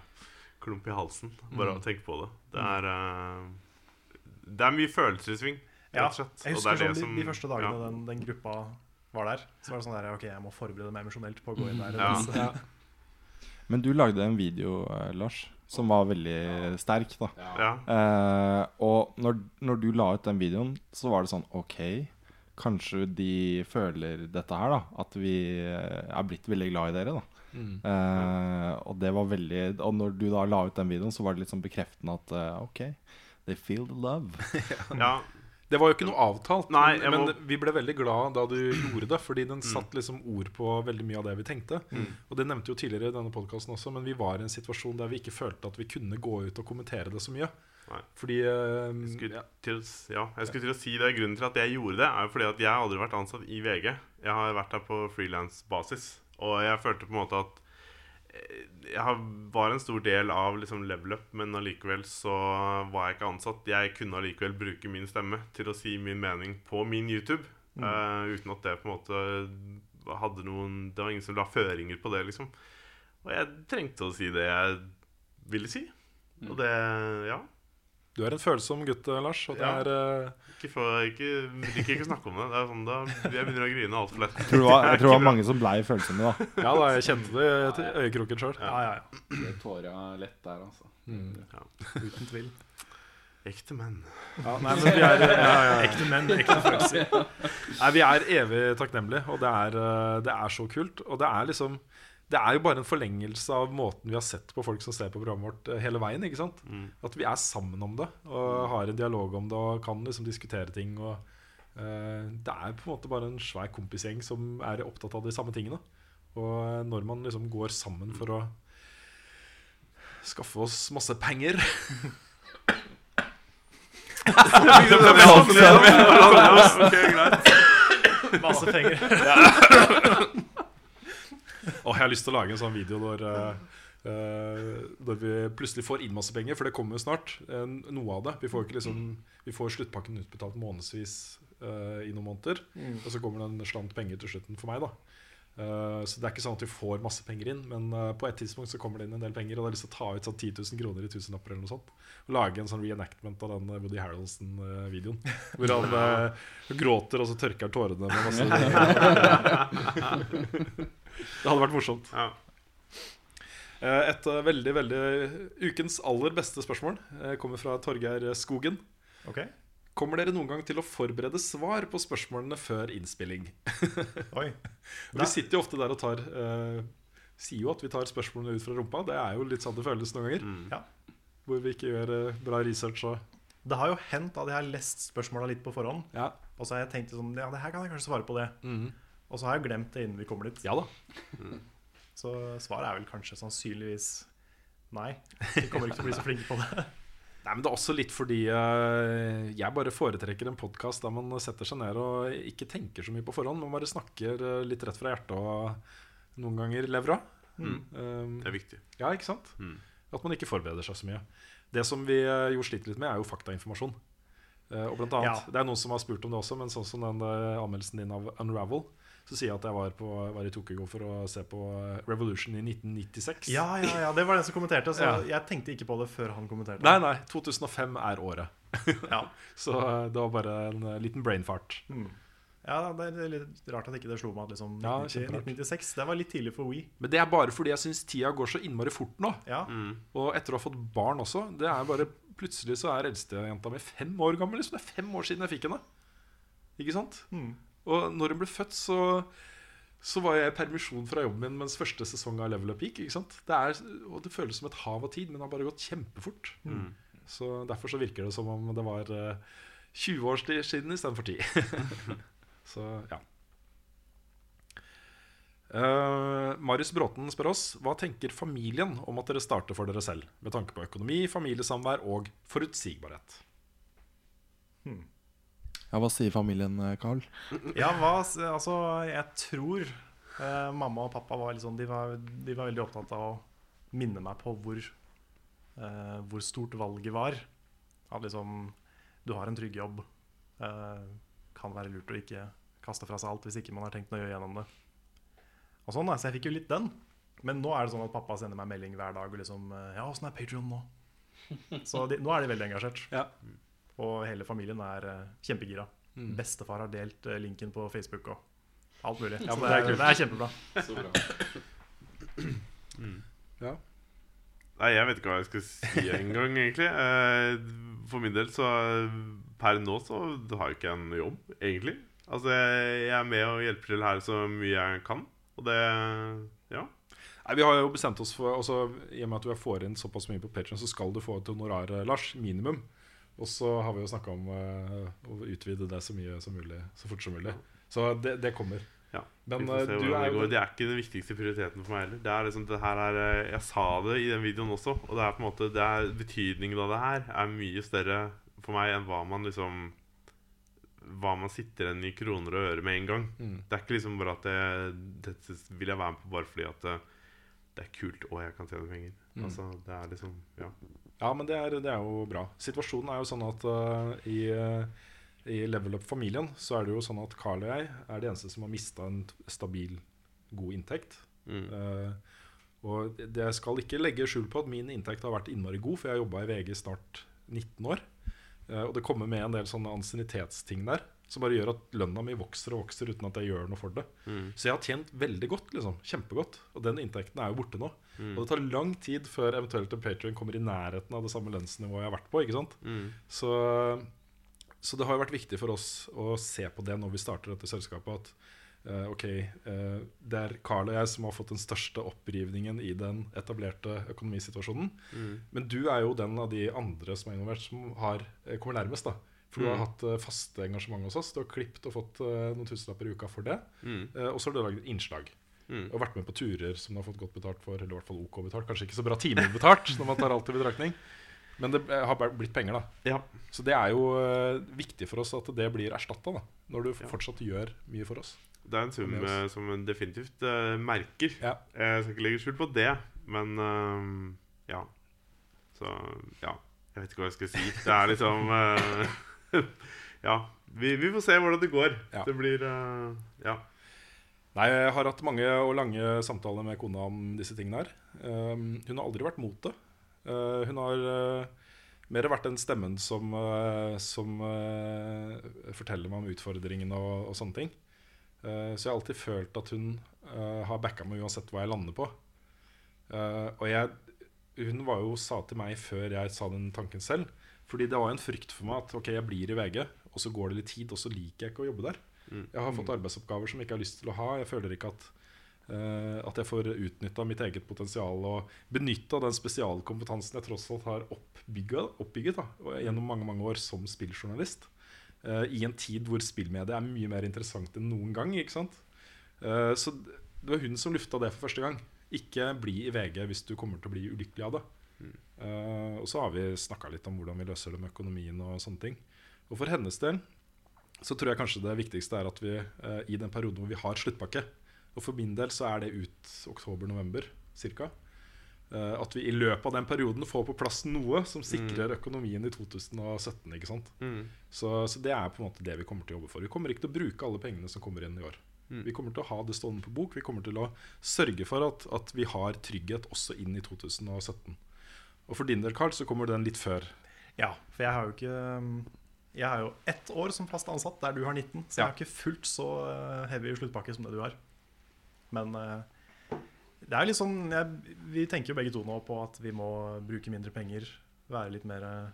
Speaker 3: klump i halsen bare av
Speaker 1: Mm.
Speaker 3: å tenke på det. Det er uh, Det er mye følelser i sving,
Speaker 1: Ja, jeg
Speaker 3: det
Speaker 1: husker
Speaker 3: er det
Speaker 1: sånn, de,
Speaker 3: som-
Speaker 1: de første dagene
Speaker 3: ja.
Speaker 1: den, den gruppa var der. Så var det sånn der, ok, jeg må forberede meg emosjonelt på å gå inn der.
Speaker 3: Ja. Ja.
Speaker 4: Men du lagde en video, eh, Lars, som var veldig sterk. da
Speaker 3: Ja.
Speaker 4: Eh, Og når, når du la ut den videoen, så var det sånn OK, kanskje de føler dette her, da. At vi eh, er blitt veldig glad i dere, da.
Speaker 2: Mm.
Speaker 4: Eh, og det var veldig Og når du da la ut den videoen, så var det litt sånn bekreftende at OK, they feel the love. <laughs>
Speaker 3: Ja.
Speaker 2: Det var jo ikke noe avtalt,
Speaker 3: Nei,
Speaker 2: men,
Speaker 3: jeg
Speaker 2: men vi ble veldig glad da du gjorde det. Fordi den satt liksom ord på veldig mye av det vi tenkte.
Speaker 3: Mm.
Speaker 2: Og det nevnte jo tidligere i denne podkasten også, men vi var i en situasjon der vi ikke følte at vi kunne gå ut og kommentere det så mye.
Speaker 3: Nei.
Speaker 2: Fordi uh,
Speaker 3: Jeg skulle, til, ja, jeg skulle til å si det Grunnen til at jeg gjorde det, er jo fordi at jeg har aldri vært ansatt i VG. Jeg har vært der på frilansbasis. Og jeg følte på en måte at jeg var en stor del av liksom level up, men allikevel så var jeg ikke ansatt. Jeg kunne allikevel bruke min stemme til å si min mening på min YouTube.
Speaker 1: Mm.
Speaker 3: Uh, uten at det på en måte hadde noen Det var ingen som la føringer på det, liksom. Og jeg trengte å si det jeg ville si. Og det Ja.
Speaker 2: Du er en følsom gutt, Lars. Og det
Speaker 3: Ja.
Speaker 2: er uh...
Speaker 3: Ikke, for, ikke, liker ikke å snakke om det. det er sånn, da, jeg begynner å grine altfor lett.
Speaker 4: Jeg tror det var, jeg tror det var mange som blei følsomme, da. <laughs>
Speaker 2: Ja da, jeg kjente det til øyekroken sjøl.
Speaker 1: Ja, ja, ja.
Speaker 5: Det tåra lett der, altså.
Speaker 2: Mm.
Speaker 3: Ja.
Speaker 1: Uten tvil.
Speaker 3: Ekte menn.
Speaker 2: Ja, nei, men vi er, ja, ja, ja.
Speaker 1: Ekte menn, ekte følelser.
Speaker 2: Nei, vi er evig takknemlige, og det er, eh, det er så kult. Og det er liksom Det er jo bare en forlengelse av måten vi har sett på folk som ser på programmet vårt eh, hele veien. ikke sant?
Speaker 3: Mm.
Speaker 2: At vi er sammen om det og har en dialog om det og kan liksom diskutere ting. Og, uh, det er på en måte bare en svær kompisgjeng som er opptatt av de samme tingene. Og når man liksom går sammen for å skaffe oss masse penger.
Speaker 1: Masse penger. <laughs>
Speaker 2: Og jeg har lyst til å lage en sånn video når, eh, eh, når vi plutselig får inn masse penger, for det kommer jo snart. eh, noe av det. Vi får, ikke liksom, vi får sluttpakken utbetalt månedsvis i noen måneder.
Speaker 1: Mm.
Speaker 2: Og så kommer det en slant penger til slutten for meg. da Uh, Så det er ikke sånn at vi får masse penger inn, men uh, på et tidspunkt så kommer det inn en del penger. Og da har lyst til å ta ut sånn 10 000 kroner i tusenlapper eller noe sånt. Og lage en sånn reenactment av den Woody Harroldson-videoen. Hvor han uh, <laughs> gråter, og så tørker tårene med masse <laughs> Det hadde vært morsomt.
Speaker 3: Ja.
Speaker 2: Eh, Et eh, veldig, veldig ukens aller beste spørsmål eh, kommer fra Torgeir Skogen.
Speaker 1: Okay.
Speaker 2: Kommer dere noen gang til å forberede svar på spørsmålene før innspilling? <laughs>
Speaker 1: Oi.
Speaker 2: Vi sitter jo ofte der og tar uh, Sier jo at vi tar spørsmålene ut fra rumpa. Det er jo litt sånn det føles noen ganger.
Speaker 3: Mm.
Speaker 1: Ja.
Speaker 2: Hvor vi ikke gjør uh, bra research og
Speaker 1: Det har jo hendt at jeg har lest spørsmåla litt på forhånd.
Speaker 2: Ja.
Speaker 1: Og så har jeg tenkt sånn Ja, det her kan jeg kanskje svare på det.
Speaker 2: Mhm.
Speaker 1: Og så har jeg glemt det innen vi kommer dit.
Speaker 2: Ja da.
Speaker 1: Så svaret er vel kanskje sannsynligvis nei. Vi kommer ikke til å bli så flinke på det. <laughs>
Speaker 2: Nei, men Det er også litt fordi eh, jeg bare foretrekker en podkast der man setter seg ned og ikke tenker så mye på forhånd, men bare snakker eh, litt rett fra hjertet og noen ganger levra.
Speaker 3: Mm.
Speaker 2: Um,
Speaker 3: Det er viktig.
Speaker 2: Ja, ikke sant?
Speaker 3: Mm.
Speaker 2: At man ikke forbereder seg så mye. Det som vi eh, jo sliter litt med, er jo faktainformasjon. Eh, og blant annet,
Speaker 1: Ja.
Speaker 2: Det er noen som har spurt om det også, men sånn som den anmeldelsen din av Unravel, så sier jeg at jeg var, på, var i Tokyo for å se på eh, Revolution i 1996.
Speaker 1: Ja, ja, ja, det var den som kommenterte. Så
Speaker 2: Ja.
Speaker 1: jeg tenkte ikke på det før han kommenterte.
Speaker 2: Nei, nei. 2005 er året.
Speaker 1: Ja. <laughs>
Speaker 2: Så eh, det var bare en eh, liten brain fart.
Speaker 1: Mm. Ja, det er litt rart at ikke det slo meg at liksom
Speaker 2: Ja,
Speaker 1: 1996 Det var litt tidlig for We.
Speaker 2: Men det er bare fordi jeg syns tida går så innmari fort nå.
Speaker 1: Ja.
Speaker 3: Mm.
Speaker 2: Og etter å ha fått barn også. Det er bare Plutselig så er eldstejenta mi fem år gammel. Liksom. Det er fem år siden jeg fikk henne. Ikke sant?
Speaker 1: Mm.
Speaker 2: Og når hun ble født, så, så var jeg i permisjon fra jobben min mens første sesong av Level Up gikk. Ikke sant? Det er, og det føles som et hav av tid, men det har bare gått kjempefort.
Speaker 3: Mm.
Speaker 2: Så Derfor så virker det som om det var eh, 20 år siden istedenfor 10. <laughs> så ja. Uh, Marius Bråten spør oss hva tenker familien om at dere starter for dere selv, med tanke på økonomi, familiesamvær og forutsigbarhet.
Speaker 4: Ja, Hva sier familien, eh, Carl? <laughs>
Speaker 1: Ja, hva, altså, jeg tror eh, mamma og pappa var, liksom, de var, de var veldig opptatt av å minne meg på hvor, eh, hvor stort valget var. At liksom Du har en trygg jobb. Eh, kan være lurt å ikke kaste fra seg alt hvis ikke man har tenkt å gjøre gjennom det. Og sånn Så jeg fikk jo litt den. Men nå er det sånn at pappa sender meg melding hver dag og liksom eh, Ja, åssen er Patrion nå? Så de, nå er de veldig engasjert.
Speaker 2: Ja.
Speaker 1: Og hele familien er eh, kjempegira.
Speaker 2: Mm.
Speaker 1: Bestefar har delt eh, linken på Facebook og alt mulig.
Speaker 2: Ja,
Speaker 1: det,
Speaker 2: er
Speaker 1: det er kjempebra.
Speaker 5: Så bra.
Speaker 2: Ja.
Speaker 3: Nei, jeg vet ikke hva jeg skal si engang, egentlig. Eh, For min del så Per nå så har jeg ikke en jobb, egentlig. Altså, jeg er med og hjelper til her så mye jeg kan. Og det Ja.
Speaker 2: Nei, Vi har jo bestemt oss for altså, I og med at du får inn såpass mye på Patreon så skal du få et honorar, Lars. Minimum. Og så har vi jo snakka om eh, å utvide det så mye som mulig. Så fort som mulig. Så det, det kommer.
Speaker 3: Ja,
Speaker 2: Men eh,
Speaker 3: hvordan
Speaker 2: er
Speaker 3: det
Speaker 2: jo.
Speaker 3: Det er ikke den viktigste prioriteten for meg heller. Det er liksom, det her er, eh, jeg sa det i den videoen også, og det er på en måte Det er betydningen av det her er mye større for meg enn hva man liksom Hva man sitter igjen i kroner og øre med en gang.
Speaker 2: Mm.
Speaker 3: Det er ikke liksom bare at det, dette vil jeg være med på bare fordi at det, det er kult og jeg kan tjene penger.
Speaker 2: Mm.
Speaker 3: Altså, det er liksom Ja.
Speaker 2: Ja, men det er, det er jo bra. Situasjonen er jo sånn at uh, i, eh, i Level Up-familien så er det jo sånn at Carl og jeg er de eneste som har mista en stabil, god inntekt.
Speaker 3: Mm.
Speaker 2: Uh, og det- jeg skal ikke legge skjul på at min inntekt har vært innmari god, for jeg har jobba i VG snart 19 år. Og det kommer med en del sånne ansiennitetsting der som bare gjør at lønna mi vokser og vokser uten at jeg gjør noe for det.
Speaker 3: Mm.
Speaker 2: Så jeg har tjent veldig godt. liksom, Kjempegodt. Og den inntekten er jo borte nå.
Speaker 3: Mm.
Speaker 2: Og det tar lang tid før eventuelt en Patrion kommer i nærheten av det samme lønnsnivået jeg har vært på. ikke sant?
Speaker 3: Mm.
Speaker 2: Så, så det har jo vært viktig for oss å se på det når vi starter dette selskapet. At Uh, ok, uh, det er Carl og jeg som har fått den største opprivningen i den etablerte økonomisituasjonen.
Speaker 3: Mm.
Speaker 2: Men du er jo den av de andre som er involvert, som har, eh, kommer nærmest. da For du har
Speaker 3: Mm.
Speaker 2: hatt eh, faste engasjement hos oss. Du har klippet og fått eh, noen tusenlapper i uka for det.
Speaker 3: Mm.
Speaker 2: Eh, og så har du laget innslag.
Speaker 3: Mm.
Speaker 2: Og vært med på turer som du har fått godt betalt for. Eller i hvert fall OK betalt. Kanskje ikke så bra timebetalt <laughs> når man tar alt i betraktning. Men det har blitt penger, da.
Speaker 3: Ja.
Speaker 2: Så det er jo viktig for oss at det blir erstatta. Når du
Speaker 3: Ja.
Speaker 2: fortsatt gjør mye for oss.
Speaker 3: Det er en sum som en definitivt uh, merker.
Speaker 2: Ja.
Speaker 3: Jeg skal ikke legge skjul på det, men uh, ja. Så ja. Jeg vet ikke hva jeg skal si. Det er liksom eh, <laughs> <laughs> Ja. Vi, vi får se hvordan det går.
Speaker 2: Ja.
Speaker 3: Det blir uh, Ja.
Speaker 2: Nei, jeg har hatt mange og lange samtaler med kona om disse tingene her. Um, hun har aldri vært mot det. Uh, hun har uh, mer vært den stemmen som, som forteller meg om utfordringene og, og sånne ting. Så jeg har alltid følt at hun har backa meg uansett hva jeg lander på. Og jeg, hun var jo sa til meg før jeg sa den tanken selv. Fordi det var en frykt for meg at ok, jeg blir i VG, og så går det litt tid, og så liker jeg ikke å jobbe der.
Speaker 3: Mm.
Speaker 2: Jeg har fått arbeidsoppgaver som jeg ikke har lyst til å ha. Jeg føler ikke at, uh, at jeg får utnytta mitt eget potensial og benytta den spesialkompetansen jeg tross alt har oppbygget, oppbygget da, gjennom mange mange år som spilljournalist. Uh, I en tid hvor spillmediet er mye mer interessant enn noen gang. Ikke sant? Uh, så det var hun som lufta det for første gang. Ikke bli i VG hvis du kommer til å bli ulykkelig av det. Eh, og så har vi snakka litt om hvordan vi løser det med økonomien og sånne ting. Og for hennes del så tror jeg kanskje det viktigste er at vi uh, i den perioden hvor vi har sluttpakke Og for min del så er det ut oktober-november ca. at vi i løpet av den perioden får på plass noe som sikrer økonomien i 2017. ikke sant?
Speaker 3: Mm.
Speaker 2: Så, så det er på en måte det vi kommer til å jobbe for. Vi kommer ikke til å bruke alle pengene som kommer inn i år.
Speaker 3: Mm.
Speaker 2: Vi kommer til å ha det stående på bok. Vi kommer til å sørge for at, at vi har trygghet også inn i 2017. Og for din del, Carl, så kommer den litt før.
Speaker 1: Ja, for jeg har jo ikke um, Jeg har jo ett år som fast ansatt, der du har 19. Så jeg har ikke fullt så uh, heavy sluttpakke som det du har. Men uh, det er litt sånn jeg, Vi tenker jo begge to nå på at vi må bruke mindre penger. Være litt mer uh,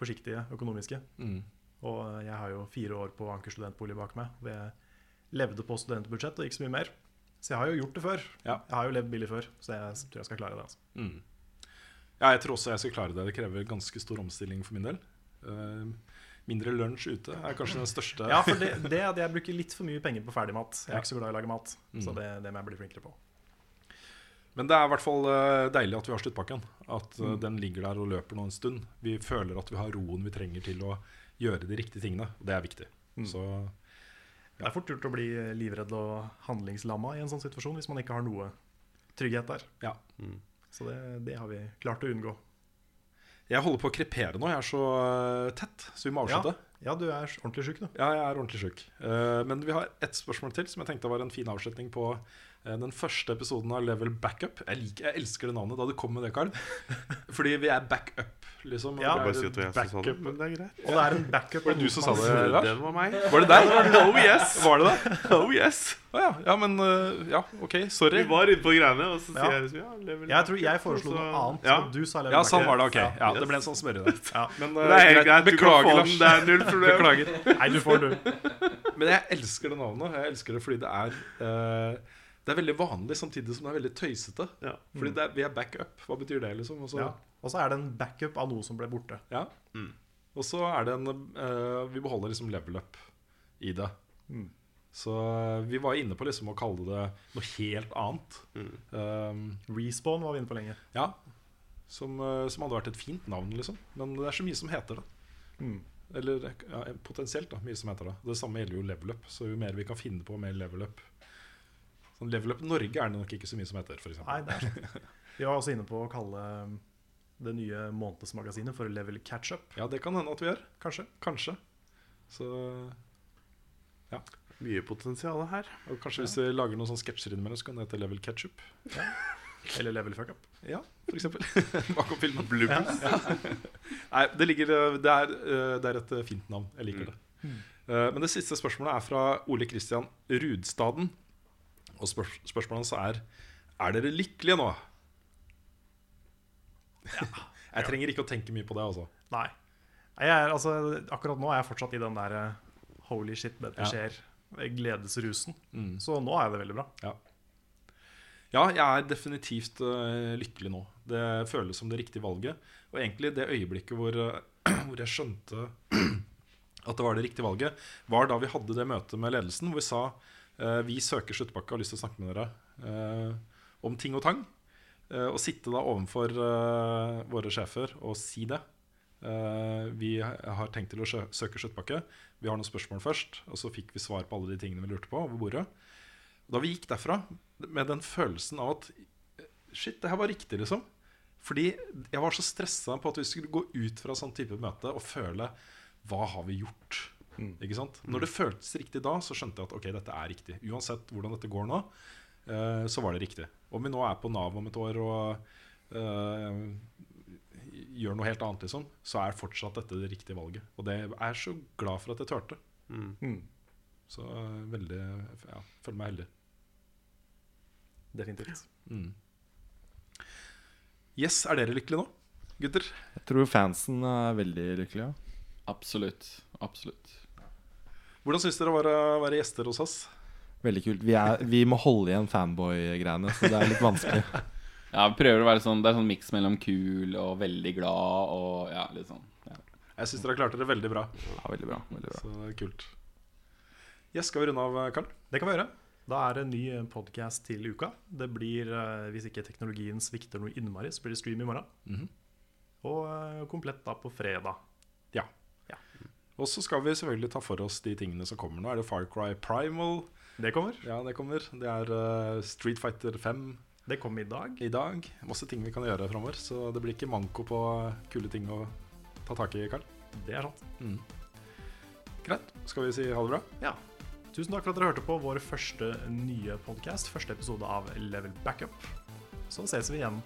Speaker 1: forsiktige økonomiske.
Speaker 2: Mm.
Speaker 1: Og jeg har jo fire år på Anker studentbolig bak meg. Hvor jeg levde på studentbudsjett og ikke så mye mer. Så jeg har jo gjort det før.
Speaker 2: Ja.
Speaker 1: Jeg har jo levd billig før, så jeg tror jeg skal klare det. altså
Speaker 2: Mm. Ja, jeg tror også jeg skal klare det. Det krever ganske stor omstilling for min del. Uh, mindre lunsj ute er kanskje den største
Speaker 1: Ja, for det, det er at jeg bruker litt for mye penger på ferdigmat. Jeg er ikke så glad i å lage mat, så
Speaker 2: Mm.
Speaker 1: det, det må jeg bli flinkere på.
Speaker 2: Men det er i hvert fall eh, deilig at vi har sluttpakken. At eh,
Speaker 1: Mm.
Speaker 2: den ligger der og løper nå en stund. Vi føler at vi har roen vi trenger til å gjøre de riktige tingene. Og det er viktig.
Speaker 1: Mm.
Speaker 2: Så
Speaker 1: Det er fort gjort å bli livredd og handlingslamma i en sånn situasjon hvis man ikke har noe trygghet der.
Speaker 2: ja.
Speaker 1: Så det, det har vi klart å unngå.
Speaker 2: Jeg holder på å krepere nå. Jeg er så eh, tett, så vi må avslutte.
Speaker 1: ja, du er ordentlig sjuk, nå.
Speaker 2: Ja, jeg er ordentlig sjuk. Eh, men vi har ett spørsmål til som jeg tenkte var en fin avslutning på den første episoden av Level Backup. Jeg, liker, jeg elsker det navnet da du kom med det, Karl. <laughs> Fordi vi er backup, liksom.
Speaker 1: Ja.
Speaker 2: det er
Speaker 3: Bare si at det sa det, men det er greit.
Speaker 1: Og det er en backup.
Speaker 2: Var det du som sa det, Lars?
Speaker 3: Det var meg.
Speaker 2: Var det deg? <laughs>
Speaker 3: Oh yes!
Speaker 2: Var det det? <laughs>
Speaker 3: Oh yes!
Speaker 2: Ah, ja. ja, men eh, Ja, OK. Sorry.
Speaker 3: Vi var inne på greiene, og så
Speaker 1: Ja.
Speaker 3: sier jeg liksom ja, level
Speaker 1: Jeg tror jeg foreslo noe annet,
Speaker 3: Ja.
Speaker 1: og du sa level
Speaker 2: Ja, sånn var det. ok Ja,
Speaker 3: Yes.
Speaker 2: Det ble en sånn smørrede.
Speaker 1: Ja.
Speaker 2: Men
Speaker 3: Det er helt greit,
Speaker 2: Beklager, Lars.
Speaker 3: det er null problem.
Speaker 2: Beklager.
Speaker 1: Nei, du får du.
Speaker 2: Men jeg elsker det navnet. Jeg elsker det fordi det er eh, Det er veldig vanlig samtidig som det er veldig tøysete.
Speaker 3: Ja.
Speaker 2: Fordi det er, vi er backup. Hva betyr det, liksom? Og så,
Speaker 1: Ja. Er det en backup av noe som ble borte.
Speaker 2: ja. Og så er det en uh, Vi beholder liksom level up i det.
Speaker 1: Mm.
Speaker 2: Så eh, vi var inne på liksom å kalle det noe helt annet. Um,
Speaker 1: Respawn var vi inne på lenge.
Speaker 2: ja. Som, eh, som hadde vært et fint navn, liksom. Men det er så mye som heter det.
Speaker 1: Mm.
Speaker 2: Eller ja, potensielt da, mye som heter det. Det samme gjelder jo level up. Så jo mer vi kan finne på, mer level up. Sånn level up Norge er det nok ikke så mye som heter, f.eks.
Speaker 1: Nei, det er sant. Vi var også inne på å kalle um, det nye månedsmagasinet for Level Catch-up.
Speaker 2: Ja, det kan hende at vi gjør.
Speaker 1: Kanskje.
Speaker 2: Kanskje. Så ja.
Speaker 3: Mye potensial her.
Speaker 2: Og kanskje hvis vi lager noen sånne sketsjer innimellom, så kan det hete Level Ketchup.
Speaker 1: Eller Level Fuck Up.
Speaker 2: Ja, for eksempel. <laughs> Bakom filmen.
Speaker 3: Blubbers.
Speaker 2: Ja. Nei, det, ligger, eh, det, er, eh, det er et eh, fint navn. Jeg liker det. Mm. Men det siste spørsmålet er fra Ole Kristian Rudstaden. Og spør spørsmålet hans er Er dere lykkelige nå? <laughs> Jeg trenger ikke å tenke mye på det, altså.
Speaker 1: Nei. Jeg er, altså, akkurat nå er jeg fortsatt i den der eh, holy shit, dette
Speaker 2: Ja.
Speaker 1: skjer. Gledesrusen.
Speaker 2: Mm.
Speaker 1: Så nå er det veldig bra.
Speaker 2: Ja. Ja, jeg er definitivt uh, lykkelig nå. Det føles som det riktige valget. Og egentlig det øyeblikket hvor, eh, <clears throat> hvor jeg skjønte <clears throat> at det var det riktige valget, var da vi hadde det møtet med ledelsen hvor vi sa vi søker sluttpakke og har lyst til å snakke med dere eh, om ting og tang. Eh, og sitte da overfor eh, våre sjefer og si det. Eh, vi har tenkt til å søke sluttpakke. Vi har noen spørsmål først. Og så fikk vi svar på alle de tingene vi lurte på over bordet. Da vi gikk derfra med den følelsen av at Shit, det her var riktig, liksom. Fordi jeg var så stressa på at vi skulle gå ut fra sånn type møte og føle Hva har vi gjort? Ikke sant? Når det føltes riktig da, så skjønte jeg at ok, dette er riktig. Uansett hvordan dette går nå, eh, så var det riktig. Om vi nå er på Nav om et år og eh, gjør noe helt annet, liksom, så er fortsatt dette det riktige valget. Og det er jeg så glad for at jeg turte.
Speaker 1: Mm.
Speaker 2: Så eh, veldig Ja, føler meg heldig.
Speaker 1: Definitivt.
Speaker 2: Mm. Yes, er dere lykkelige nå, gutter?
Speaker 6: Jeg tror fansen er veldig lykkelige.
Speaker 5: Absolutt. Absolutt.
Speaker 2: Hvordan syns dere det var å være gjester hos oss?
Speaker 6: Veldig kult. Vi, er, vi må holde igjen fanboy-greiene, så det er litt vanskelig. <laughs>
Speaker 5: Ja, vi prøver å være sånn Det er sånn miks mellom kul og veldig glad og ja, litt sånn. Ja.
Speaker 2: Jeg syns dere klarte det veldig bra.
Speaker 6: Ja, veldig bra, veldig bra.
Speaker 2: Så er kult. Yes, skal vi runde av, Karl?
Speaker 1: Det kan vi gjøre. Da er det en ny podkast til uka. Det blir, eh, Hvis ikke teknologien svikter noe innmari, så blir det stream i morgen.
Speaker 2: Mhm.
Speaker 1: Og eh, komplett da på fredag.
Speaker 2: Og så skal vi selvfølgelig ta for oss de tingene som kommer. Nå er det Far Cry Primal.
Speaker 1: Det kommer.
Speaker 2: Ja, det kommer. Det er uh, Street Fighter 5
Speaker 1: Det kommer i dag.
Speaker 2: i dag. Masse ting vi kan gjøre framover. Så det blir ikke manko på kule ting å ta tak i, Karl.
Speaker 1: Det er sant.
Speaker 2: Mm. Greit. Skal vi si ha det bra?
Speaker 1: Ja. Tusen takk for at dere hørte på vår første nye podkast. Første episode av Level Backup. Så ses vi igjen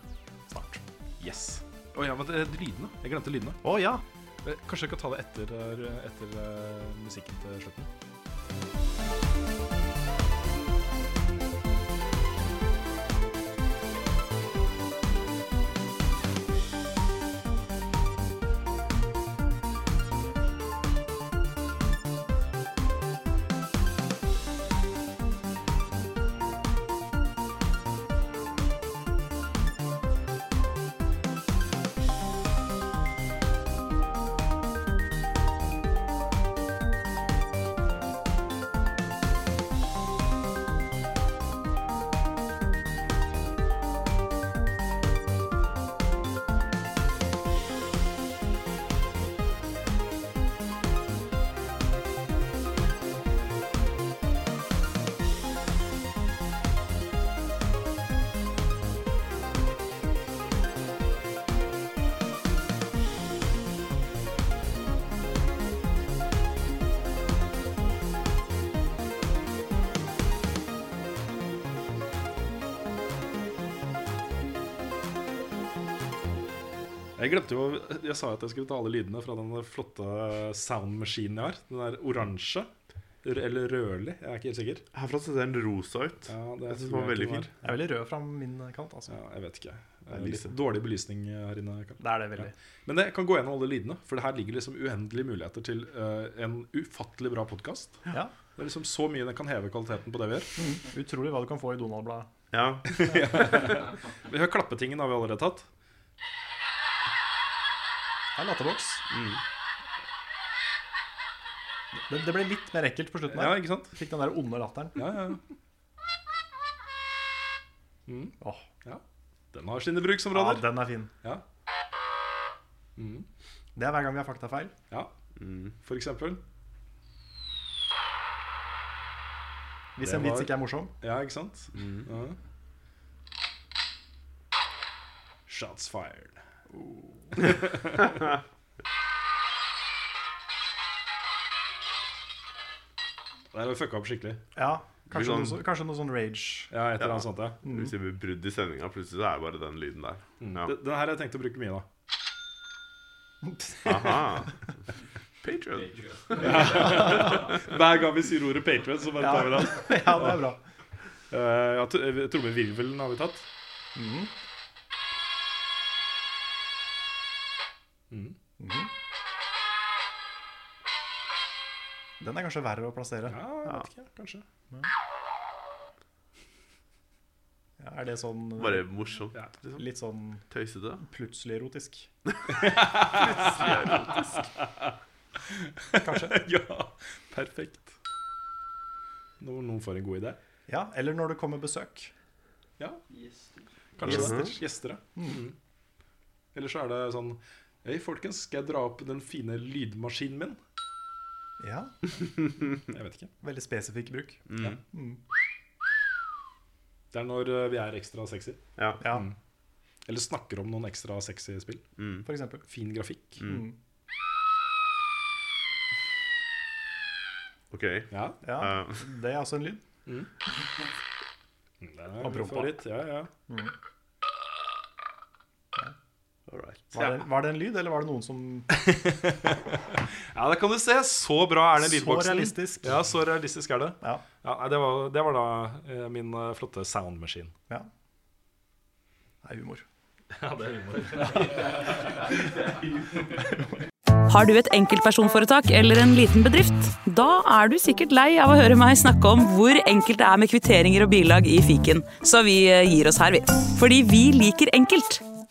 Speaker 1: snart.
Speaker 2: Yes. Å ja, men det lydene. Jeg glemte lydene.
Speaker 1: Å ja.
Speaker 2: Eh, Kanskje jeg kan ta det etter, eh, etter eh, musikken til slutten? Jeg glemte jo Jeg sa at jeg skulle ta alle lydene fra den flotte soundmaskinen jeg har. Den der oransje. Eller rødlig. Jeg er ikke helt sikker.
Speaker 3: Herfra ser den rosa ut.
Speaker 2: Ja, det
Speaker 3: Jeg synes den var veldig fin.
Speaker 1: Jeg er veldig rød fra min kant. Altså.
Speaker 2: Ja, jeg vet ikke.
Speaker 3: Det er
Speaker 2: Eh, Litt dårlig belysning her inne. Karl.
Speaker 1: Det er det veldig.
Speaker 2: Men jeg kan gå gjennom alle lydene, for det her ligger liksom uendelige muligheter til uh, en ufattelig bra podkast.
Speaker 1: Ja.
Speaker 2: Det er liksom så mye den kan heve kvaliteten på det vi gjør.
Speaker 1: Mm. Utrolig hva du kan få i Donald-bladet.
Speaker 3: Ja. <laughs>
Speaker 2: Vi har klappetingen har vi allerede tatt.
Speaker 1: Det er latterboks.
Speaker 2: Mm.
Speaker 1: Det, det ble litt mer ekkelt på slutten. Der.
Speaker 2: Ja, ikke sant?
Speaker 1: Fikk den der onde latteren.
Speaker 2: Ja, ja. Mm.
Speaker 1: Oh.
Speaker 2: ja. Den har sine
Speaker 1: ja, den er fin.
Speaker 2: Ja. Mm.
Speaker 1: Det er hver gang vi har faktafeil.
Speaker 2: ja. For eksempel.
Speaker 1: Hvis en vits ikke er morsom.
Speaker 2: Ja, ikke sant? Ja. Shots fired. Der har vi fucka opp skikkelig.
Speaker 1: Ja, kanskje,
Speaker 3: Sånn-
Speaker 1: noe, så- kanskje noe sånn rage.
Speaker 2: Ja, et eller annet sånt, ja.
Speaker 3: Hvis det blir brudd i sendinga, plutselig så er det bare den lyden der. Ja.
Speaker 2: Den her har jeg tenkt å bruke mye, da.
Speaker 3: Aha. <laughs> Patreon. <laughs>
Speaker 2: Hver gang vi sier ordet Patrion, så bare tar vi den. <laughs>
Speaker 1: ja, det er bra.
Speaker 2: Uh, ja, eh, Trommevirvelen har vi tatt.
Speaker 1: Mhm.
Speaker 2: -hmm.
Speaker 1: Den er kanskje verre å plassere.
Speaker 2: Ja, jeg vet ikke. Kanskje.
Speaker 1: Ja, er det sånn
Speaker 3: Bare morsomt.
Speaker 2: Ja.
Speaker 3: Liksom.
Speaker 1: litt sånn
Speaker 3: Tøysete.
Speaker 1: plutselig erotisk? <laughs> <laughs>
Speaker 2: Kanskje <laughs> ja, perfekt. Når noen får en god idé.
Speaker 1: Ja, eller når det kommer besøk.
Speaker 2: Ja, kanskje
Speaker 1: Gjester.
Speaker 2: det. Gjester, ja. Mm. Eller så er det sånn Hei, folkens, skal jeg dra opp den fine lydmaskinen min?
Speaker 1: Ja, <laughs>
Speaker 2: Jeg vet ikke.
Speaker 1: Veldig spesifikk bruk.
Speaker 2: Ja.
Speaker 1: Mm.
Speaker 2: Det er når eh, vi er ekstra sexy.
Speaker 3: Ja.
Speaker 1: Ja,
Speaker 2: Mm. Eller snakker om noen ekstra sexy spill.
Speaker 3: Mm.
Speaker 1: for eksempel.
Speaker 2: Fin grafikk.
Speaker 1: Mm.
Speaker 3: OK.
Speaker 2: Ja.
Speaker 1: Ja,
Speaker 3: Uh.
Speaker 1: det er også en lyd.
Speaker 2: Mm, <laughs> Den er
Speaker 1: Og prompa.
Speaker 2: favoritt. Ja, ja.
Speaker 3: All right.
Speaker 1: Var det, var det en lyd, eller var det noen som <laughs>
Speaker 2: ja, det kan du se. Så bra er den
Speaker 1: Så realistisk.
Speaker 2: Ja, så realistisk er det.
Speaker 1: Ja.
Speaker 2: Ja, det, var, det var da eh, min eh, flotte soundmaskin.
Speaker 1: ja. Det er humor. <laughs>
Speaker 2: Ja, det er humor. <laughs>
Speaker 7: Har du et enkeltpersonforetak eller en liten bedrift? Da er du sikkert lei av å høre meg snakke om hvor enkelt det er med kvitteringer og bilag i fiken, så vi eh, gir oss her, vi. Fordi vi liker enkelt.